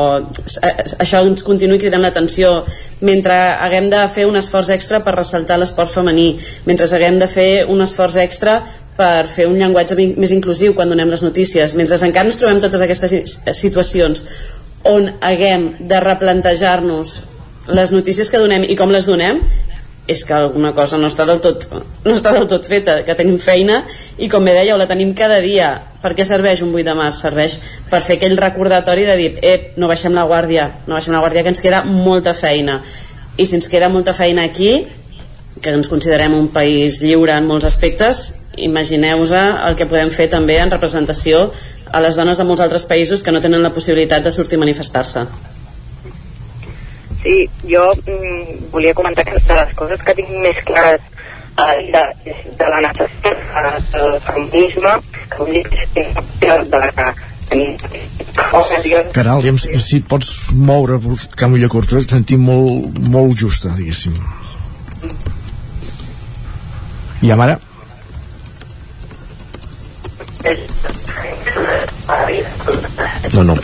això ens continuï cridant l'atenció mentre haguem de fer un esforç extra per ressaltar l'esport femení mentre haguem de fer un esforç extra per fer un llenguatge més inclusiu quan donem les notícies mentre encara ens trobem totes aquestes situacions on haguem de replantejar-nos les notícies que donem i com les donem és que alguna cosa no està del tot no està del tot feta, que tenim feina i com bé dèieu, la tenim cada dia. Per què serveix un 8 de març? Serveix per fer aquell recordatori de dir eh, no baixem la guàrdia, no baixem la guàrdia que ens queda molta feina. I si ens queda molta feina aquí que ens considerem un país lliure en molts aspectes imagineu-vos el que podem fer també en representació a les dones de molts altres països que no tenen la possibilitat de sortir a manifestar-se Sí, jo mm, volia comentar que de les coses que tinc més clares eh, de, de la necessitat del feminisme, que vull dir que és de la que Caral, diguem, si et pots moure buscar millor curta, et sentim molt, molt justa, diguéssim. I amb ara? No, no.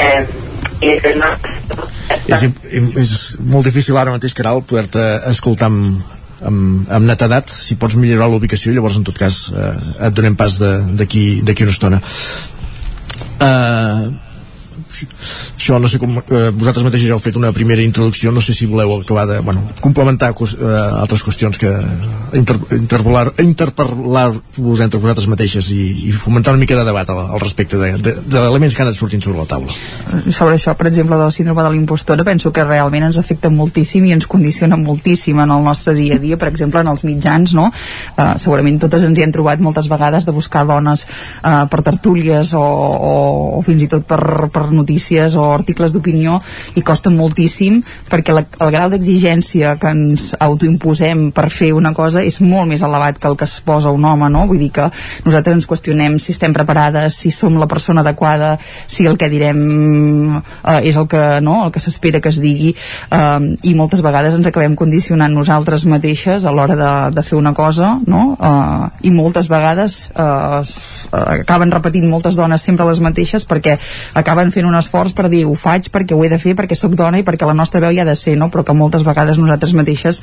Eh, és, és molt difícil ara mateix, Caral, poder-te escoltar amb, amb, amb netedat. Si pots millorar la ubicació llavors en tot cas eh, et donem pas d'aquí una estona. Uh, això no sé com eh, vosaltres mateixos heu fet una primera introducció no sé si voleu acabar de bueno, complementar eh, altres qüestions que inter, interpel·lar, interpel·lar-vos entre vosaltres mateixes i, i fomentar una mica de debat al, al respecte de, de, de que han sortint sobre la taula sobre això, per exemple, de la síndrome de l'impostora penso que realment ens afecta moltíssim i ens condiciona moltíssim en el nostre dia a dia per exemple en els mitjans no? Uh, segurament totes ens hi hem trobat moltes vegades de buscar dones uh, per tertúlies o, o, o fins i tot per, per notícies o articles d'opinió i costa moltíssim perquè la, el grau d'exigència que ens autoimposem per fer una cosa és molt més elevat que el que es posa un home no? vull dir que nosaltres ens qüestionem si estem preparades, si som la persona adequada si el que direm uh, és el que, no? el que s'espera que es digui uh, i moltes vegades ens acabem condicionant nosaltres mateixes a l'hora de, de fer una cosa no? uh, i moltes vegades uh, acaben repetint moltes dones sempre les mateixes perquè acaben fent un esforç per dir ho faig perquè ho he de fer perquè sóc dona i perquè la nostra veu hi ha de ser no? però que moltes vegades nosaltres mateixes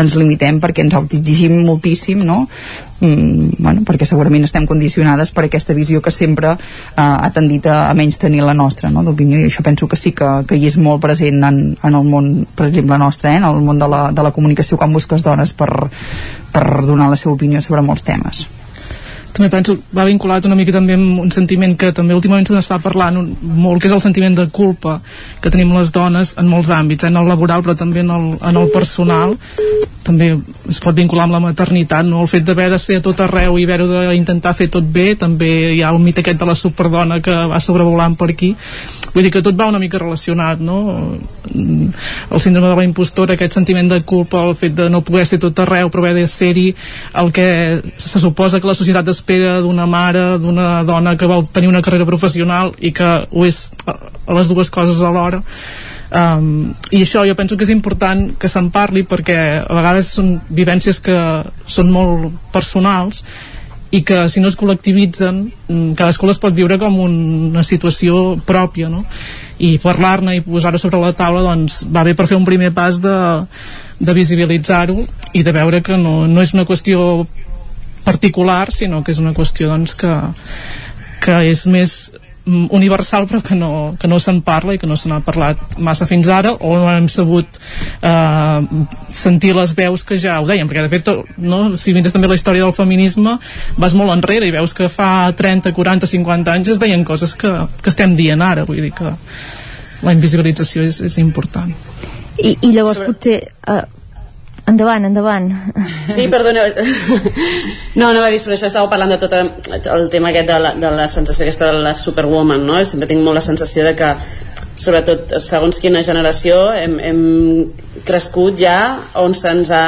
ens limitem perquè ens autoexigim moltíssim no? mm, bueno, perquè segurament estem condicionades per aquesta visió que sempre uh, ha tendit a, a menys tenir la nostra no? d'opinió i això penso que sí que, que hi és molt present en, en el món, per exemple nostre, eh? en el món de la, de la comunicació quan busques dones per, per donar la seva opinió sobre molts temes també penso va vinculat una mica també amb un sentiment que també últimament se n'està parlant un, molt, que és el sentiment de culpa que tenim les dones en molts àmbits, eh? en el laboral però també en el, en el personal també es pot vincular amb la maternitat no? el fet d'haver de ser a tot arreu i haver-ho d'intentar fer tot bé també hi ha el mite aquest de la superdona que va sobrevolant per aquí vull dir que tot va una mica relacionat no? el síndrome de la impostora aquest sentiment de culpa, el fet de no poder ser tot arreu però haver de ser-hi el que se suposa que la societat espera d'una mare, d'una dona que vol tenir una carrera professional i que ho és a les dues coses alhora um, i això jo penso que és important que se'n parli perquè a vegades són vivències que són molt personals i que si no es col·lectivitzen mm, cadascú les pot viure com una situació pròpia no? i parlar-ne i posar-ho sobre la taula doncs va bé per fer un primer pas de, de visibilitzar-ho i de veure que no, no és una qüestió particular sinó que és una qüestió doncs, que, que és més universal però que no, que no se'n parla i que no se n'ha parlat massa fins ara o no hem sabut eh, sentir les veus que ja ho deien perquè de fet no, si mires també la història del feminisme vas molt enrere i veus que fa 30, 40, 50 anys es deien coses que, que estem dient ara. Vull dir que la invisibilització és, és important. I, i llavors Sobre... potser uh, Endavant, endavant. Sí, perdona. No, no va dir sobre això, estava parlant de tot el tema aquest de la, de la sensació aquesta de la superwoman, no? Sempre tinc molt la sensació de que sobretot segons quina generació hem, hem crescut ja on se'ns ha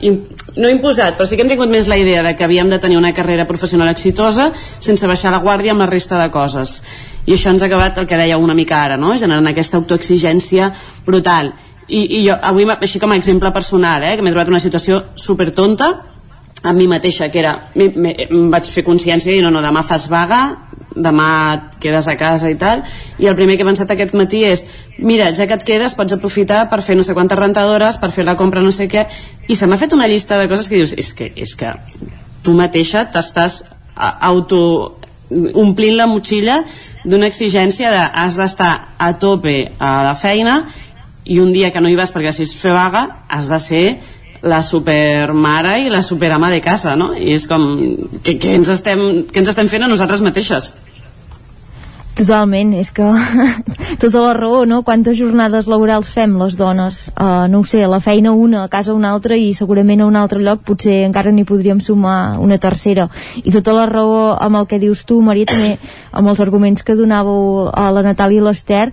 no imposat, però sí que hem tingut més la idea de que havíem de tenir una carrera professional exitosa sense baixar la guàrdia amb la resta de coses i això ens ha acabat el que deia una mica ara no? generant aquesta autoexigència brutal i, i jo avui així com a exemple personal eh, que m'he trobat una situació super tonta amb mi mateixa que era em vaig fer consciència i no, no, demà fas vaga demà et quedes a casa i tal i el primer que he pensat aquest matí és mira, ja que et quedes pots aprofitar per fer no sé quantes rentadores, per fer la compra no sé què i se m'ha fet una llista de coses que dius és que, és que tu mateixa t'estàs auto omplint la motxilla d'una exigència de has d'estar a tope a la feina i un dia que no hi vas perquè si es fer vaga has de ser la supermare i la superama de casa, no? I és com, què, què, ens, estem, què ens estem fent a nosaltres mateixes? Totalment, és que tota la raó, no? Quantes jornades laborals fem les dones? Uh, no ho sé, la feina una, a casa una altra i segurament a un altre lloc potser encara n'hi podríem sumar una tercera. I tota la raó amb el que dius tu, Maria, també amb els arguments que donàveu a la Natàlia i l'Ester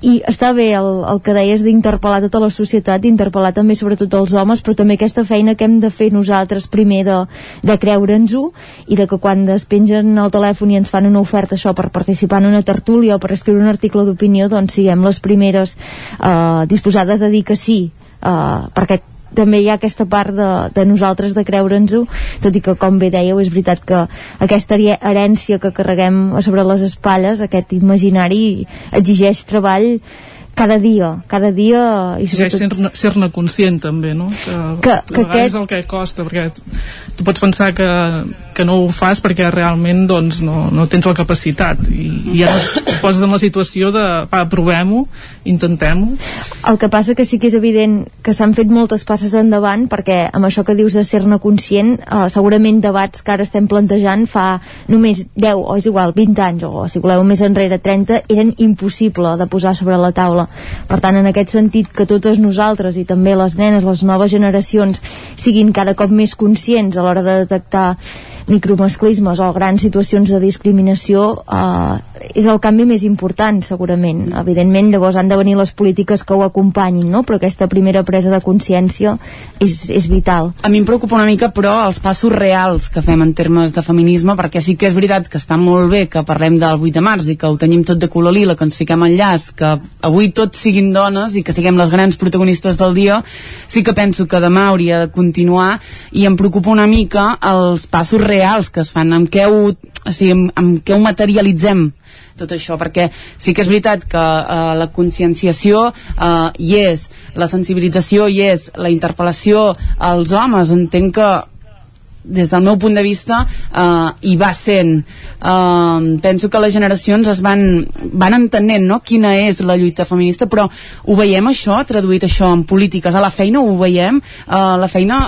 i està bé el, el que deies d'interpel·lar tota la societat, d'interpel·lar també sobretot els homes, però també aquesta feina que hem de fer nosaltres primer de, de creure'ns-ho i de que quan es pengen el telèfon i ens fan una oferta això per participar en una tertúlia o per escriure un article d'opinió doncs siguem les primeres eh, disposades a dir que sí eh, perquè també hi ha aquesta part de, de nosaltres de creure'ns-ho, tot i que com bé dèieu és veritat que aquesta herència que carreguem sobre les espatlles, aquest imaginari exigeix treball cada dia, cada dia i sobretot... ser-ne ser conscient també no? que, que, que aquest... és el que costa perquè tu pots pensar que, que no ho fas perquè realment doncs, no, no tens la capacitat. I, i ja et poses en la situació de va, provem-ho, intentem-ho. El que passa que sí que és evident que s'han fet moltes passes endavant perquè amb això que dius de ser-ne conscient eh, segurament debats que ara estem plantejant fa només 10 o és igual 20 anys o si voleu més enrere 30 eren impossible de posar sobre la taula. Per tant en aquest sentit que totes nosaltres i també les nenes, les noves generacions siguin cada cop més conscients a l'hora de detectar micromasclismes o grans situacions de discriminació eh, és el canvi més important segurament, evidentment llavors han de venir les polítiques que ho acompanyin no? però aquesta primera presa de consciència és, és vital. A mi em preocupa una mica però els passos reals que fem en termes de feminisme perquè sí que és veritat que està molt bé que parlem del 8 de març i que ho tenim tot de color lila, que ens fiquem en llaç que avui tots siguin dones i que siguem les grans protagonistes del dia sí que penso que demà hauria de continuar i em preocupa una mica els passos reals que es fan, amb què ho, o sigui, amb, amb què ho materialitzem tot això, perquè sí que és veritat que eh, la conscienciació eh, hi és, la sensibilització hi és, la interpel·lació als homes entenc que des del meu punt de vista eh, hi va sent. Eh, penso que les generacions es van, van entenent no? quina és la lluita feminista però ho veiem això, traduït això en polítiques. A la feina ho veiem eh, la feina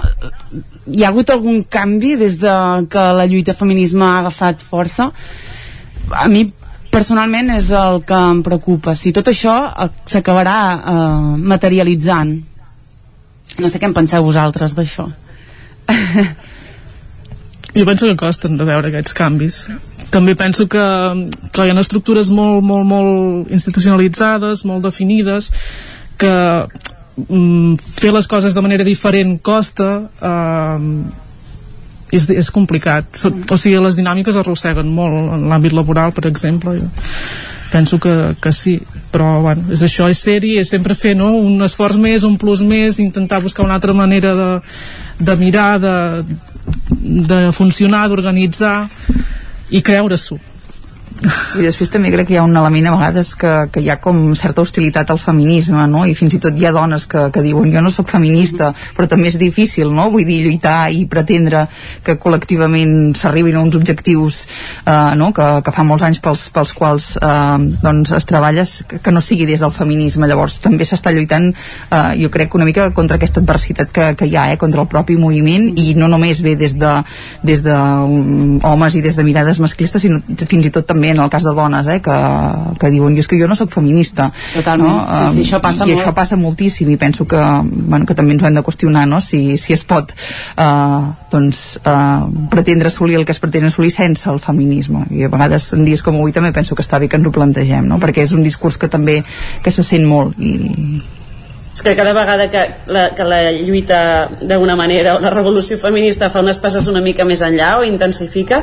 hi ha hagut algun canvi des de que la lluita feminisme ha agafat força? A mi personalment és el que em preocupa. Si tot això eh, s'acabarà eh, materialitzant. No sé què en penseu vosaltres d'això jo penso que costen de veure aquests canvis. També penso que, que hi ha estructures molt, molt, molt institucionalitzades molt definides que mm, fer les coses de manera diferent costa eh, és, és complicat. O sigui, les dinàmiques arrosseguen molt en l'àmbit laboral, per exemple jo penso que, que sí. Però bueno, és això, és ser-hi, és sempre fer no? un esforç més, un plus més intentar buscar una altra manera de, de mirar de, de funcionar, d'organitzar i creure-s'ho i després també crec que hi ha un element a vegades que, que hi ha com certa hostilitat al feminisme no? i fins i tot hi ha dones que, que diuen jo no sóc feminista però també és difícil no? vull dir lluitar i pretendre que col·lectivament s'arribin a uns objectius eh, no? que, que fa molts anys pels, pels quals eh, doncs es treballa que no sigui des del feminisme llavors també s'està lluitant eh, jo crec una mica contra aquesta adversitat que, que hi ha eh, contra el propi moviment i no només ve des de, des de um, homes i des de mirades masclistes sinó fins i tot també en el cas de dones eh, que, que diuen, és que jo no sóc feminista Totalment, no? sí, sí, això passa i molt. això passa moltíssim i penso que, bueno, que també ens ho hem de qüestionar no? si, si es pot eh, doncs, eh, pretendre assolir el que es pretén assolir sense el feminisme i a vegades en dies com avui també penso que està bé que ens ho plantegem no? perquè és un discurs que també que se sent molt i, és que cada vegada que la, que la lluita d'alguna manera o la revolució feminista fa unes passes una mica més enllà o intensifica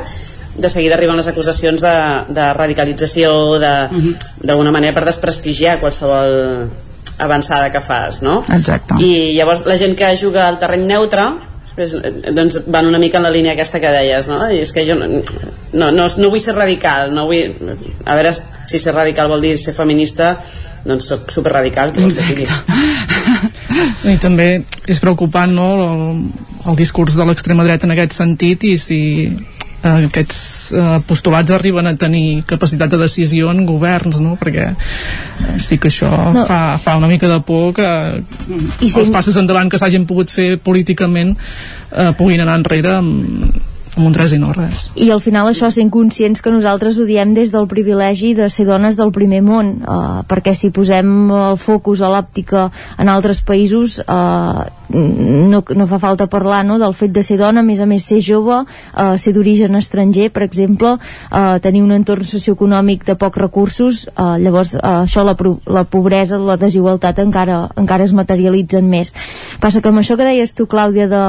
de seguida arriben les acusacions de, de radicalització d'alguna manera per desprestigiar qualsevol avançada que fas no? Exacte. i llavors la gent que juga al terreny neutre després, eh, doncs van una mica en la línia aquesta que deies no? I és que jo no, no, no, no vull ser radical no vull, a veure si ser radical vol dir ser feminista doncs sóc superradical que i també és preocupant no, el, el discurs de l'extrema dreta en aquest sentit i si aquests eh, postulats arriben a tenir capacitat de decisió en governs no? perquè eh, sí que això no. fa, fa una mica de por que I els passos endavant que s'hagin pogut fer políticament eh, puguin anar enrere amb, amb un res i no res. I al final això sent conscients que nosaltres ho diem des del privilegi de ser dones del primer món, uh, perquè si posem el focus a l'òptica en altres països uh, no, no fa falta parlar no, del fet de ser dona, a més a més ser jove, uh, ser d'origen estranger, per exemple, uh, tenir un entorn socioeconòmic de pocs recursos, uh, llavors uh, això la, la pobresa, la desigualtat encara, encara es materialitzen més. Passa que amb això que deies tu, Clàudia, de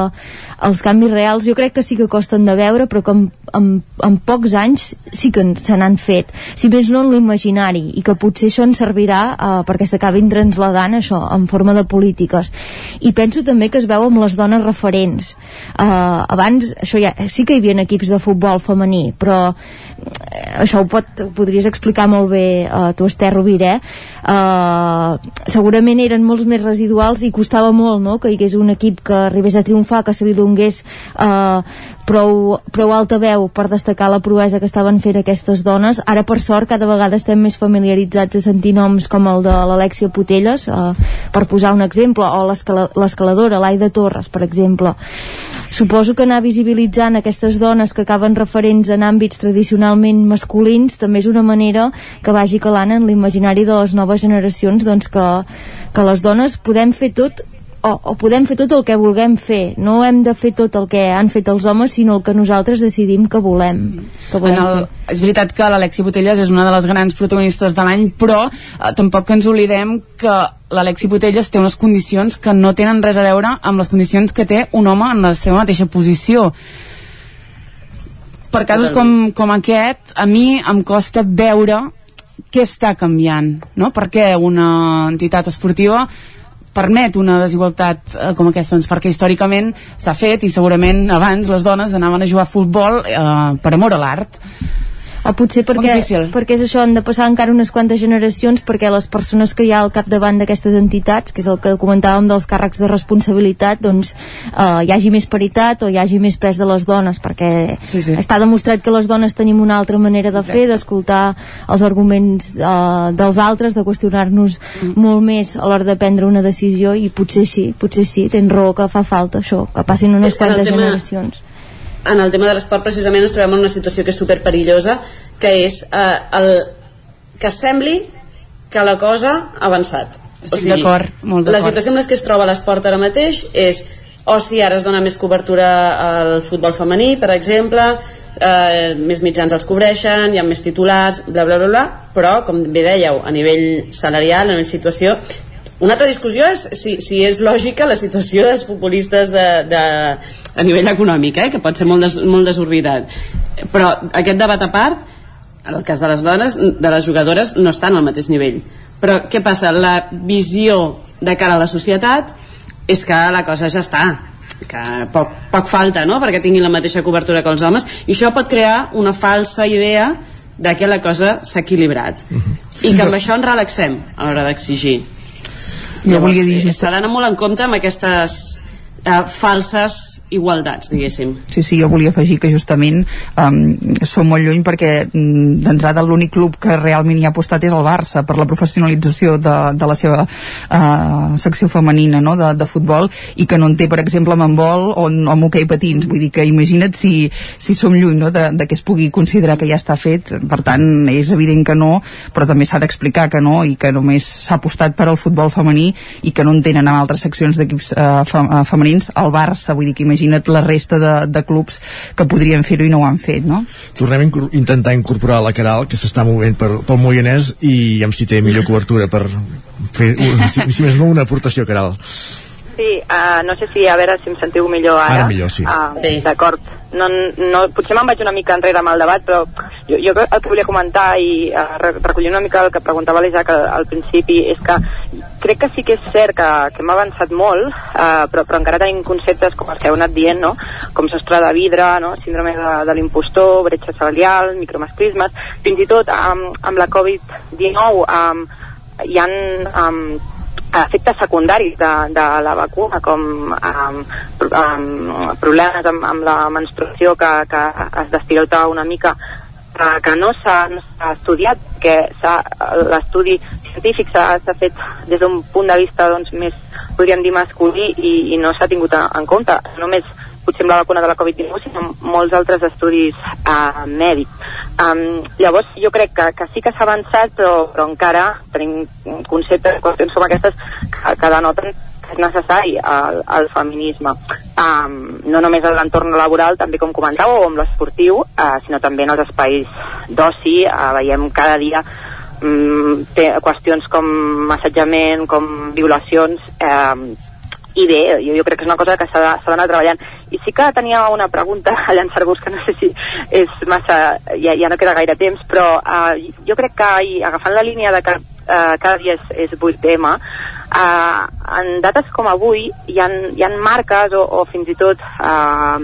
els canvis reals, jo crec que sí que costen de veure però que en, en, en pocs anys sí que se n'han fet. Si més no en l'imaginari i que potser això ens servirà uh, perquè s'acabin traslladant això en forma de polítiques. I penso també que es veu amb les dones referents. Uh, abans això ja, sí que hi havia equips de futbol femení però això ho, pot, ho podries explicar molt bé uh, tu Esther Rovira uh, segurament eren molts més residuals i costava molt no? que hi hagués un equip que arribés a triomfar que se li donés uh, prou, prou alta veu per destacar la proesa que estaven fent aquestes dones. Ara, per sort, cada vegada estem més familiaritzats a sentir noms com el de l'Alexia Putelles, eh, per posar un exemple, o l'escaladora, l'Aida Torres, per exemple. Suposo que anar visibilitzant aquestes dones que acaben referents en àmbits tradicionalment masculins també és una manera que vagi calant en l'imaginari de les noves generacions doncs que, que les dones podem fer tot o, o podem fer tot el que vulguem fer. No hem de fer tot el que han fet els homes sinó el que nosaltres decidim que volem, que volem en el, és veritat que l'Alexi Botelles és una de les grans protagonistes de l'any però eh, tampoc que ens oblidem que l'Alexi Botelles té unes condicions que no tenen res a veure amb les condicions que té un home en la seva mateixa posició. Per casos com, com aquest a mi em costa veure què està canviant no? perquè una entitat esportiva permet una desigualtat eh, com aquesta doncs perquè històricament s'ha fet i segurament abans les dones anaven a jugar a futbol eh, per amor a l'art Ah, potser perquè, perquè és això, han de passar encara unes quantes generacions perquè les persones que hi ha al capdavant d'aquestes entitats, que és el que comentàvem dels càrrecs de responsabilitat, doncs eh, hi hagi més paritat o hi hagi més pes de les dones, perquè sí, sí. està demostrat que les dones tenim una altra manera de fer, d'escoltar els arguments eh, dels altres, de qüestionar-nos mm. molt més a l'hora de prendre una decisió i potser sí, potser sí, tens raó que fa falta això, que passin unes quantes generacions en el tema de l'esport precisament ens trobem en una situació que és super perillosa que és eh, el, que sembli que la cosa ha avançat. Estic o sigui, d'acord, molt d'acord. la situació en la que es troba l'esport ara mateix és o si ara es dona més cobertura al futbol femení, per exemple, eh, més mitjans els cobreixen, hi ha més titulars, bla, bla, bla, bla, però, com bé dèieu, a nivell salarial, a nivell situació, una altra discussió és si, si és lògica la situació dels populistes de, de, a nivell econòmic, eh, que pot ser molt, des, molt desorbitat. Però aquest debat a part, en el cas de les dones, de les jugadores, no estan al mateix nivell. Però què passa? La visió de cara a la societat és que la cosa ja està que poc, poc falta no? perquè tinguin la mateixa cobertura que els homes i això pot crear una falsa idea de que la cosa s'ha equilibrat uh -huh. i que amb això ens relaxem a l'hora d'exigir jo volia dir... S'ha d'anar molt en compte amb aquestes eh, falses igualdats, diguéssim. Sí, sí, jo volia afegir que justament um, som molt lluny perquè mm, d'entrada l'únic club que realment hi ha apostat és el Barça per la professionalització de, de la seva uh, secció femenina no? de, de futbol i que no en té, per exemple, amb handbol o, o amb hoquei patins. Vull dir que imagina't si, si som lluny no? de, de que es pugui considerar que ja està fet. Per tant, és evident que no, però també s'ha d'explicar que no i que només s'ha apostat per al futbol femení i que no en tenen amb altres seccions d'equips uh, femenins el Barça. Vull dir que imagina't la resta de, de clubs que podrien fer-ho i no ho han fet, no? Tornem a incor intentar incorporar la Caral, que s'està movent per, pel Moianès, i amb si té millor cobertura per fer, si, si més no, una aportació, Caral. Sí, uh, no sé si, a veure si em sentiu millor ara. Ara millor, sí. Uh, sí. D'acord. No, no, potser me'n vaig una mica enrere amb el debat, però jo, jo el que volia comentar i uh, recollir una mica el que preguntava l'Isaac al, al principi és que crec que sí que és cert que, que hem avançat molt, uh, però, però encara tenim conceptes com els que heu anat dient, no? com sostre de vidre, no? síndrome de, de l'impostor, bretxa salarial, micromasclismes, fins i tot um, amb la Covid-19 um, hi han um, efectes secundaris de, de la vacuna com um, um, problemes amb, amb la menstruació que, que es destilota una mica que, que no s'ha no estudiat que l'estudi científic s'ha fet des d'un punt de vista doncs, més, podríem dir, masculí i, i no s'ha tingut en compte. Només potser amb la vacuna de la Covid-19, sinó molts altres estudis eh, mèdics. Um, llavors, jo crec que, que sí que s'ha avançat, però, però encara tenim conceptes, qüestions com aquestes que, que denoten que és necessari el, el feminisme. Um, no només en l'entorn laboral, també com comentàveu, o amb l'esportiu, uh, sinó també en els espais d'oci. Uh, veiem cada dia um, té qüestions com assetjament, com violacions, eh, i bé, jo, jo crec que és una cosa que s'ha d'anar treballant. I sí que tenia una pregunta a llançar-vos, que no sé si és massa... ja, ja no queda gaire temps, però uh, jo crec que i agafant la línia de que uh, cada dia és, és 8M, uh, en dates com avui hi ha, hi ha marques o, o fins i tot uh,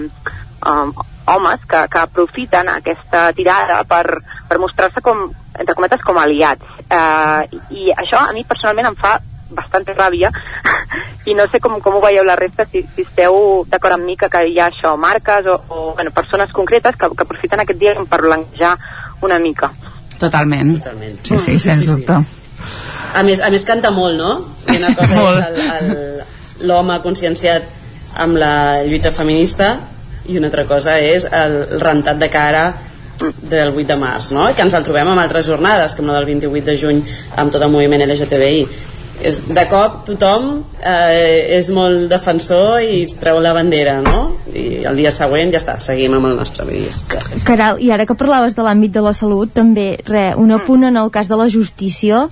um, homes que, que aprofiten aquesta tirada per, per mostrar-se com, entre cometes, com aliats. Uh, I això a mi personalment em fa bastante ràbia i no sé com, com ho veieu la resta, si, si esteu d'acord amb mi que, que hi ha això, marques o, o bueno, persones concretes que, que aprofiten aquest dia per blanquejar una mica. Totalment. Totalment. Sí, sí, sens dubte. A més, a més canta molt, no? I una cosa és l'home conscienciat amb la lluita feminista i una altra cosa és el rentat de cara del 8 de març, no? que ens el trobem amb altres jornades, com la del 28 de juny amb tot el moviment LGTBI. És, de cop tothom eh, és molt defensor i treu la bandera, no? I el dia següent ja està, seguim amb el nostre disc. Caral, i ara que parlaves de l'àmbit de la salut, també, re, un apunt en el cas de la justícia,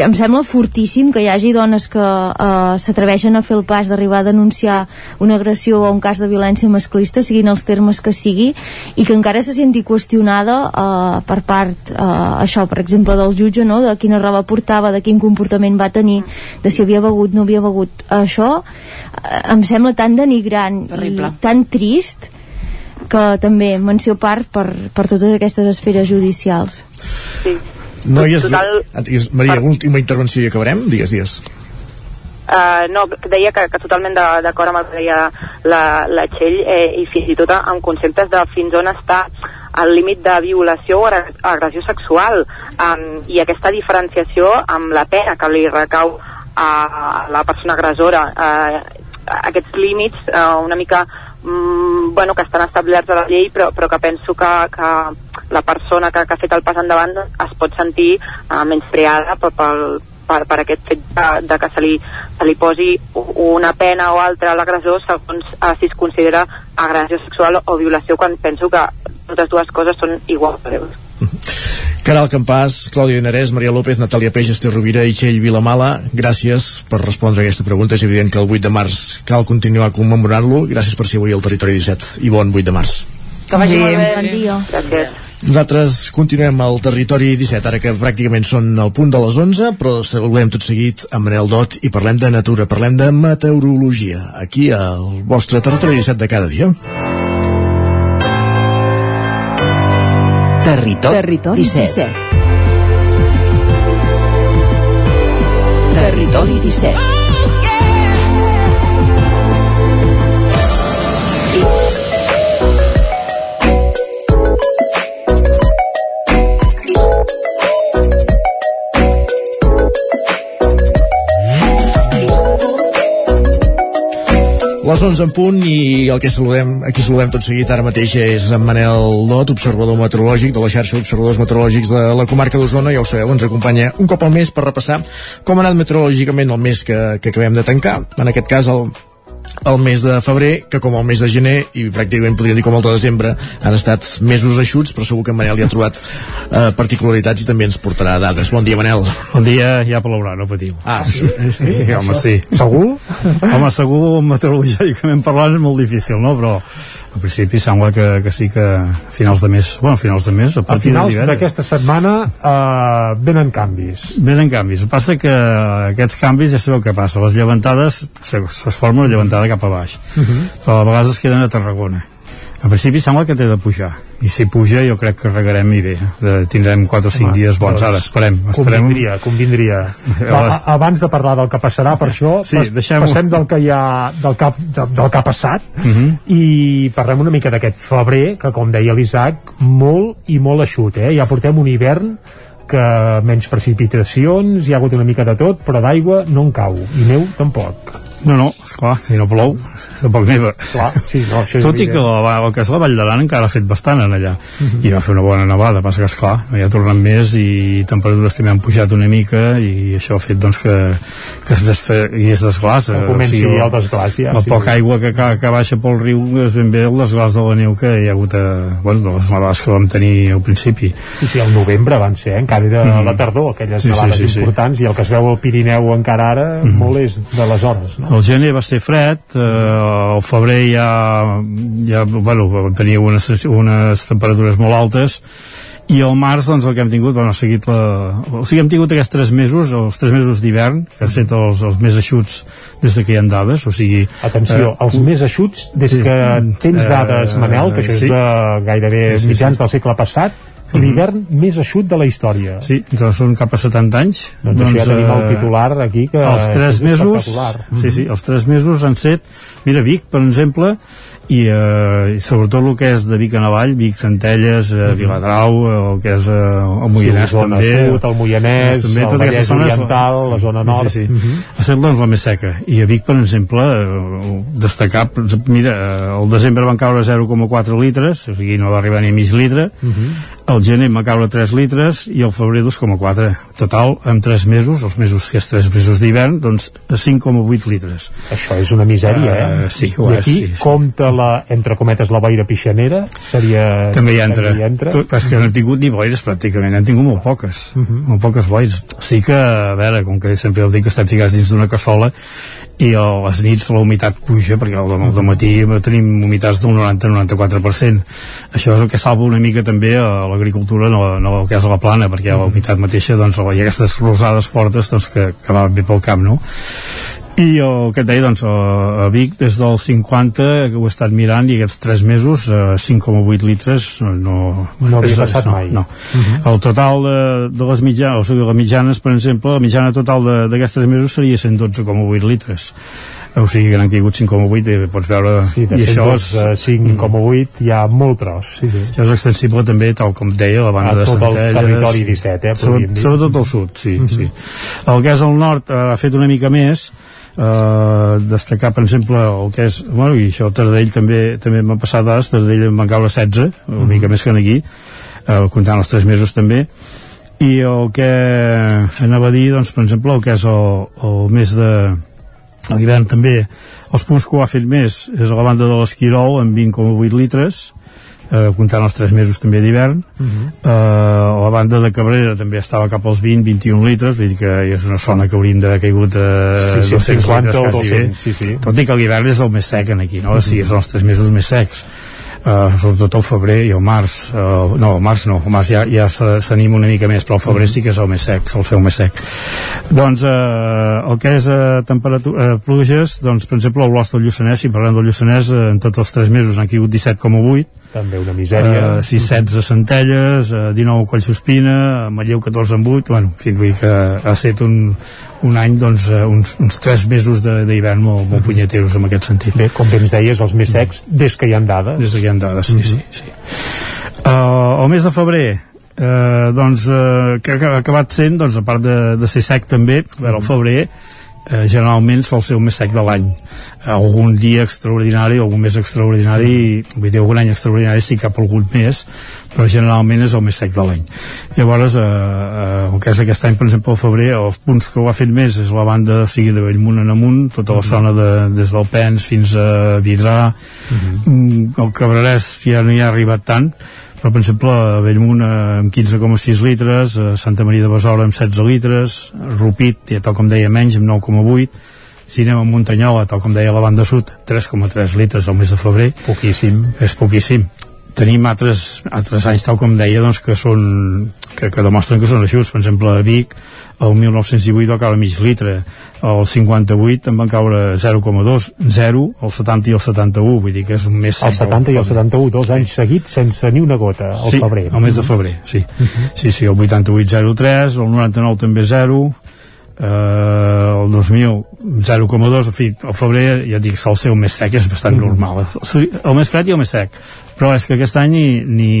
em sembla fortíssim que hi hagi dones que eh, s'atreveixen a fer el pas d'arribar a denunciar una agressió o un cas de violència masclista, siguin els termes que sigui, i que encara se senti qüestionada eh, per part, eh, això, per exemple, del jutge, no?, de quina roba portava, de quin comportament va tenir, de si havia begut, no havia begut. Això eh, em sembla tan denigrant Terrible. i tan trist que també menció part per, per totes aquestes esferes judicials. Sí. Noies, Total- Maria, última intervenció i acabarem? Digues, digues. Uh, no, que deia que, que totalment d'acord amb el que deia la, la Txell eh, i fins i tot amb conceptes de fins on està el límit de violació o agressió sexual um, i aquesta diferenciació amb la pena que li recau a la persona agressora uh, aquests límits uh, una mica mm, bueno, que estan establerts a la llei però, però que penso que, que la persona que, que ha fet el pas endavant es pot sentir uh, menyspreada per, pel, per, per aquest fet de, de que se li, se li posi una pena o altra a l'agressor segons uh, si es considera agressió sexual o violació quan penso que totes dues coses són igual greus. Caral Campàs, Clàudia Narès, Maria López, Natàlia Peix, Esther Rovira i Txell Vilamala, gràcies per respondre a aquesta pregunta. És evident que el 8 de març cal continuar commemorant-lo. Gràcies per ser avui al Territori 17 i bon 8 de març. Que vagi molt bé. Bon dia. Gràcies. Nosaltres continuem al Territori 17, ara que pràcticament són al punt de les 11, però saludem tot seguit amb Manel Dot i parlem de natura, parlem de meteorologia, aquí al vostre Territori 17 de cada dia. Territori, Territori 17. 17. Territori 17. Les 11 en punt i el que saludem, aquí saludem tot seguit ara mateix és en Manel Dot, observador meteorològic de la xarxa d'observadors meteorològics de la comarca d'Osona, ja ho sabeu, ens acompanya un cop al mes per repassar com ha anat meteorològicament el mes que, que acabem de tancar, en aquest cas el, el mes de febrer, que com el mes de gener i pràcticament podríem dir com el de desembre han estat mesos eixuts, però segur que en Manel hi ha trobat eh, particularitats i també ens portarà dades. Bon dia, Manel. Bon dia, ja plourà, no patiu. Ah, sí. sí, home, sí. Segur? Home, segur, meteorològicament parlant és molt difícil, no? Però al principi sembla que, que sí que a finals de mes, bueno, a finals de mes, a A partir de finals d'aquesta setmana uh, venen canvis. venen canvis. El que passa que aquests canvis ja sabeu què passa. Les llevantades, se, se forma una llevantada cap a baix. Uh -huh. però a vegades es queden a Tarragona. A principi sembla que té de pujar, i si puja jo crec que regarem i bé. De, tindrem 4 o 5 Home, dies bons. doncs, Ara, esperem. esperem. Convindria, convindria. Va, les- a- abans de parlar del que passarà per això, Sí, pas- passem del que hi ha del que, del, del que ha passat Uh -huh. i parlem una mica d'aquest febrer que com deia l'Isaac, molt i molt eixut eh? ja portem un hivern que menys precipitacions, hi ha hagut una mica de tot però d'aigua no en cau i neu tampoc No, no, esclar, si no plou, tampoc neva. Clar, sí, no, això és Tot i que la, el que és la Vall d'Aran encara ha fet bastant en allà. I va fer una bona nevada, passa que esclar, ja tornen més i temperatures també han pujat una mica i això ha fet doncs que, que es, desfe, i es desglassa. Que comenci el desglàs, ja, La sí. poca aigua que, que, que baixa pel riu és ben bé el desglàs de la neu que hi ha hagut a, bueno, de les nevades que vam tenir al principi. Sí, sí, el novembre van ser, eh? encara era Mhm. la tardor, aquelles Sí, sí, nevades sí, sí. importants, i el que es veu al Pirineu encara ara, Mhm. molt és d'aleshores, no? El gener va ser fred, eh, el febrer ja, ja bueno, tenia unes, unes temperatures molt altes, i al març doncs, el que hem tingut bueno, ha seguit la, o sigui, hem tingut aquests tres mesos els tres mesos d'hivern que han estat els, els més eixuts des de que hi ha dades o sigui, Atenció, els més eixuts des que tens dades, Manel, que això és sí. de gairebé Sí, sí, mitjans sí. del segle passat, l'hivern més eixut de la història. Sí, doncs són cap a 70 anys. Doncs, doncs això ja tenim el titular aquí que els tres és mesos espectacular. sí, sí, els tres mesos han set mira Vic per exemple i, eh, i sobretot el que és de Vic a Navall Vic, Centelles, eh, Viladrau eh, el que és eh, el Moianès Sí, la zona també sud, el Moianès, també, el Vallès zones, Oriental, la zona nord. sí, sí. Mhm. ha estat doncs, la més seca i a Vic per exemple eh, destacar, mira eh, el desembre van caure 0,4 litres o sigui no va arribar ni a mig litre el gener va caure 3 litres i el febrer 2,4 total en 3 mesos, els mesos que és 3 mesos d'hivern doncs 5,8 litres. Això és una misèria, eh? Uh, sí, ho I és, aquí sí, sí. compta la, entre cometes, la boira pixanera, seria... també hi entra, hi entra. Tot, és que no hem tingut ni boires pràcticament, hem tingut molt poques. Molt poques boires, sí que a veure, com que sempre el dic que estem ficats dins d'una cassola i a les nits la humitat puja perquè al de matí tenim humitats del 90-94% això és el que salva una mica també a l'agricultura no, no el que és a la plana perquè la humitat mateixa doncs, hi ha aquestes rosades fortes doncs, que, que van bé pel camp no? I el que et deia doncs, a Vic des del 50 que ho he estat mirant i aquests 3 mesos eh, 5,8 litres no, No havia passat no, mai. no. el total de, de les mitjanes o sigui, les mitjanes per exemple la mitjana total de- d'aquests 3 mesos seria 112,8 litres o sigui que n'han caigut 5,8 i pots veure Sí, de i això és, 5,8 hi ha molt tros. Sí, sí. això és extensible també, tal com deia, a la banda A de tot el Centelles. territori 17, eh, Sobre, sobretot al sud, sí, Mhm. sí. El que és al nord eh, ha fet una mica més, eh, destacar, per exemple, el que és... Bueno, i això a Taradell també també m'ha passat dades, Taradell em van caure 16, una mica més que aquí, eh, comptant els 3 mesos també, i el que anava a dir, doncs, per exemple, el que és el, el mes de l'hivern també els punts que ho ha fet més és a la banda de l'Esquirol amb 20,8 litres eh, comptant els 3 mesos també d'hivern. Eh, a la banda de Cabrera també estava cap als 20-21 litres vull dir que és una zona que hauríem d'haver caigut a Sí, 200 150 litres o quasi bé. 200, sí, sí. tot i que l'hivern és el més sec en aquí no? o sigui, són els 3 mesos més secs. Uh, sobretot el febrer i el març uh, no, el març no, el març ja, ja s'anima una mica més, però el febrer sí que és el més sec sol ser el més sec. Doncs uh, el que és uh, temperatura uh, pluges, doncs per exemple el Lost del Lluçanès, si parlem del Lluçanès uh, en tots els 3 mesos han caigut 17,8 també una misèria. Uh, 6, 16 a Centelles uh, 19 a Collsospina a Matlleu 14 en 8 bueno, en fi, vull que ha estat un, un any doncs, uh, uns, uns 3 mesos d'hivern molt, molt punyeteros en aquest sentit. Bé, com bé ens deies, els més secs des que hi han dades. des que hi ha dades, sí, sí, sí. Uh, el mes de febrer uh, doncs, uh, que ha acabat sent doncs, a part de, de ser sec també a veure, el febrer eh, generalment sol ser el més sec de l'any. Algun dia extraordinari algun mes extraordinari vull dir algun any extraordinari sí cap algun mes però generalment és el més sec de l'any. Llavors eh, eh, el que és aquest any per exemple el febrer els punts que ho ha fet més és la banda o sigui de Bellmunt en amunt tota la zona de, des del Pens fins a Vidrà. Mm, el Cabrerès ja no hi ha arribat tant però per exemple a Bellmunt eh, amb 15,6 litres a Santa Maria de Besora amb 16 litres Rupit, ja tal com deia menys amb 9,8 si anem a Muntanyola, tal com deia la banda sud 3,3 litres al mes de febrer. Poquíssim. És poquíssim tenim altres, altres anys tal com deia doncs, que són que, que demostren que són aixuts per exemple a Vic el 1918 va caure mig litre el 58 en van caure 0,2 0, el 70 i el 71 vull dir que és un mes El sec del 70 i el febrer. 71, dos anys seguits sense ni una gota, al sí, febrer. el mes de febrer, sí. Sí, sí, el 88 0,3, el 99 també 0, eh, el 2000 0,2, en fi, el febrer ja dic, sol ser el més sec, és bastant normal. El, el més fred i el més sec. Però és que aquest any ni, ni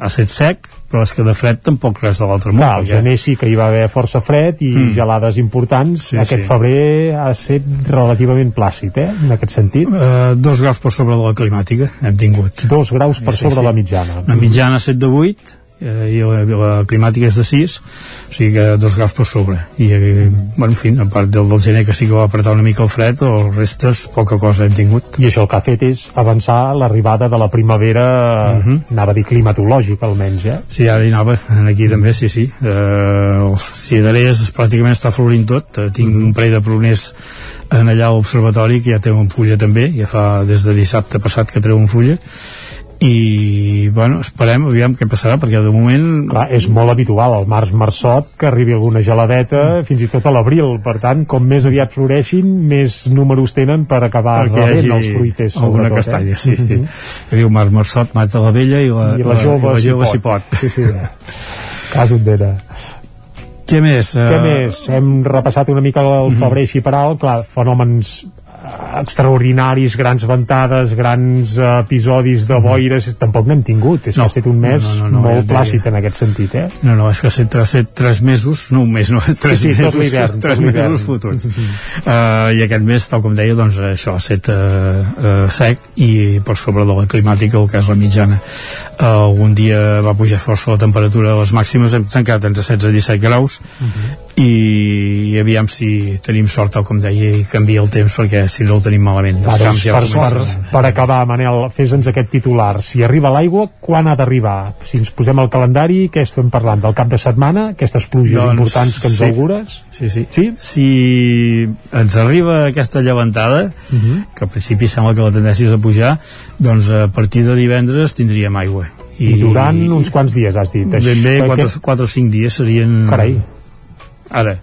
ha estat sec, però és que de fred tampoc res de l'altre món. Clar, al gener sí que hi va haver força fred i Mm. gelades importants. Sí, Aquest sí. febrer ha estat relativament plàcid, eh? En aquest sentit. Uh, dos graus per sobre de la climàtica hem tingut. Dos graus per sobre la mitjana. La mitjana ha set de 8 eh, i la, la climàtica és de 6 o sigui que dos graus per sobre i eh, bueno, en fi, a part del, del gener que sí que va apretar una mica el fred el restes poca cosa hem tingut I això el que ha fet és avançar l'arribada de la primavera, Mhm. anava a dir climatològica almenys, eh? Sí, ara hi anava, aquí també, sí, sí. Eh, els cirerers pràcticament està florint tot. Eh, tinc un parell de pruners en allà a l'observatori que ja treuen fulla també, ja fa des de dissabte passat que treuen fulla i bueno, esperem, aviam què passarà perquè de moment... Clar, és molt habitual al març marçot que arribi alguna geladeta mm. fins i tot a l'abril, per tant com més aviat floreixin, més números tenen per acabar perquè rebent els fruiters alguna castanya, eh? sí, sí. Mm -hmm. diu març marçot mata la vella i la, I la jove, la, la jove si pot, sí, sí. cas on què més? Què uh... més? Hem repassat una mica el mhm. febrer així per alt, clar, fenòmens extraordinaris, grans ventades, grans uh, episodis de boires, mm. tampoc n'hem tingut. És no, que ha estat un mes no, no, no, molt plàcid en aquest sentit, eh? No, no, és que ha estat, tres mesos, no un mes, no, tres sí, sí, mesos, tot tres mesos fotuts. Mm -hmm. uh, I aquest mes, tal com deia, doncs això ha estat uh, uh, sec i per sobre de la climàtica, el que és la mitjana. Uh, algun dia va pujar força la temperatura a les màximes, hem tancat entre 16 i 17 graus, mm -hmm i, aviam si tenim sort tal com deia i canvia el temps perquè si no el tenim malament Va, doncs, ja per, per, per acabar Manel, fes-nos aquest titular si arriba l'aigua, quan ha d'arribar? si ens posem al calendari, què estem parlant? del cap de setmana, aquestes pluges doncs, importants que ens sí. augures? Sí, sí. sí? Si ens arriba aquesta llevantada uh mhm. -huh. que al principi sembla que la tendència és a pujar doncs a partir de divendres tindríem aigua i, I durant uns quants dies has dit? Ben bé, 4, 4 o 5 dies serien... Carai Ara,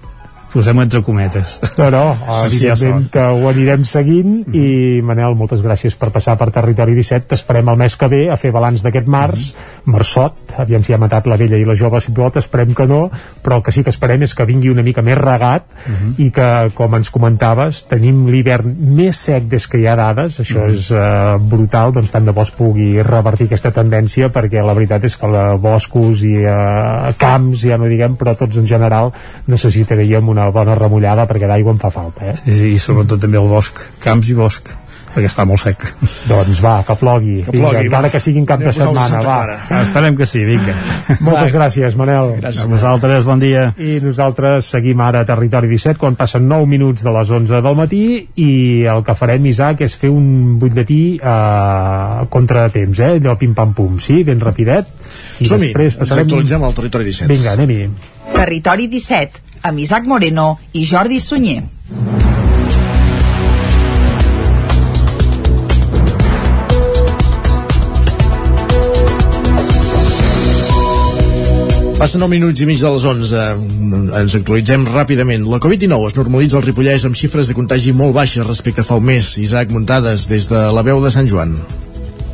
posem entre cometes. No, no, evidentment que ho anirem seguint mm -hmm. i Manel, moltes gràcies per passar per Territori 17, t'esperem el mes que ve a fer balanç d'aquest març, mm -hmm. marçot, aviam si ha matat la vella i la jove si pot, esperem que no, però el que sí que esperem és que vingui una mica més regat mm -hmm. i que, com ens comentaves, tenim l'hivern més sec des que hi ha dades, això mm -hmm. és uh, brutal, doncs tant de bo es pugui revertir aquesta tendència, perquè la veritat és que la boscos i uh, camps, ja no diguem, però tots en general necessitaríem una bona remullada perquè d'aigua en fa falta eh? sí, sí, i sobretot també el bosc, camps i bosc perquè està molt sec. Doncs va, que plogui. Que plogui vinga, encara que sigui en cap de setmana, va. Ah, esperem que sí, vinga. Moltes va. gràcies, Manel. Gràcies a vosaltres, bon dia. I nosaltres seguim ara a Territori 17, quan passen 9 minuts de les 11 del matí, i el que farem, Isaac, és fer un butlletí eh, contra temps, eh? Allò pim-pam-pum, sí? Ben rapidet. I després passarem... ens actualitzem al Territori 17. Vinga, anem-hi. Territori 17 amb Isaac Moreno i Jordi Sunyer. Passen 9 minuts i mig de les 11. Ens actualitzem ràpidament. La Covid-19 es normalitza al Ripollès amb xifres de contagi molt baixes respecte a fa un mes. Isaac Muntades, des de la veu de Sant Joan.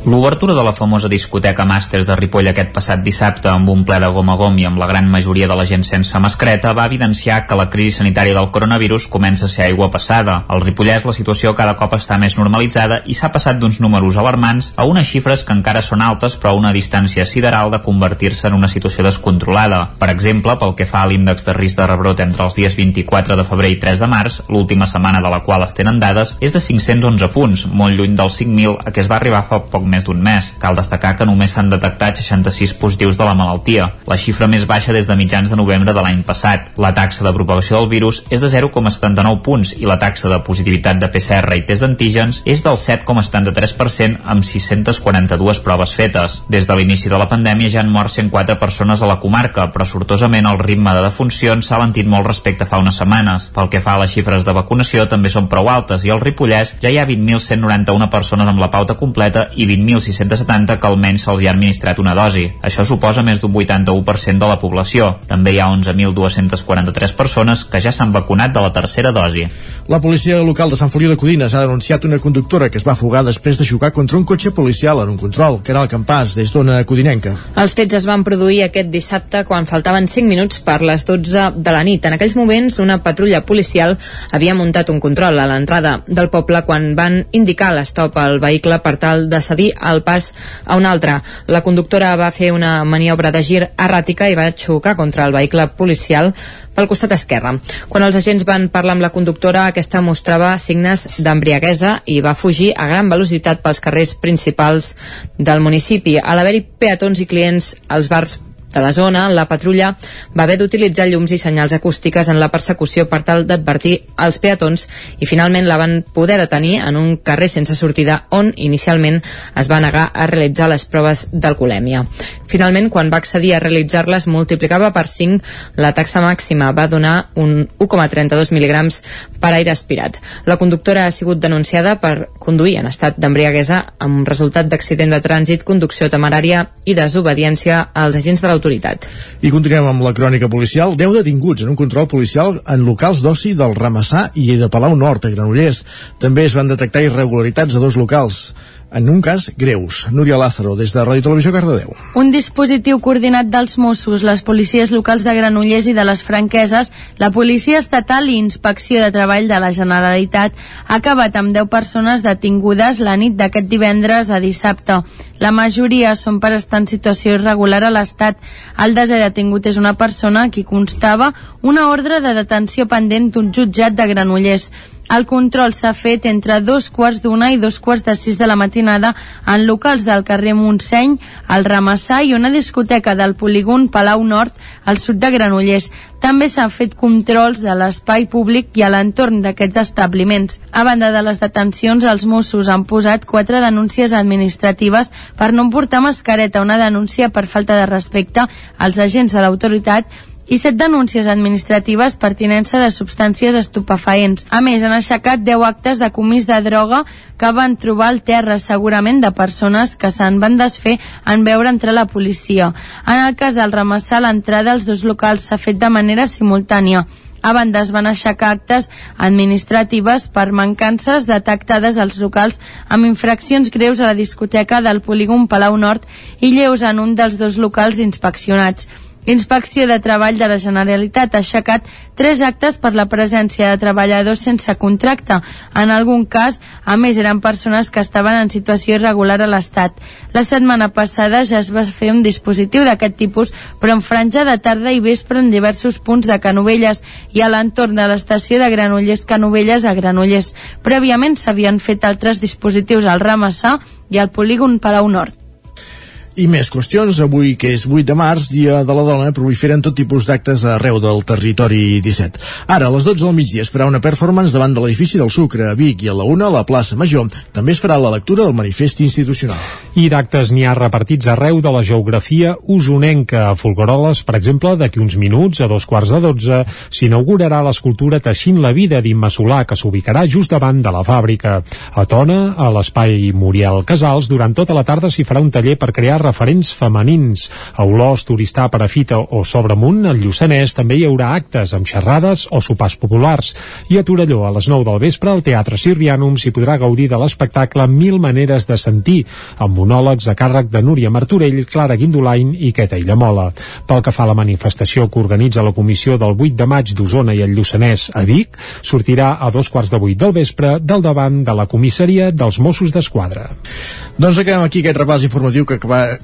L'obertura de la famosa discoteca Màsters de Ripoll aquest passat dissabte amb un ple de gom a gom i amb la gran majoria de la gent sense mascareta va evidenciar que la crisi sanitària del coronavirus comença a ser aigua passada. Al Ripollès la situació cada cop està més normalitzada i s'ha passat d'uns números alarmants a unes xifres que encara són altes però a una distància sideral de convertir-se en una situació descontrolada. Per exemple, pel que fa a l'índex de risc de rebrot entre els dies 24 de febrer i 3 de març, l'última setmana de la qual es tenen dades, és de 511 punts, molt lluny dels 5.000 a què es va arribar fa poc més d'un mes. Cal destacar que només s'han detectat 66 positius de la malaltia, la xifra més baixa des de mitjans de novembre de l'any passat. La taxa de propagació del virus és de 0,79 punts i la taxa de positivitat de PCR i test d'antígens és del 7,73% amb 642 proves fetes. Des de l'inici de la pandèmia ja han mort 104 persones a la comarca, però sortosament el ritme de defuncions s'ha alentit molt respecte a fa unes setmanes. Pel que fa a les xifres de vacunació també són prou altes i al Ripollès ja hi ha 20.191 persones amb la pauta completa i 20.600 670 que almenys se'ls hi ha administrat una dosi. Això suposa més d'un 81% de la població. També hi ha 11.243 persones que ja s'han vacunat de la tercera dosi. La policia local de Sant Feliu de Codines ha denunciat una conductora que es va fugar després de xocar contra un cotxe policial en un control, que era el campàs des d'ona codinenca. Els fets es van produir aquest dissabte quan faltaven 5 minuts per les 12 de la nit. En aquells moments, una patrulla policial havia muntat un control a l'entrada del poble quan van indicar l'estop al vehicle per tal de cedir el pas a un altre. La conductora va fer una maniobra de gir erràtica i va xocar contra el vehicle policial pel costat esquerre. Quan els agents van parlar amb la conductora, aquesta mostrava signes d'embriaguesa i va fugir a gran velocitat pels carrers principals del municipi. A l'haver-hi peatons i clients als bars de la zona, la patrulla va haver d'utilitzar llums i senyals acústiques en la persecució per tal d'advertir els peatons i finalment la van poder detenir en un carrer sense sortida on inicialment es va negar a realitzar les proves d'alcoholèmia. Finalment, quan va accedir a realitzar-les, multiplicava per 5 la taxa màxima, va donar un 1,32 mil·lígrams per aire aspirat. La conductora ha sigut denunciada per conduir en estat d'embriaguesa amb resultat d'accident de trànsit, conducció temerària i desobediència als agents de l'autoritat. I continuem amb la crònica policial. 10 detinguts en un control policial en locals d'oci del Ramassà i de Palau Nord, a Granollers. També es van detectar irregularitats a dos locals en un cas greus. Núria Lázaro, des de Ràdio Televisió Cardedeu. Un dispositiu coordinat dels Mossos, les policies locals de Granollers i de les Franqueses, la Policia Estatal i Inspecció de Treball de la Generalitat ha acabat amb 10 persones detingudes la nit d'aquest divendres a dissabte. La majoria són per estar en situació irregular a l'Estat. El desè detingut és una persona a qui constava una ordre de detenció pendent d'un jutjat de Granollers. El control s'ha fet entre dos quarts d'una i dos quarts de sis de la matinada en locals del carrer Montseny, al Ramassà i una discoteca del polígon Palau Nord, al sud de Granollers. També s'han fet controls de l'espai públic i a l'entorn d'aquests establiments. A banda de les detencions, els Mossos han posat quatre denúncies administratives per no portar mascareta, una denúncia per falta de respecte als agents de l'autoritat i set denúncies administratives per tinença de substàncies estupefaents. A més, han aixecat 10 actes de comís de droga que van trobar al terra segurament de persones que se'n van desfer en veure entrar la policia. En el cas del Ramassà, l'entrada als dos locals s'ha fet de manera simultània. A banda, es van aixecar actes administratives per mancances detectades als locals amb infraccions greus a la discoteca del polígon Palau Nord i lleus en un dels dos locals inspeccionats. Inspecció de Treball de la Generalitat ha aixecat tres actes per la presència de treballadors sense contracte. En algun cas, a més, eren persones que estaven en situació irregular a l'Estat. La setmana passada ja es va fer un dispositiu d'aquest tipus, però en franja de tarda i vespre en diversos punts de Canovelles i a l'entorn de l'estació de Granollers Canovelles a Granollers. Prèviament s'havien fet altres dispositius al Ramassà i al polígon Palau Nord. I més qüestions. Avui, que és 8 de març, dia de la dona, proliferen tot tipus d'actes arreu del territori 17. Ara, a les 12 del migdia, es farà una performance davant de l'edifici del Sucre a Vic i a la una a la plaça Major. També es farà la lectura del manifest institucional. I d'actes n'hi ha repartits arreu de la geografia usonenca. A Folgueroles, per exemple, d'aquí uns minuts, a dos quarts de 12, s'inaugurarà l'escultura Teixint la vida d'Imma Solà, que s'ubicarà just davant de la fàbrica. A Tona, a l'espai Muriel Casals, durant tota la tarda s'hi farà un taller per crear referents femenins. A Olòs, Turistà, Perafita o Sobremunt, al Lluçanès, també hi haurà actes amb xerrades o sopars populars. I a Torelló, a les 9 del vespre, al Teatre Sirvianum s'hi podrà gaudir de l'espectacle Mil maneres de sentir, amb monòlegs a càrrec de Núria Martorell, Clara Guindolain i Queta Illamola. Pel que fa a la manifestació que organitza la comissió del 8 de maig d'Osona i el Lluçanès a Vic, sortirà a dos quarts de vuit del vespre del davant de la comissaria dels Mossos d'Esquadra. Doncs acabem aquí aquest repàs informatiu que,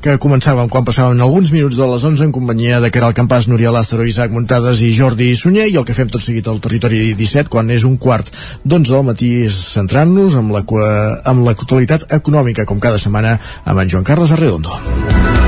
que començàvem quan passaven alguns minuts de les 11 en companyia de Caral Campàs, Núria Lázaro, Isaac Muntades i Jordi Sunyer i el que fem tot seguit al territori 17 quan és un quart d'11 del matí és centrant-nos amb la, amb l'actualitat econòmica com cada setmana amb en Joan Carles Arredondo.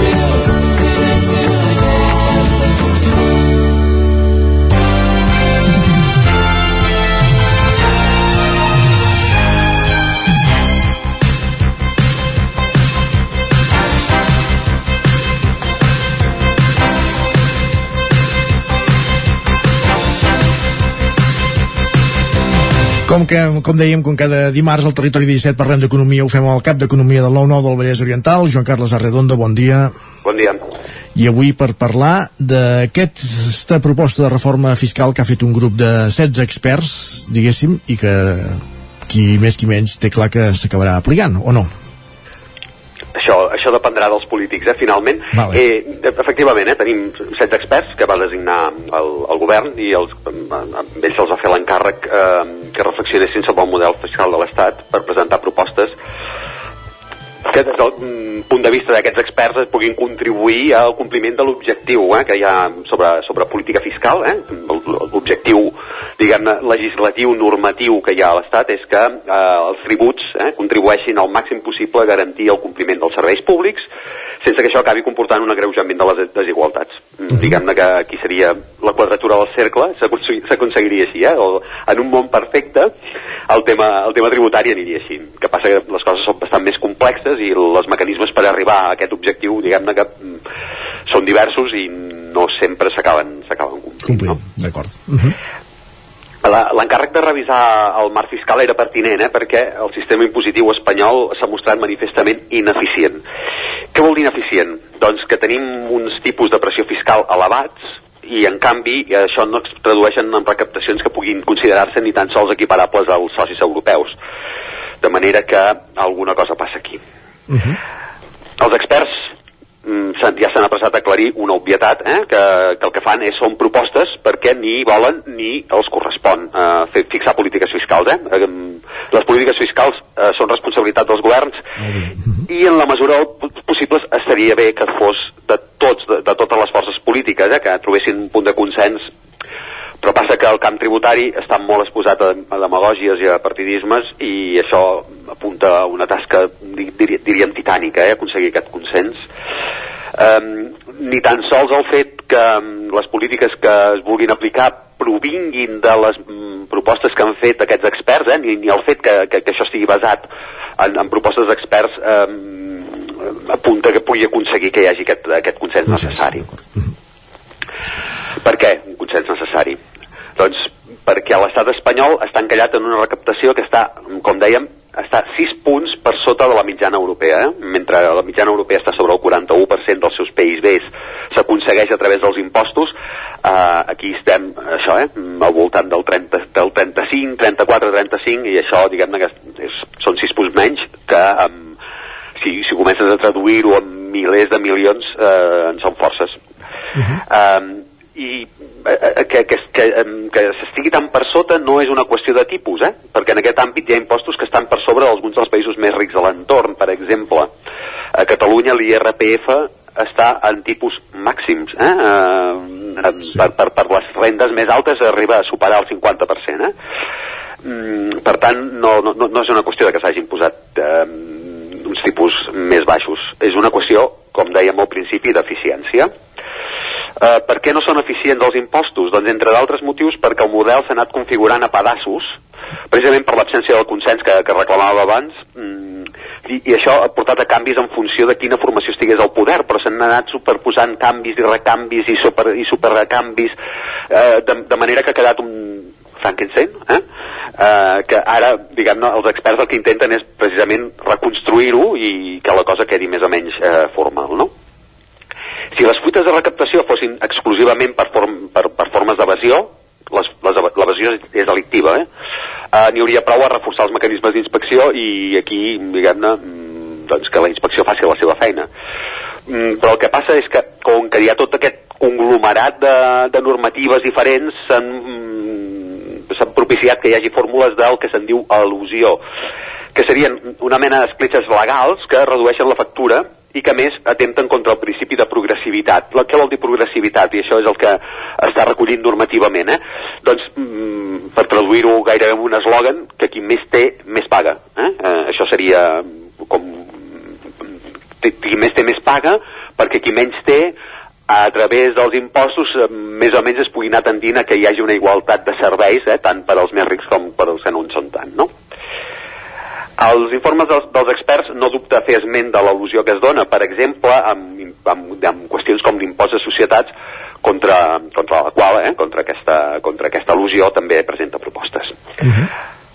Com, que, com dèiem, com cada dimarts al Territori 17 parlem d'economia, ho fem al cap d'economia del 9-9 del Vallès Oriental. Joan Carles Arredondo, bon dia. Bon dia. I avui per parlar d'aquesta proposta de reforma fiscal que ha fet un grup de 16 experts, diguéssim, i que qui més qui menys té clar que s'acabarà aplicant, o no? Això això dependrà dels polítics, eh, finalment. Vale. Eh, efectivament, eh, tenim 16 experts que va designar el, el govern i els, amb ells se'ls va fer l'encàrrec eh, que reflexionessin sobre el model fiscal de l'Estat per presentar propostes que des del punt de vista d'aquests experts es puguin contribuir al compliment de l'objectiu eh, que hi ha sobre, sobre política fiscal. Eh? L'objectiu diguem-ne legislatiu, normatiu que hi ha a l'Estat és que eh, els tributs eh, contribueixin al màxim possible a garantir el compliment dels serveis públics sense que això acabi comportant un agreujament de les desigualtats. Mm, Diguem-ne que aquí seria la quadratura del cercle, s'aconsegui- s'aconseguiria així, eh? O, en un món perfecte el tema, el tema tributari aniria així. Que passa que les coses són bastant més complexes i els mecanismes per arribar a aquest objectiu, diguem-ne que mm, són diversos i no sempre s'acaben s'acaben complint. Complint, d'acord. Uh -huh. La- L'encàrrec de revisar el marc fiscal era pertinent, eh, perquè el sistema impositiu espanyol s'ha mostrat manifestament ineficient. Què vol dir ineficient? Doncs que tenim uns tipus de pressió fiscal elevats i, en canvi, això no es tradueixen en recaptacions que puguin considerar-se ni tan sols equiparables als socis europeus. De manera que alguna cosa passa aquí. Uh -huh. Els experts ja s'han apressat a aclarir una obvietat, eh, que, que el que fan és, són propostes perquè ni volen ni els correspon eh, fer, fixar polítiques fiscals. Eh? Em, Les polítiques fiscals eh, són responsabilitat dels governs i en la mesura possible estaria bé que fos de tots, de, de totes les forces polítiques, eh, que trobessin un punt de consens però passa que el camp tributari està molt exposat a, a demagògies i a partidismes i això apunta a una tasca, di- diria, diríem, titànica, eh, aconseguir aquest consens. Um, ni tan sols el fet que les polítiques que es vulguin aplicar provinguin de les propostes que han fet aquests experts, eh, ni, ni el fet que, que, que això estigui basat en, en propostes d'experts um, apunta que pugui aconseguir que hi hagi aquest, aquest consens, Consens, necessari. Per què un consens necessari? Doncs perquè l'estat espanyol està encallat en una recaptació que està, com dèiem, està 6 punts per sota de la mitjana europea, eh? mentre la mitjana europea està sobre el 41% dels seus PIBs s'aconsegueix a través dels impostos, eh, aquí estem, això, eh, al voltant del, 30, del 35, 34, 35, i això, diguem-ne, que és, són 6 punts menys que um, si, si comences a traduir-ho en milers de milions eh, en són forces. Uh -huh. um, i eh, que, que, que, em, que s'estigui tan per sota no és una qüestió de tipus, eh? perquè en aquest àmbit hi ha impostos que estan per sobre d'alguns dels països més rics de l'entorn. Per exemple, a Catalunya l'IRPF està en tipus màxims. Eh? Eh, sí. per, per, per les rendes més altes arriba a superar el 50%. Eh? Mm, per tant, no, no, no no és una qüestió de que s'hagin posat eh, uns tipus més baixos. És una qüestió, com dèiem al principi, d'eficiència. Uh, per què no són eficients els impostos? Doncs entre d'altres motius perquè el model s'ha anat configurant a pedaços precisament per l'absència del consens que, que reclamava abans mm, i, i això ha portat a canvis en funció de quina formació estigués al poder però s'han anat superposant canvis i recanvis i, super, i superrecanvis eh, de, de manera que ha quedat un Frankenstein eh? Eh, que ara, diguem-ne, els experts el que intenten és precisament reconstruir-ho i que la cosa quedi més o menys eh, formal, no? Si les fuites de recaptació fossin exclusivament per, form, per, per formes d'evasió, l'evasió és, delictiva, eh? Uh, N'hi hauria prou a reforçar els mecanismes d'inspecció i aquí, diguem-ne, mm, doncs que la inspecció faci la seva feina. Mm, però el que passa és que, com que hi ha tot aquest conglomerat de, de normatives diferents, s'han mm, s'han propiciat que hi hagi fórmules del que se'n diu al·lusió, que serien una mena d'escletxes legals que redueixen la factura i que més atempten contra el principi de progressivitat. Què vol dir progressivitat? I això és el que està recollint normativament. Eh? Doncs, mm, per traduir-ho gairebé en un eslògan, que qui més té, més paga. Eh? Eh, això seria com qui qui més té més paga, perquè qui menys té a través dels impostos eh, més o menys es pugui anar tendint a que hi hagi una igualtat de serveis, eh, tant per als més rics com per als que no en són tant, no? Els informes dels, dels experts no dubta fer esment de l'al·lusió que es dona, per exemple, amb, amb, amb qüestions com l'impost de societats, contra, contra la qual, eh, contra, aquesta, contra aquesta al·lusió també presenta propostes.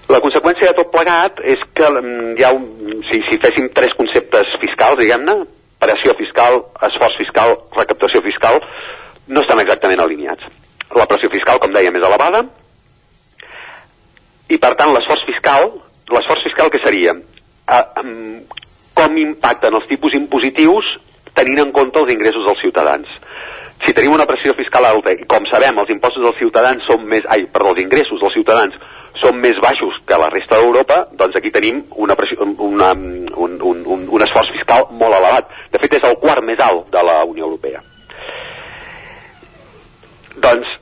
La conseqüència de tot plegat és que mm, hi ha un, si, si féssim tres conceptes fiscals, diguem-ne, pressió fiscal, esforç fiscal, recaptació fiscal, no estan exactament alineats. La pressió fiscal, com dèiem, és elevada, i per tant l'esforç fiscal, l'esforç fiscal que seria? Um, com impacten els tipus impositius tenint en compte els ingressos dels ciutadans. Si tenim una pressió fiscal alta i com sabem els impostos dels ciutadans són més, ai, perdó, els ingressos dels ciutadans són més baixos que la resta d'Europa, doncs aquí tenim una pressió, una, un, un, un, un esforç fiscal molt elevat. De fet, és el quart més alt de la Unió Europea. Doncs,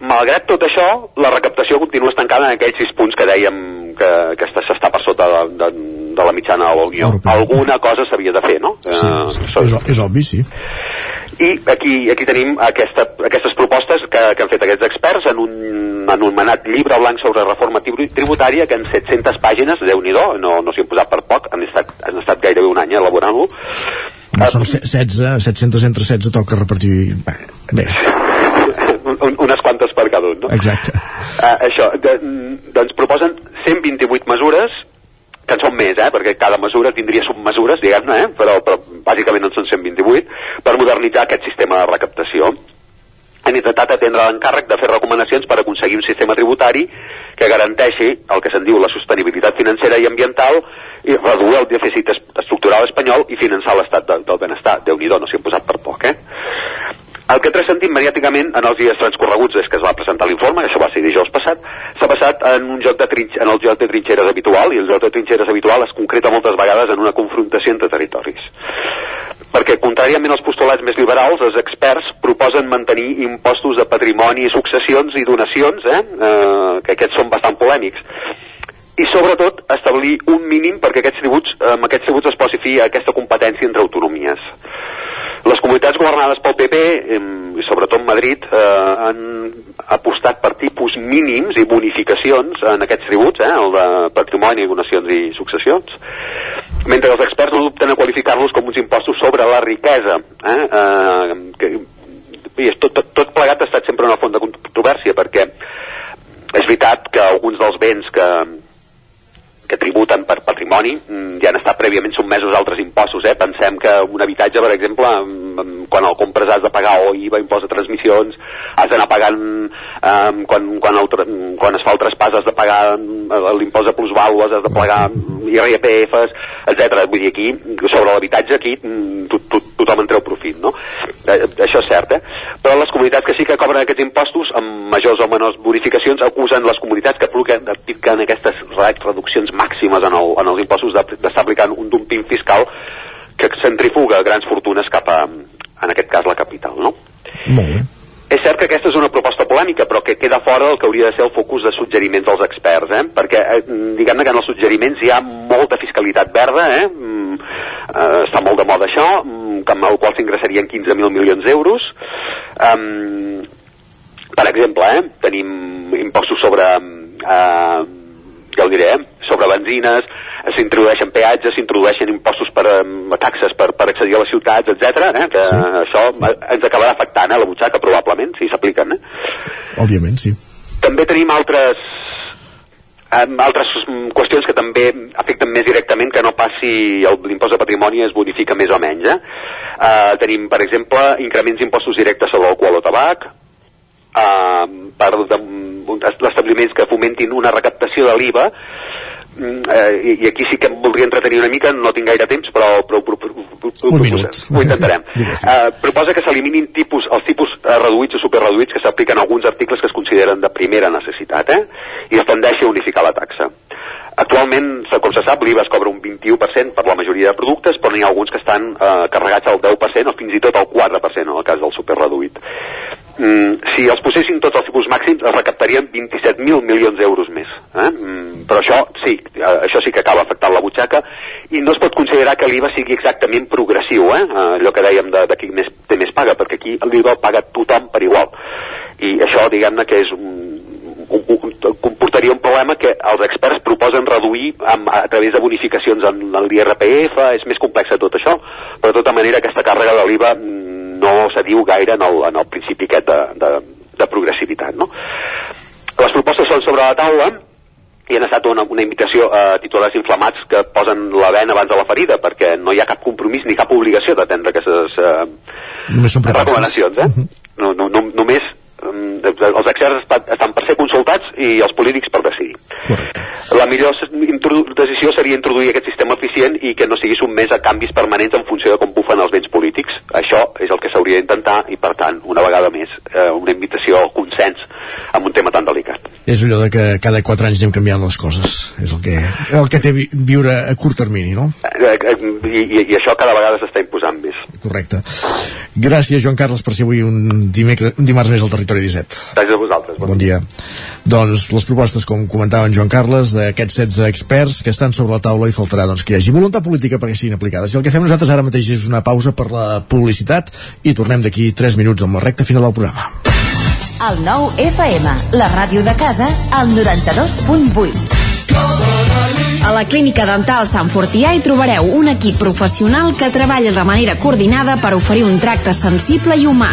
malgrat tot això, la recaptació continua estancada en aquells sis punts que dèiem que, que està- s'està per sota de, de, de la mitjana de la Unió. Alguna cosa s'havia de fer, no? Sí, Eh, sí, és, o- és obvi, sí. i aquí, aquí tenim aquesta, aquestes propostes que, que han fet aquests experts en un anomenat llibre blanc sobre reforma tribu- tributària que en 700 pàgines, déu nhi no, no s'hi han posat per poc, han estat, han estat gairebé un any elaborant-lo. No, són se- 16, 700 entre 16 toca repartir... Bé, bé. Un, un, unes quantes per cada un, no? Exacte. Uh, això, de, mm, doncs proposen 128 mesures que en són més, eh, perquè cada mesura tindria submesures, diguem-ne, eh, però, però bàsicament en són 128, per modernitzar aquest sistema de recaptació. Han intentat atendre l'encàrrec de fer recomanacions per aconseguir un sistema tributari que garanteixi el que se'n diu la sostenibilitat financera i ambiental i reduir el dèficit es- estructural espanyol i finançar l'estat de, del benestar. déu nhi no s'hi han posat per poc, eh? El que ha transcendit mediàticament en els dies transcorreguts des que es va presentar l'informe, això va ser dijous passat, s'ha passat en un joc de trinx, en el joc de trinxeres habitual, i el joc de trinxeres habitual es concreta moltes vegades en una confrontació entre territoris. Perquè, contràriament als postulats més liberals, els experts proposen mantenir impostos de patrimoni, successions i donacions, eh? Eh, que aquests són bastant polèmics i sobretot establir un mínim perquè aquests tributs, amb aquests tributs es posi fi a aquesta competència entre autonomies. Les comunitats governades pel PP, i sobretot Madrid, eh, han apostat per tipus mínims i bonificacions en aquests tributs, eh, el de patrimoni, donacions i successions, mentre els experts no dubten a qualificar-los com uns impostos sobre la riquesa. Eh, eh, que, i és tot, tot, tot plegat ha estat sempre una font de controvèrsia perquè és veritat que alguns dels béns que, que tributen per patrimoni mm, ja han estat prèviament sotmesos a altres impostos. Eh? Pensem que un habitatge, per exemple, mm, quan el compres has de pagar o IVA, impost de transmissions, has d'anar pagant, eh, quan, quan, el, quan es fa el traspàs has de pagar mm, l'impost de plusvàlues, has de pagar IRPFs, etc. Vull dir, aquí, sobre l'habitatge, aquí mm, to, to, tothom en treu profit, no? Eh, això és cert, eh? Però les comunitats que sí que cobren aquests impostos, amb majors o menors bonificacions, acusen les comunitats que apliquen, aquestes re- reduccions màximes en, el, en els impostos de- d'estar aplicant un dumping fiscal que centrifuga grans fortunes cap a, en aquest cas, la capital, no? Molt bé. És cert que aquesta és una proposta polèmica, però que queda fora del que hauria de ser el focus de suggeriments dels experts, eh? perquè eh, diguem-ne que en els suggeriments hi ha molta fiscalitat verda, eh? Mm, eh, està molt de moda això, mm, que amb el qual s'ingressarien 15.000 milions d'euros. Um, per exemple, eh, tenim impostos sobre, eh, ja ho diré, eh, sobre benzines, eh, s'introdueixen peatges, s'introdueixen impostos per eh, taxes per, per accedir a les ciutats, etc. Eh, que sí. això eh, ens acabarà afectant eh, la butxaca probablement, si s'apliquen. Eh? Òbviament, sí. També tenim altres um, altres mm, qüestions que també afecten més directament que no passi l'impost de patrimoni es bonifica més o menys. Eh? Uh, tenim, per exemple, increments d'impostos directes sobre l'alcohol o tabac, uh, per establiments que fomentin una recaptació de l'IVA, Mm, eh, i, i aquí sí que em voldria entretenir una mica, no tinc gaire temps, però, però, però, però, però Un minut. ho intentarem. Uh, proposa que s'eliminin tipus, els tipus uh, reduïts o superreduïts que s'apliquen a alguns articles que es consideren de primera necessitat, eh? i es tendeixi a unificar la taxa. Actualment, com se sap, l'IVA es cobra un 21% per la majoria de productes, però n'hi ha alguns que estan eh, carregats al 10% o fins i tot al 4% en el cas del superreduït. Mm, si els posessin tots els tipus màxims, es recaptarien 27.000 milions d'euros més. Eh? Mm, però això sí, eh, això sí que acaba afectant la butxaca i no es pot considerar que l'IVA sigui exactament progressiu, eh? Eh, allò que dèiem de, de qui més, té més paga, perquè aquí l'IVA paga tothom per igual. I això, diguem-ne, que és un, comportaria un problema que els experts proposen reduir amb, a través de bonificacions en, en l'IRPF, és més complex tot això, però de tota manera aquesta càrrega de l'IVA no s'adiu gaire en el, en el principi aquest de, de, de progressivitat. No? Les propostes són sobre la taula i han estat una, una invitació a titulars inflamats que posen la vena abans de la ferida perquè no hi ha cap compromís ni cap obligació d'atendre aquestes eh, Només són propostes. recomanacions. Eh? no, no, no, només mm, els experts estan, ser consultats i els polítics per decidir. Correcte. La millor decisió seria introduir aquest sistema eficient i que no sigui sotmès a canvis permanents en funció de com bufen els vents polítics. Això és el que s'hauria d'intentar i, per tant, una vegada més, eh, una invitació al consens en un tema tan delicat. És allò de que cada quatre anys anem canviant les coses. És el que, el que té vi viure a curt termini, no? Eh, eh, i, i, I això cada vegada s'està imposant més. Correcte. Gràcies, Joan Carles, per ser avui un, dimecre, un dimarts més al Territori 17. Gràcies a vosaltres. Bon dia. Doncs les propostes, com comentava en Joan Carles, d'aquests 16 experts que estan sobre la taula i faltarà doncs, que hi hagi voluntat política perquè siguin aplicades. I el que fem nosaltres ara mateix és una pausa per la publicitat i tornem d'aquí 3 minuts amb la recta final del programa. El nou FM, la ràdio de casa, al 92.8. A la Clínica Dental Sant Fortià hi trobareu un equip professional que treballa de manera coordinada per oferir un tracte sensible i humà.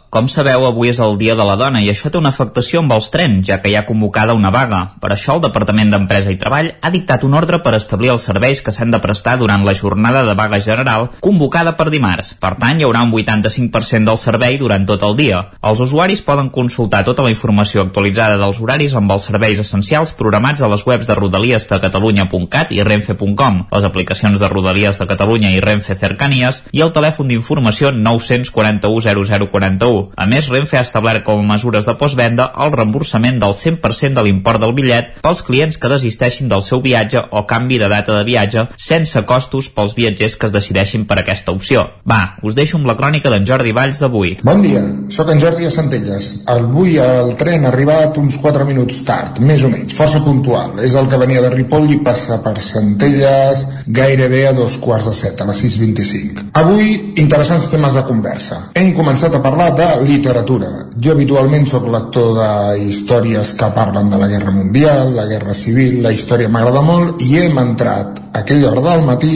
Com sabeu, avui és el Dia de la Dona i això té una afectació amb els trens, ja que hi ha convocada una vaga. Per això el Departament d'Empresa i Treball ha dictat un ordre per establir els serveis que s'han de prestar durant la jornada de vaga general convocada per dimarts. Per tant, hi haurà un 85% del servei durant tot el dia. Els usuaris poden consultar tota la informació actualitzada dels horaris amb els serveis essencials programats a les webs de Rodalies de Catalunya.cat i Renfe.com, les aplicacions de Rodalies de Catalunya i Renfe Cercanies i el telèfon d'informació 941 0041. A més, Renfe ha establert com a mesures de postvenda el reemborsament del 100% de l'import del bitllet pels clients que desisteixin del seu viatge o canvi de data de viatge sense costos pels viatgers que es decideixin per aquesta opció. Va, us deixo amb la crònica d'en Jordi Valls d'avui. Bon dia, sóc en Jordi a Centelles. Avui el tren ha arribat uns 4 minuts tard, més o menys, força puntual. És el que venia de Ripoll i passa per Centelles gairebé a dos quarts de set, a les 6.25. Avui, interessants temes de conversa. Hem començat a parlar de literatura. Jo habitualment sóc lector de històries que parlen de la Guerra Mundial, la Guerra Civil, la història m'agrada molt i hem entrat a aquella hora del matí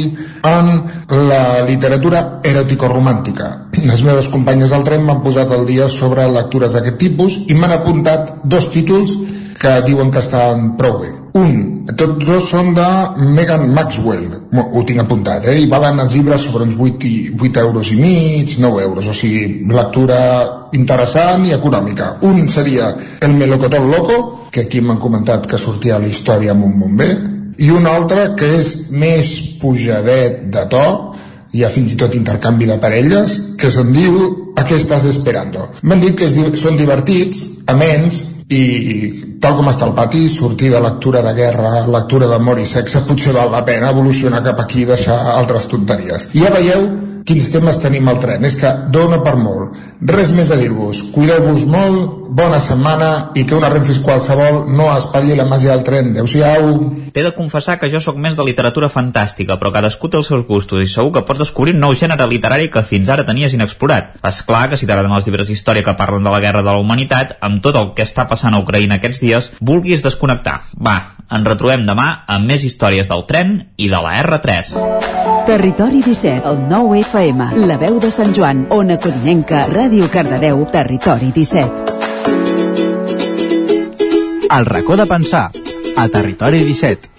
en la literatura eròtico-romàntica. Les meves companyes al tren m'han posat el dia sobre lectures d'aquest tipus i m'han apuntat dos títols que diuen que estan prou bé. Un, tots dos són de Megan Maxwell, ho tinc apuntat, eh? i valen els llibres sobre uns 8, i, 8 euros i mig, 9 euros, o sigui, lectura interessant i econòmica. Un seria El melocotón loco, que aquí m'han comentat que sortia a la història amb un bomber, i un altre que és més pujadet de to, hi ha fins i tot intercanvi de parelles, que se'n diu A què estàs esperando? M'han dit que són divertits, amens, i tal com està el pati, sortir de lectura de guerra, lectura d'amor i sexe, potser val la pena evolucionar cap aquí i deixar altres tonteries. Ja veieu quins temes tenim al tren. És que dona per molt. Res més a dir-vos. Cuideu-vos molt, bona setmana i que una Renfis qualsevol no espatlli la màgia del tren. Adéu-siau. T'he de confessar que jo sóc més de literatura fantàstica, però cadascú té els seus gustos i segur que pots descobrir un nou gènere literari que fins ara tenies inexplorat. És clar que si t'agraden els llibres d'història que parlen de la guerra de la humanitat, amb tot el que està passant a Ucraïna aquests dies, vulguis desconnectar. Va, ens retrobem demà amb més històries del tren i de la R3. Territori 17, el 9 FM, la veu de Sant Joan, Ona Codinenca, Ràdio Cardedeu, Territori 17. El racó de pensar, a Territori 17.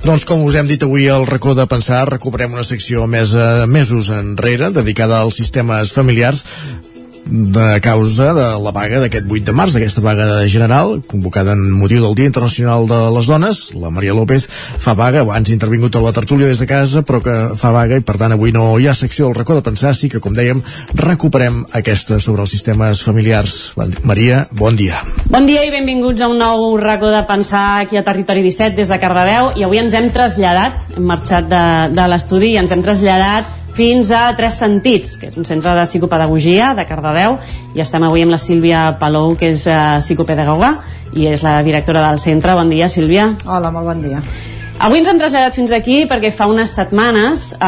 Doncs com us hem dit avui al racó de pensar, recuperem una secció més a mesos enrere dedicada als sistemes familiars de causa de la vaga d'aquest 8 de març, d'aquesta vaga general, convocada en motiu del Dia Internacional de les Dones. La Maria López fa vaga, abans ha intervingut a la tertúlia des de casa, però que fa vaga i per tant avui no hi ha secció del racó de pensar, sí que com dèiem recuperem aquesta sobre els sistemes familiars. Maria, bon dia. Bon dia i benvinguts a un nou racó de pensar aquí a Territori 17 des de Cardedeu i avui ens hem traslladat, hem marxat de, de l'estudi i ens hem traslladat fins a Tres Sentits, que és un centre de psicopedagogia de Cardedeu, i estem avui amb la Sílvia Palou, que és uh, psicopedagoga i és la directora del centre. Bon dia, Sílvia. Hola, molt bon dia. Avui ens hem traslladat fins aquí perquè fa unes setmanes eh,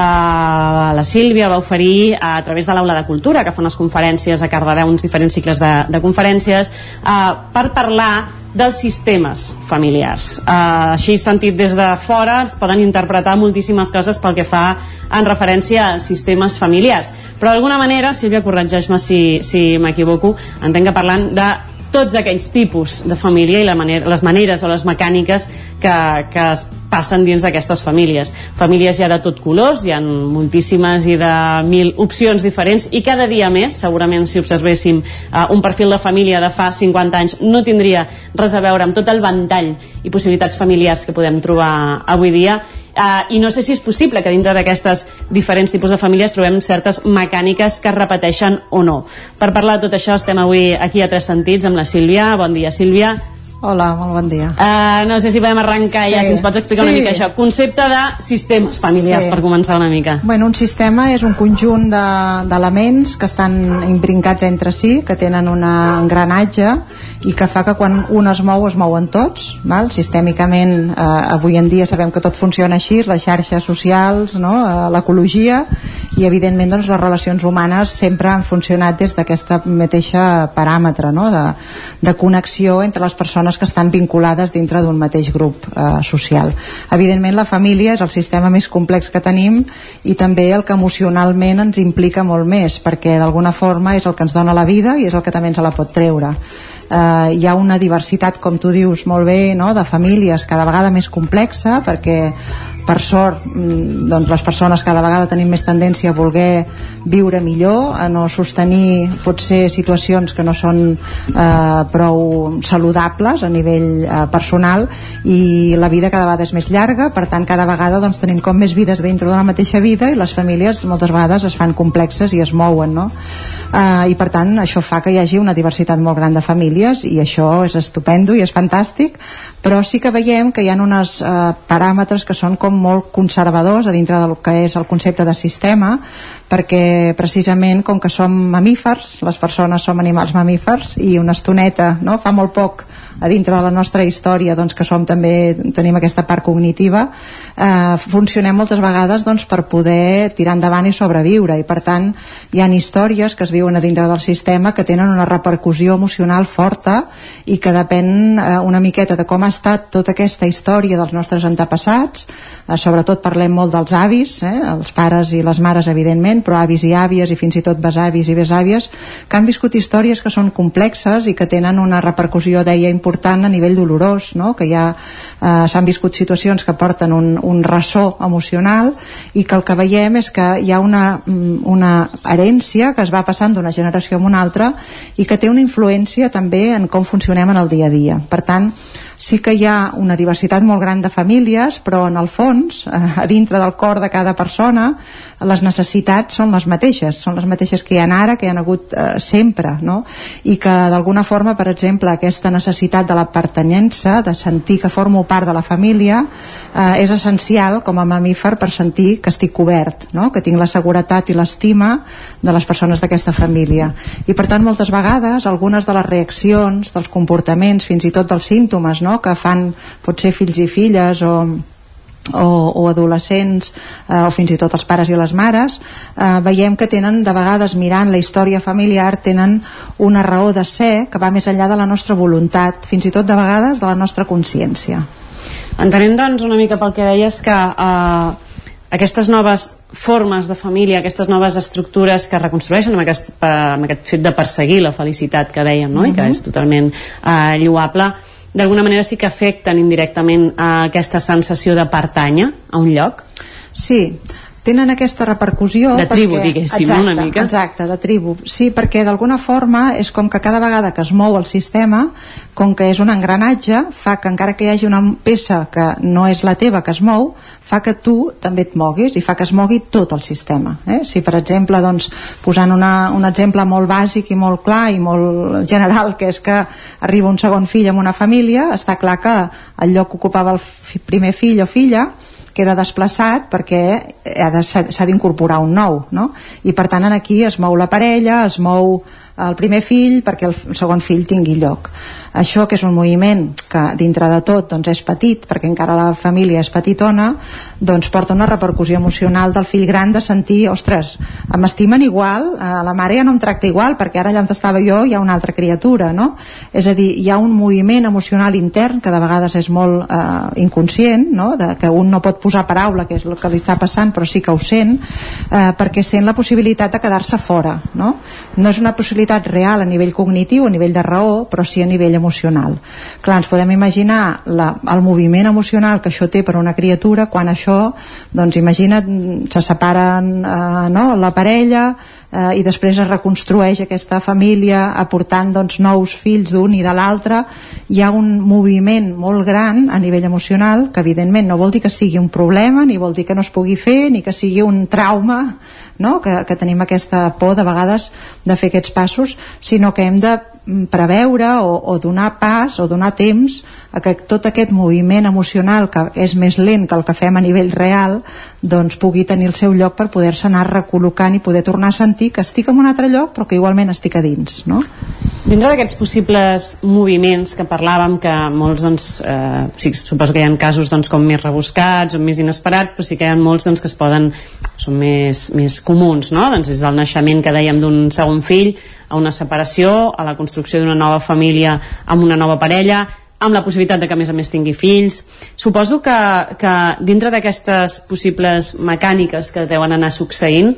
la Sílvia va oferir a través de l'Aula de Cultura, que fa unes conferències a Cardedeu, uns diferents cicles de, de conferències, eh, per parlar dels sistemes familiars. Uh, així sentit des de fora es poden interpretar moltíssimes coses pel que fa en referència als sistemes familiars. Però d'alguna manera, Sílvia, corregeix-me si, si m'equivoco, entenc que parlant de tots aquells tipus de família i la manera, les maneres o les mecàniques que, que es passen dins d'aquestes famílies. Famílies ja de tot colors, hi ha moltíssimes i de mil opcions diferents i cada dia més, segurament si observéssim uh, un perfil de família de fa 50 anys no tindria res a veure amb tot el ventall i possibilitats familiars que podem trobar avui dia Uh, i no sé si és possible que dintre d'aquestes diferents tipus de famílies trobem certes mecàniques que es repeteixen o no. Per parlar de tot això estem avui aquí a Tres Sentits amb la Sílvia. Bon dia, Sílvia. Hola, molt bon dia. Uh, no sé si podem arrencar sí. ja, si ens pots explicar sí. una mica això. Concepte de sistemes familiars, sí. per començar una mica. Bueno, un sistema és un conjunt d'elements de, que estan imbrincats entre si, que tenen un engranatge i que fa que quan un es mou es mouen tots val? sistèmicament eh, avui en dia sabem que tot funciona així les xarxes socials, no? eh, l'ecologia i evidentment doncs, les relacions humanes sempre han funcionat des d'aquesta mateixa paràmetre no? de, de connexió entre les persones que estan vinculades dintre d'un mateix grup eh, social evidentment la família és el sistema més complex que tenim i també el que emocionalment ens implica molt més perquè d'alguna forma és el que ens dona la vida i és el que també ens la pot treure eh, hi ha una diversitat, com tu dius molt bé, no? de famílies cada vegada més complexa perquè per sort mm, doncs les persones cada vegada tenim més tendència a voler viure millor, a no sostenir potser situacions que no són eh, prou saludables a nivell eh, personal i la vida cada vegada és més llarga per tant cada vegada doncs, tenim com més vides dintre d'una mateixa vida i les famílies moltes vegades es fan complexes i es mouen no? eh, i per tant això fa que hi hagi una diversitat molt gran de famílies i això és estupendo i és fantàstic però sí que veiem que hi ha uns eh, paràmetres que són com molt conservadors a dintre del que és el concepte de sistema perquè precisament com que som mamífers les persones som animals mamífers i una estoneta, no? fa molt poc a dintre de la nostra història doncs, que som també, tenim aquesta part cognitiva eh, funcionem moltes vegades doncs, per poder tirar endavant i sobreviure. I per tant hi han històries que es viuen a dintre del sistema que tenen una repercussió emocional forta i que depèn eh, una miqueta de com ha estat tota aquesta història dels nostres antepassats. Eh, sobretot parlem molt dels avis eh, els pares i les mares evidentment però avis i àvies i fins i tot besavis i besàvies que han viscut històries que són complexes i que tenen una repercussió deia important a nivell dolorós no? que ja eh, s'han viscut situacions que porten un, un ressò emocional i que el que veiem és que hi ha una, mm, una herència que es va passant d'una generació a una altra i que té una influència també en com funcionem en el dia a dia. Per tant, sí que hi ha una diversitat molt gran de famílies, però en el fons, eh, a dintre del cor de cada persona, les necessitats són les mateixes, són les mateixes que hi ha ara, que hi ha hagut eh, sempre, no? I que d'alguna forma, per exemple, aquesta necessitat de la pertanyença, de sentir que formo part de la família, eh, és essencial com a mamífer per sentir que estic cobert, no? que tinc la seguretat i l'estima de les persones d'aquesta família. I per tant, moltes vegades, algunes de les reaccions, dels comportaments, fins i tot dels símptomes, no? que fan potser fills i filles o o, o adolescents eh, o fins i tot els pares i les mares eh, veiem que tenen de vegades mirant la història familiar tenen una raó de ser que va més enllà de la nostra voluntat fins i tot de vegades de la nostra consciència Entenem doncs una mica pel que deies que eh, aquestes noves formes de família, aquestes noves estructures que reconstrueixen amb aquest, eh, amb aquest fet de perseguir la felicitat que dèiem no? Uh -huh. i que és totalment eh, lloable d'alguna manera sí que afecten indirectament a aquesta sensació de pertànyer a un lloc? Sí, tenen aquesta repercussió de tribu, perquè, diguéssim, exacte, una mica exacte, de tribu, sí, perquè d'alguna forma és com que cada vegada que es mou el sistema com que és un engranatge fa que encara que hi hagi una peça que no és la teva que es mou fa que tu també et moguis i fa que es mogui tot el sistema eh? si per exemple, doncs, posant una, un exemple molt bàsic i molt clar i molt general, que és que arriba un segon fill en una família, està clar que el lloc que ocupava el primer fill o filla queda desplaçat perquè s'ha d'incorporar un nou no? i per tant aquí es mou la parella es mou el primer fill perquè el segon fill tingui lloc això que és un moviment que dintre de tot doncs és petit perquè encara la família és petitona doncs porta una repercussió emocional del fill gran de sentir, ostres, m'estimen igual eh, la mare ja no em tracta igual perquè ara allà on estava jo hi ha una altra criatura no? és a dir, hi ha un moviment emocional intern que de vegades és molt eh, inconscient no? de, que un no pot posar paraula que és el que li està passant però sí que ho sent eh, perquè sent la possibilitat de quedar-se fora no? no és una possibilitat possibilitat real a nivell cognitiu, a nivell de raó, però sí a nivell emocional. Clar, ens podem imaginar la, el moviment emocional que això té per una criatura quan això, doncs imagina't, se separen eh, no, la parella, eh, i després es reconstrueix aquesta família aportant doncs, nous fills d'un i de l'altre hi ha un moviment molt gran a nivell emocional que evidentment no vol dir que sigui un problema ni vol dir que no es pugui fer ni que sigui un trauma no? que, que tenim aquesta por de vegades de fer aquests passos sinó que hem de mm, preveure o, o donar pas o donar temps a que tot aquest moviment emocional que és més lent que el que fem a nivell real doncs pugui tenir el seu lloc per poder-se anar recol·locant i poder tornar a sentir que estic en un altre lloc però que igualment estic a dins no? Dintre d'aquests possibles moviments que parlàvem, que molts, doncs, eh, sí, suposo que hi ha casos doncs, com més rebuscats o més inesperats, però sí que hi ha molts doncs, que es poden, són més, més comuns, no? Doncs és el naixement que dèiem d'un segon fill, a una separació, a la construcció d'una nova família amb una nova parella, amb la possibilitat de que a més a més tingui fills. Suposo que, que dintre d'aquestes possibles mecàniques que deuen anar succeint,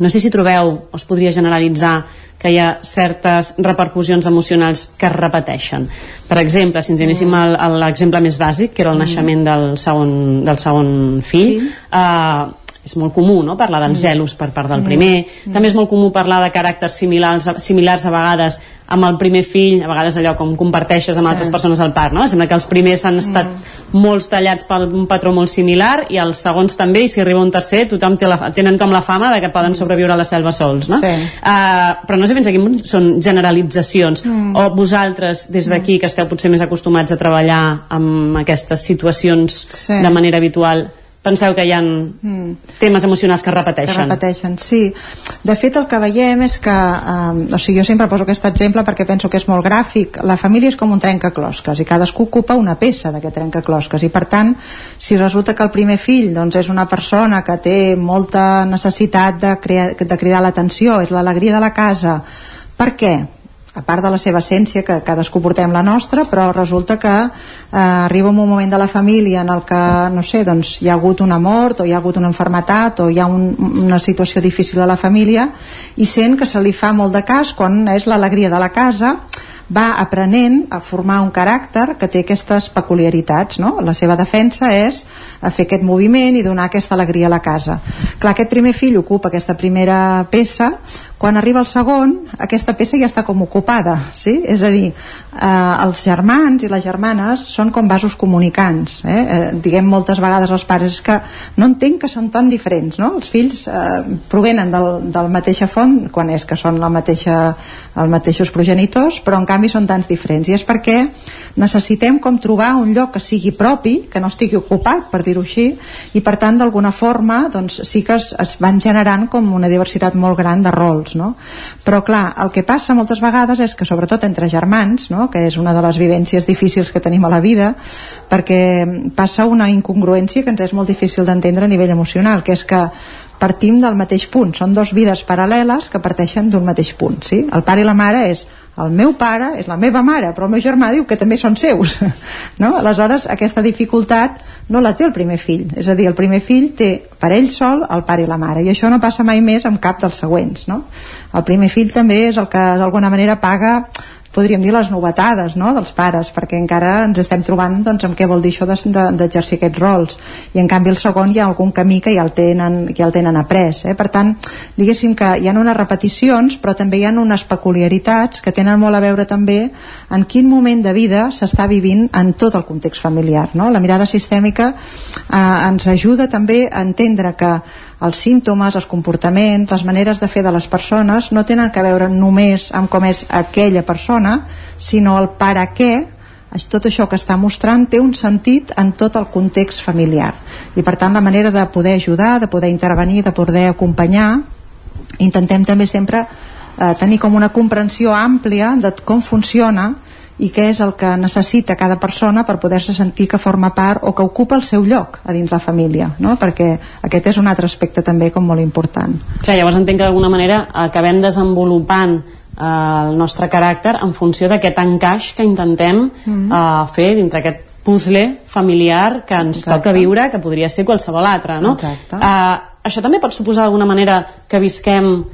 no sé si trobeu o es podria generalitzar que hi ha certes repercussions emocionals que es repeteixen. Per exemple, si ens anéssim a l'exemple més bàsic, que era el mm. naixement del segon, del segon fill, sí. eh, és molt comú no? parlar dels mm. gelos per part del primer mm. també és molt comú parlar de caràcters similars, similars a vegades amb el primer fill, a vegades allò com comparteixes amb sí. altres persones al parc, no? Sembla que els primers han estat mm. molts tallats per un patró molt similar i els segons també, i si arriba un tercer tothom té la, tenen com la fama de que poden sobreviure a la selva sols, no? Sí. Uh, però no sé fins aquí són generalitzacions mm. o vosaltres des d'aquí que esteu potser més acostumats a treballar amb aquestes situacions sí. de manera habitual penseu que hi ha mm. temes emocionals que repeteixen. Que repeteixen, sí. De fet, el que veiem és que, eh, o sigui, jo sempre poso aquest exemple perquè penso que és molt gràfic. La família és com un trencaclosques i cadascú ocupa una peça d'aquest trencaclosques i, per tant, si resulta que el primer fill doncs, és una persona que té molta necessitat de, crear, de cridar l'atenció, és l'alegria de la casa, per què? A part de la seva essència, que cadascú portem la nostra, però resulta que eh, arriba un moment de la família en el que, no sé, doncs hi ha hagut una mort o hi ha hagut una enfermetat o hi ha un, una situació difícil a la família i sent que se li fa molt de cas quan és l'alegria de la casa va aprenent a formar un caràcter que té aquestes peculiaritats no? la seva defensa és fer aquest moviment i donar aquesta alegria a la casa clar, aquest primer fill ocupa aquesta primera peça quan arriba el segon aquesta peça ja està com ocupada sí? és a dir, eh, els germans i les germanes són com vasos comunicants eh? Eh, diguem moltes vegades als pares que no entenc que són tan diferents no? els fills eh, provenen del, del mateixa font quan és que són la mateixa, els mateixos progenitors però en canvi són tants diferents i és perquè necessitem com trobar un lloc que sigui propi, que no estigui ocupat per dir-ho així, i per tant d'alguna forma doncs, sí que es, es van generant com una diversitat molt gran de rols adults, no? Però clar, el que passa moltes vegades és que sobretot entre germans, no? que és una de les vivències difícils que tenim a la vida, perquè passa una incongruència que ens és molt difícil d'entendre a nivell emocional, que és que partim del mateix punt, són dos vides paral·leles que parteixen d'un mateix punt, sí? El pare i la mare és el meu pare és la meva mare, però el meu germà diu que també són seus. No? Aleshores, aquesta dificultat no la té el primer fill. És a dir, el primer fill té per ell sol el pare i la mare, i això no passa mai més amb cap dels següents. No? El primer fill també és el que d'alguna manera paga podríem dir les novetades no? dels pares perquè encara ens estem trobant doncs, amb què vol dir això d'exercir de, aquests rols i en canvi el segon hi ha algun camí que ja el tenen, ja el tenen après eh? per tant, diguéssim que hi ha unes repeticions però també hi ha unes peculiaritats que tenen molt a veure també en quin moment de vida s'està vivint en tot el context familiar no? la mirada sistèmica eh, ens ajuda també a entendre que els símptomes, els comportaments, les maneres de fer de les persones no tenen que veure només amb com és aquella persona, sinó el per a què tot això que està mostrant té un sentit en tot el context familiar. I per tant la manera de poder ajudar de poder intervenir, de poder acompanyar intentem també sempre eh, tenir com una comprensió àmplia de com funciona i què és el que necessita cada persona per poder-se sentir que forma part o que ocupa el seu lloc a dins la família no? perquè aquest és un altre aspecte també com molt important Clar, llavors entenc que d'alguna manera acabem desenvolupant eh, el nostre caràcter en funció d'aquest encaix que intentem mm -hmm. eh, fer dintre aquest puzzle familiar que ens Exacte. toca viure, que podria ser qualsevol altre, no? Exacte. Uh, això també pot suposar d'alguna manera que visquem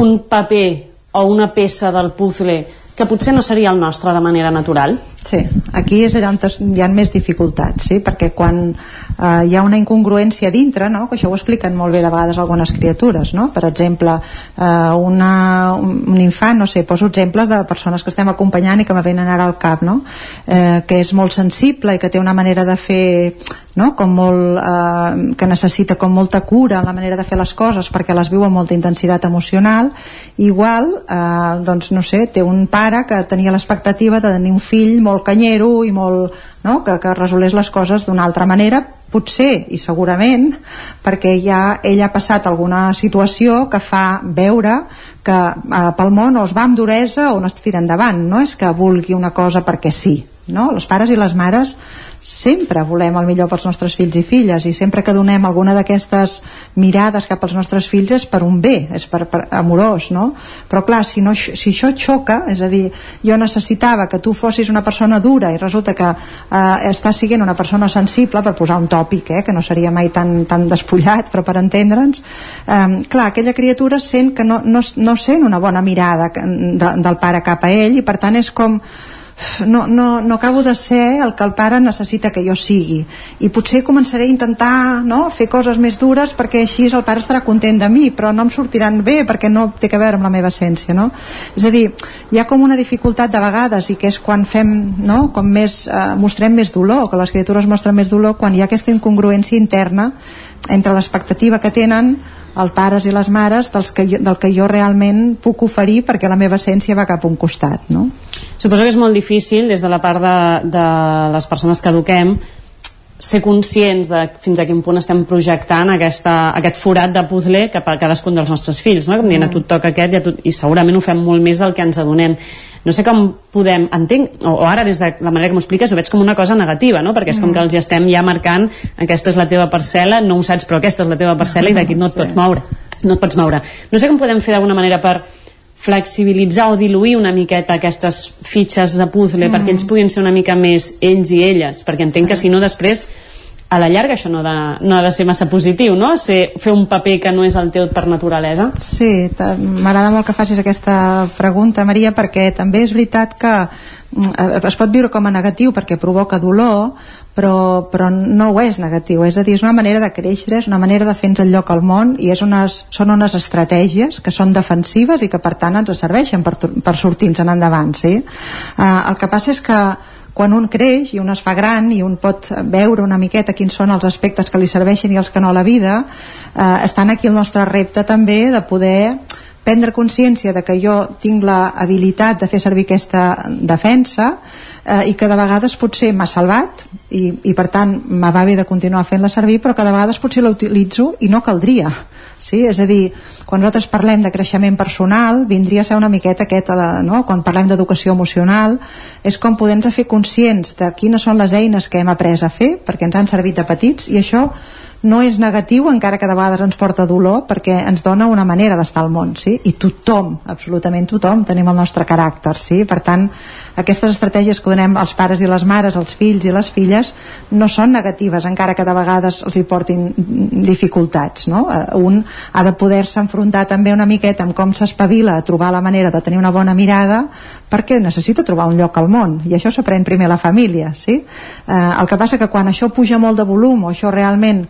un paper o una peça del puzzle que potser no seria el nostre de manera natural? Sí, aquí és allà on hi ha més dificultats, sí? perquè quan eh, hi ha una incongruència dintre, no? que això ho expliquen molt bé de vegades algunes criatures, no? per exemple, eh, una, un, infant, no sé, poso exemples de persones que estem acompanyant i que me venen ara al cap, no? eh, que és molt sensible i que té una manera de fer no? com molt, eh, que necessita com molta cura en la manera de fer les coses perquè les viu amb molta intensitat emocional igual, eh, doncs no sé té un pare que tenia l'expectativa de tenir un fill molt canyero i molt, no? que, que resolés les coses d'una altra manera potser i segurament perquè ja ell ha passat alguna situació que fa veure que eh, pel món o es va amb duresa o no es tira endavant no és que vulgui una cosa perquè sí no? els pares i les mares sempre volem el millor pels nostres fills i filles i sempre que donem alguna d'aquestes mirades cap als nostres fills és per un bé, és per, per amorós no? però clar, si, no, si això xoca és a dir, jo necessitava que tu fossis una persona dura i resulta que eh, estàs siguent una persona sensible per posar un tòpic, eh, que no seria mai tan, tan despullat, però per entendre'ns eh, clar, aquella criatura sent que no, no, no sent una bona mirada de, del pare cap a ell i per tant és com no, no, no acabo de ser el que el pare necessita que jo sigui i potser començaré a intentar no, fer coses més dures perquè així el pare estarà content de mi però no em sortiran bé perquè no té que veure amb la meva essència no? és a dir, hi ha com una dificultat de vegades i que és quan fem no, com més, eh, mostrem més dolor que les criatures mostren més dolor quan hi ha aquesta incongruència interna entre l'expectativa que tenen els pares i les mares dels que jo, del que jo realment puc oferir perquè la meva essència va cap a un costat no? Suposo que és molt difícil des de la part de, de les persones que eduquem ser conscients de fins a quin punt estem projectant aquesta, aquest forat de puzzle cap a cadascun dels nostres fills, no? com dient a tu et toca aquest i, a tu, i segurament ho fem molt més del que ens adonem no sé com podem, entenc, o, o ara des de la manera que m'ho expliques ho veig com una cosa negativa, no? perquè és com Mm. que els ja estem ja marcant aquesta és la teva parcel·la, no ho saps però aquesta és la teva parcel·la i d'aquí no et pots moure no et pots moure. No sé com podem fer d'alguna manera per flexibilitzar o diluir una miqueta aquestes fitxes de puzzle Mm. perquè ells puguin ser una mica més ells i elles, perquè entenc que si no després a la llarga això no, ha de, no ha de ser massa positiu, no? Ser, fer un paper que no és el teu per naturalesa. Sí, m'agrada molt que facis aquesta pregunta, Maria, perquè també és veritat que mm, es pot viure com a negatiu perquè provoca dolor, però, però no ho és negatiu, és a dir, és una manera de créixer, és una manera de fer-nos el lloc al món i és unes, són unes estratègies que són defensives i que per tant ens serveixen per, per sortir-nos en endavant, sí? Uh, el que passa és que quan un creix i un es fa gran i un pot veure una miqueta quins són els aspectes que li serveixen i els que no a la vida eh, estan aquí el nostre repte també de poder prendre consciència de que jo tinc la habilitat de fer servir aquesta defensa eh, i que de vegades potser m'ha salvat i, i per tant me va bé de continuar fent-la servir però que de vegades potser la utilitzo i no caldria sí? és a dir, quan nosaltres parlem de creixement personal vindria a ser una miqueta aquest, eh, no? quan parlem d'educació emocional és com poder-nos fer conscients de quines són les eines que hem après a fer perquè ens han servit de petits i això no és negatiu encara que de vegades ens porta dolor perquè ens dona una manera d'estar al món sí? i tothom, absolutament tothom tenim el nostre caràcter sí? per tant aquestes estratègies que donem als pares i les mares als fills i les filles no són negatives encara que de vegades els hi portin dificultats no? Eh, un ha de poder-se enfrontar també una miqueta amb com s'espavila a trobar la manera de tenir una bona mirada perquè necessita trobar un lloc al món i això s'aprèn primer a la família sí? eh, el que passa que quan això puja molt de volum o això realment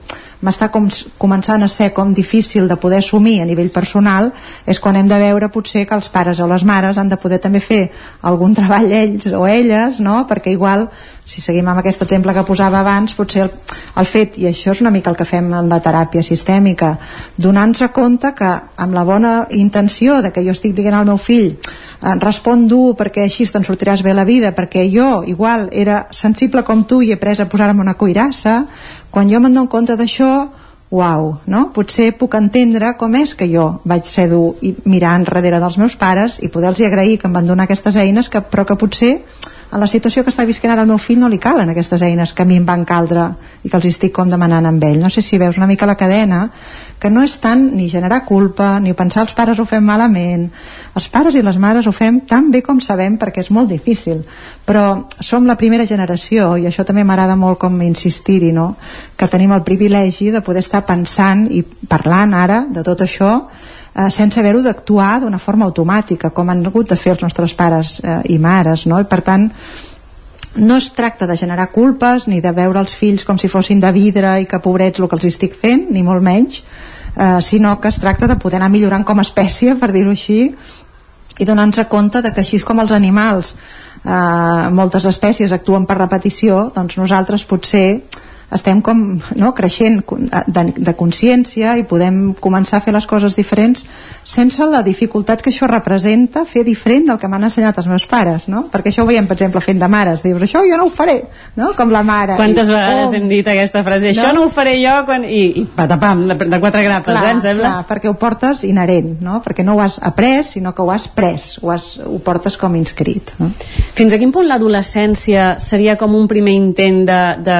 m'està com, començant a ser com difícil de poder assumir a nivell personal és quan hem de veure potser que els pares o les mares han de poder també fer algun treball ells o elles no? perquè igual si seguim amb aquest exemple que posava abans potser el, el fet, i això és una mica el que fem en la teràpia sistèmica donant-nos compte que amb la bona intenció de que jo estic dient al meu fill eh, respon dur perquè així te'n sortiràs bé la vida perquè jo igual era sensible com tu i he pres a posar-me una cuirassa quan jo me'n compte d'això uau, no? Potser puc entendre com és que jo vaig ser dur i mirar enrere dels meus pares i poder-los agrair que em van donar aquestes eines que, però que potser a la situació que està visquent ara el meu fill no li calen aquestes eines que a mi em van caldre i que els estic com demanant amb ell. No sé si veus una mica la cadena que no és tant ni generar culpa ni pensar els pares ho fem malament. Els pares i les mares ho fem tan bé com sabem perquè és molt difícil. Però som la primera generació i això també m'agrada molt com insistir-hi no? que tenim el privilegi de poder estar pensant i parlant ara de tot això eh, sense haver-ho d'actuar d'una forma automàtica com han hagut de fer els nostres pares eh, i mares no? i per tant no es tracta de generar culpes ni de veure els fills com si fossin de vidre i que pobrets el que els estic fent, ni molt menys eh, sinó que es tracta de poder anar millorant com a espècie, per dir-ho així i donar-nos compte de que així com els animals eh, moltes espècies actuen per repetició doncs nosaltres potser estem com no, creixent de, de consciència i podem començar a fer les coses diferents sense la dificultat que això representa fer diferent del que m'han ensenyat els meus pares no? perquè això ho veiem per exemple fent de mares dius això jo no ho faré no? com la mare Quantes I, vegades oh, hem dit aquesta frase això no, ho faré jo quan... i, i patapam, de, de quatre grapes, clar, eh, em sembla clar, perquè ho portes inherent no? perquè no ho has après sinó que ho has pres ho, has, ho portes com inscrit no? Fins a quin punt l'adolescència seria com un primer intent de, de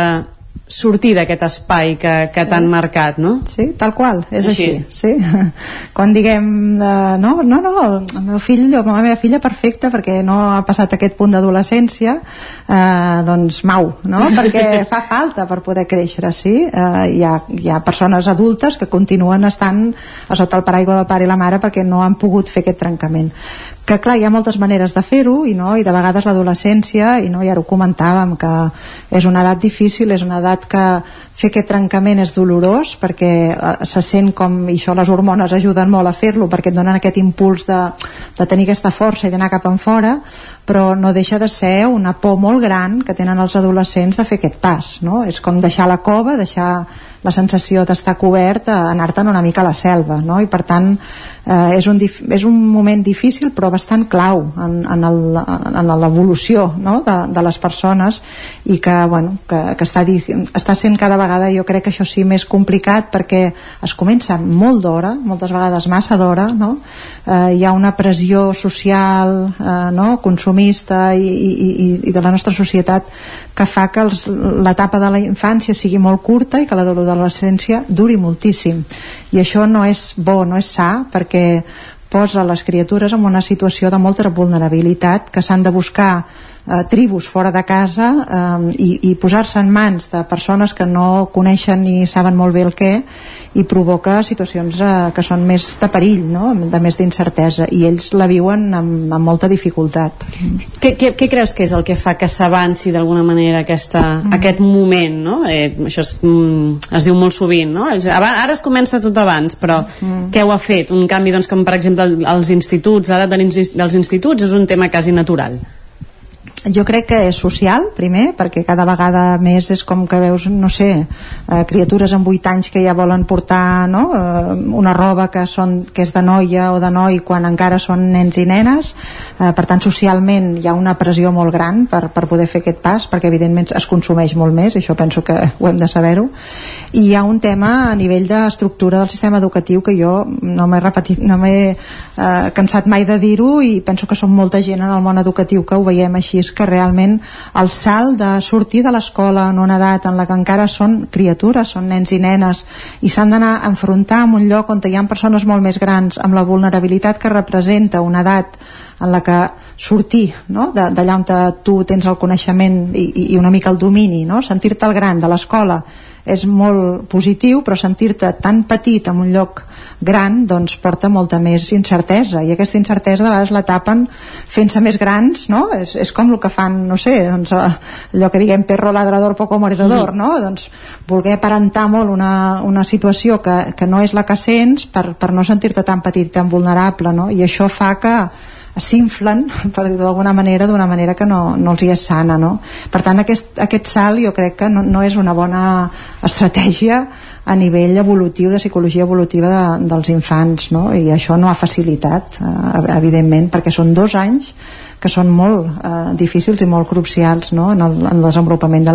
sortir d'aquest espai que, que sí. t'han marcat, no? Sí, tal qual, és així, així sí. Quan diguem, uh, no, no, no, el meu fill o la meva filla perfecta perquè no ha passat aquest punt d'adolescència, uh, doncs mau, no? Perquè fa falta per poder créixer, sí. Uh, hi, ha, hi ha persones adultes que continuen estant a sota el paraigua del pare i la mare perquè no han pogut fer aquest trencament que clar, hi ha moltes maneres de fer-ho i, no, i de vegades l'adolescència i no, ja ho comentàvem que és una edat difícil, és una edat que fer aquest trencament és dolorós perquè se sent com, i això les hormones ajuden molt a fer-lo perquè et donen aquest impuls de, de tenir aquesta força i d'anar cap en fora però no deixa de ser una por molt gran que tenen els adolescents de fer aquest pas no? és com deixar la cova, deixar la sensació d'estar cobert a anar-te'n una mica a la selva no? i per tant eh, és, un és un moment difícil però bastant clau en, en l'evolució no? de, de les persones i que, bueno, que, que està, està sent cada vegada jo crec que això sí més complicat perquè es comença molt d'hora moltes vegades massa d'hora no? eh, hi ha una pressió social eh, no? consumista i, i, i, i de la nostra societat que fa que l'etapa de la infància sigui molt curta i que l'adolescència duri moltíssim. I això no és bo, no és sa perquè posa les criatures en una situació de molta vulnerabilitat que s'han de buscar eh, tribus fora de casa eh, i, i posar-se en mans de persones que no coneixen ni saben molt bé el què i provoca situacions eh, que són més de perill, no? de més d'incertesa i ells la viuen amb, amb molta dificultat. Què, què, què creus que és el que fa que s'avanci d'alguna manera aquesta, mm. aquest moment? No? Eh, això es, mm, es diu molt sovint, no? ara es comença tot abans, però mm. què ho ha fet? Un canvi, doncs, com per exemple als instituts, l'edat dels instituts és un tema quasi natural jo crec que és social, primer, perquè cada vegada més és com que veus, no sé, eh, criatures amb 8 anys que ja volen portar no? eh, una roba que, són, que és de noia o de noi quan encara són nens i nenes, eh, per tant socialment hi ha una pressió molt gran per, per poder fer aquest pas, perquè evidentment es consumeix molt més, això penso que ho hem de saber-ho, i hi ha un tema a nivell d'estructura del sistema educatiu que jo no m'he repetit, no m'he eh, cansat mai de dir-ho i penso que som molta gent en el món educatiu que ho veiem així, que realment el salt de sortir de l'escola en una edat en la que encara són criatures, són nens i nenes i s'han d'anar a enfrontar en un lloc on hi ha persones molt més grans amb la vulnerabilitat que representa una edat en la que sortir no? d'allà on tu tens el coneixement i, i una mica el domini, no? sentir-te el gran de l'escola és molt positiu però sentir-te tan petit en un lloc gran doncs porta molta més incertesa i aquesta incertesa de vegades la tapen fent-se més grans no? és, és com el que fan, no sé doncs, allò que diguem perro ladrador poco mordedor mm. no? doncs voler aparentar molt una, una situació que, que no és la que sents per, per no sentir-te tan petit tan vulnerable no? i això fa que s'inflen, per dir d'alguna manera, d'una manera que no, no els hi és sana, no? Per tant, aquest, aquest salt jo crec que no, no és una bona estratègia a nivell evolutiu, de psicologia evolutiva de, dels infants, no? I això no ha facilitat, eh, evidentment, perquè són dos anys que són molt eh, difícils i molt crucials no? en, el, en el desenvolupament de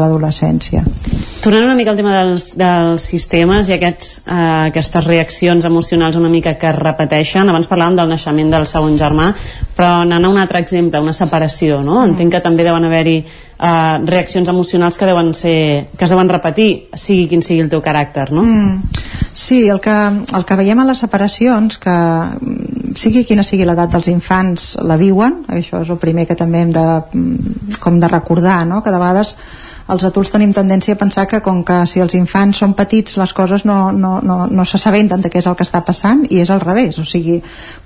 l'adolescència. La, Tornant una mica al tema dels, dels sistemes i aquests, eh, aquestes reaccions emocionals una mica que es repeteixen, abans parlàvem del naixement del segon germà, però anant a un altre exemple, una separació, no? Mm. Entenc que també deuen haver-hi eh, reaccions emocionals que deuen ser que es deuen repetir, sigui quin sigui el teu caràcter, no? Mm. Sí, el que, el que veiem a les separacions, que sigui quina sigui l'edat dels infants la viuen, això és el primer que també hem de, mm, com de recordar no? que de vegades els adults tenim tendència a pensar que com que si els infants són petits les coses no, no, no, no s'assabenten de què és el que està passant i és al revés, o sigui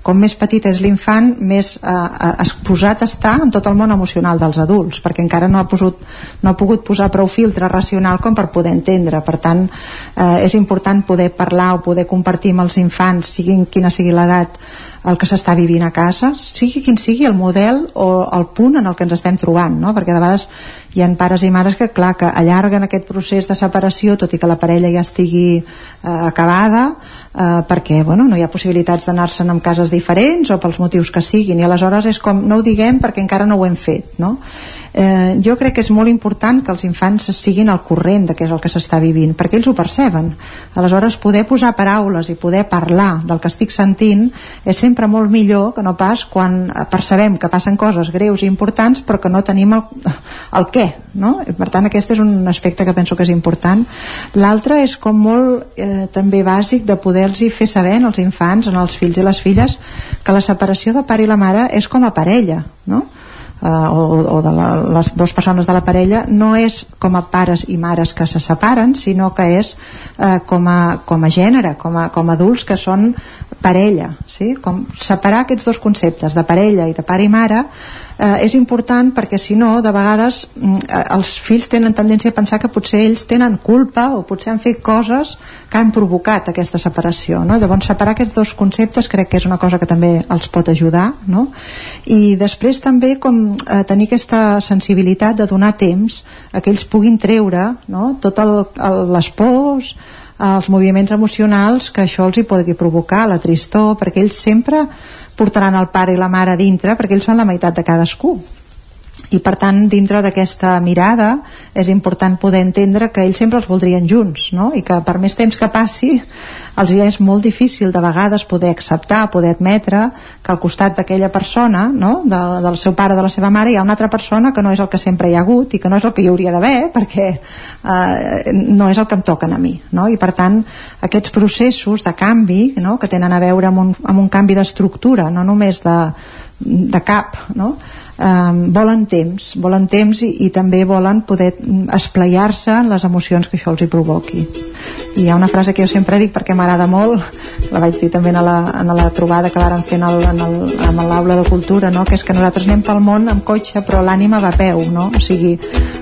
com més petit és l'infant més eh, eh, exposat està en tot el món emocional dels adults perquè encara no ha, posut, no ha pogut posar prou filtre racional com per poder entendre. Per tant eh, és important poder parlar o poder compartir amb els infants siguin quina sigui l'edat el que s'està vivint a casa, sigui quin sigui el model o el punt en el que ens estem trobant, no? perquè de vegades hi ha pares i mares que, clar, que allarguen aquest procés de separació, tot i que la parella ja estigui eh, acabada, eh, perquè bueno, no hi ha possibilitats d'anar-se'n en cases diferents o pels motius que siguin, i aleshores és com, no ho diguem perquè encara no ho hem fet, no? Eh, jo crec que és molt important que els infants siguin al corrent de què és el que s'està vivint, perquè ells ho perceben. Aleshores, poder posar paraules i poder parlar del que estic sentint és sempre molt millor que no pas quan percebem que passen coses greus i importants però que no tenim el, el què, no? Per tant, aquest és un aspecte que penso que és important. L'altre és com molt eh, també bàsic de poder-los fer saber als infants, als fills i les filles, que la separació de pare i la mare és com a parella, no? Eh, o, o de la, les dues persones de la parella no és com a pares i mares que se separen sinó que és eh, com, a, com a gènere, com a, com a adults que són parella sí? com separar aquests dos conceptes de parella i de pare i mare eh, és important perquè si no, de vegades mm, eh, els fills tenen tendència a pensar que potser ells tenen culpa o potser han fet coses que han provocat aquesta separació no? llavors separar aquests dos conceptes crec que és una cosa que també els pot ajudar no? i després també com eh, tenir aquesta sensibilitat de donar temps a que ells puguin treure no? tot el, el, les pors els moviments emocionals que això els hi pugui provocar, la tristor, perquè ells sempre portaran el pare i la mare dintre perquè ells són la meitat de cadascú i per tant dintre d'aquesta mirada és important poder entendre que ells sempre els voldrien junts no? i que per més temps que passi els ja és molt difícil de vegades poder acceptar, poder admetre que al costat d'aquella persona no? de, del seu pare o de la seva mare hi ha una altra persona que no és el que sempre hi ha hagut i que no és el que hi hauria d'haver perquè eh, no és el que em toquen a mi no? i per tant aquests processos de canvi no? que tenen a veure amb un, amb un canvi d'estructura no només de, de cap no? Um, volen temps, volen temps i, i també volen poder esplayar-se en les emocions que això els hi provoqui. I hi ha una frase que jo sempre dic perquè m'agrada molt, la vaig dir també en la, en la trobada que vàrem fer en l'aula de cultura, no? que és que nosaltres anem pel món amb cotxe però l'ànima va a peu, no? o sigui,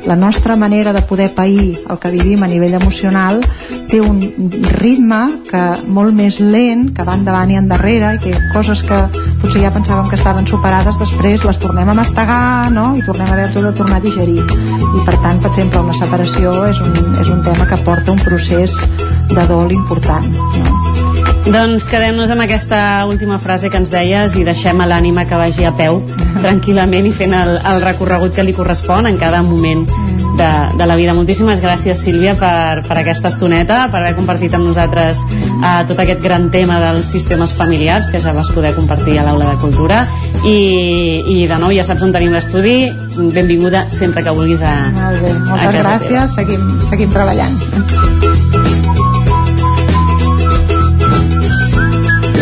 la nostra manera de poder pair el que vivim a nivell emocional té un ritme que molt més lent, que va endavant i endarrere, i que coses que potser ja pensàvem que estaven superades, després les tornem a mastegar, no? I tornem a haver-ho de tornar a digerir. I per tant, per exemple, una separació és un, és un tema que porta un procés de dol important, no? Doncs quedem-nos amb aquesta última frase que ens deies i deixem a l'ànima que vagi a peu tranquil·lament i fent el, el recorregut que li correspon en cada moment de, de la vida. Moltíssimes gràcies, Sílvia, per, per aquesta estoneta, per haver compartit amb nosaltres eh, tot aquest gran tema dels sistemes familiars que ja vas poder compartir a l'aula de cultura. I, I de nou ja saps on tenim l'estudi. Benvinguda sempre que vulguis a, Molt bé, a moltes casa gràcies, seguim, seguim treballant.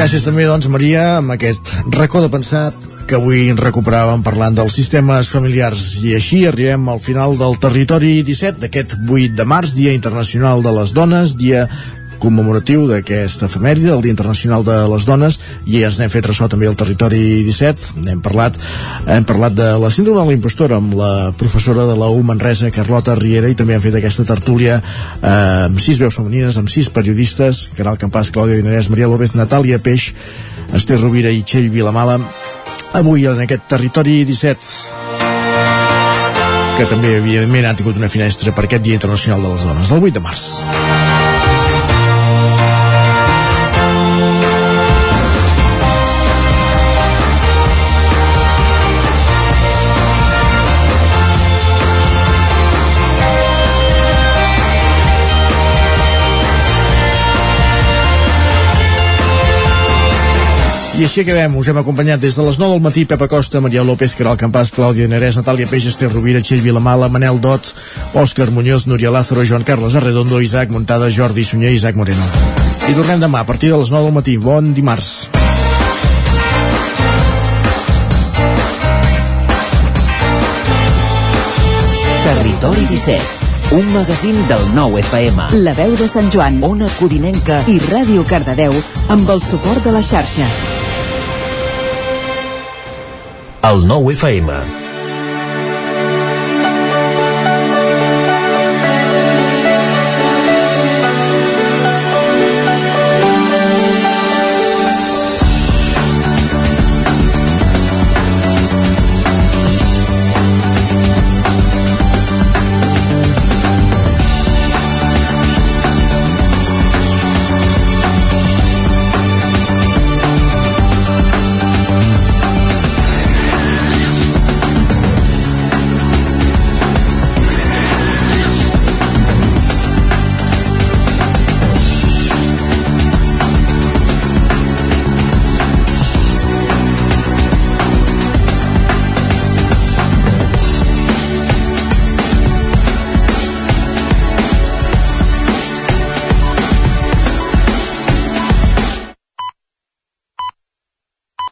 Gràcies també, doncs, Maria, amb aquest racó de pensat que avui recuperàvem parlant dels sistemes familiars. I així arribem al final del Territori 17 d'aquest 8 de març, Dia Internacional de les Dones, dia commemoratiu d'aquesta efemèride, del Dia Internacional de les Dones, i ens n'hem fet ressò també al Territori 17. Hem parlat, hem parlat de la síndrome de l'impostora amb la professora de la U Manresa, Carlota Riera, i també hem fet aquesta tertúlia eh, amb sis veus femenines, amb sis periodistes, Caral Campàs, Clàudia Dinarès, Maria López, Natàlia Peix, Esther Rovira i Txell Vilamala, avui en aquest Territori 17 que també evidentment han tingut una finestra per aquest Dia Internacional de les Dones, el 8 de març. I així acabem. Us hem acompanyat des de les 9 del matí Pepa Costa, Maria López, Caral Campàs, Clàudia Nerès, Natàlia Peix, Esther Rovira, Txell Vilamala, Manel Dot, Òscar Muñoz, Núria Lázaro, Joan Carles Arredondo, Isaac Montada, Jordi Sunyer i Isaac Moreno. I tornem demà a partir de les 9 del matí. Bon dimarts. Territori 17, un magazín del nou FM. La veu de Sant Joan, Ona Codinenca i Ràdio Cardedeu amb el suport de la xarxa. El nou FM.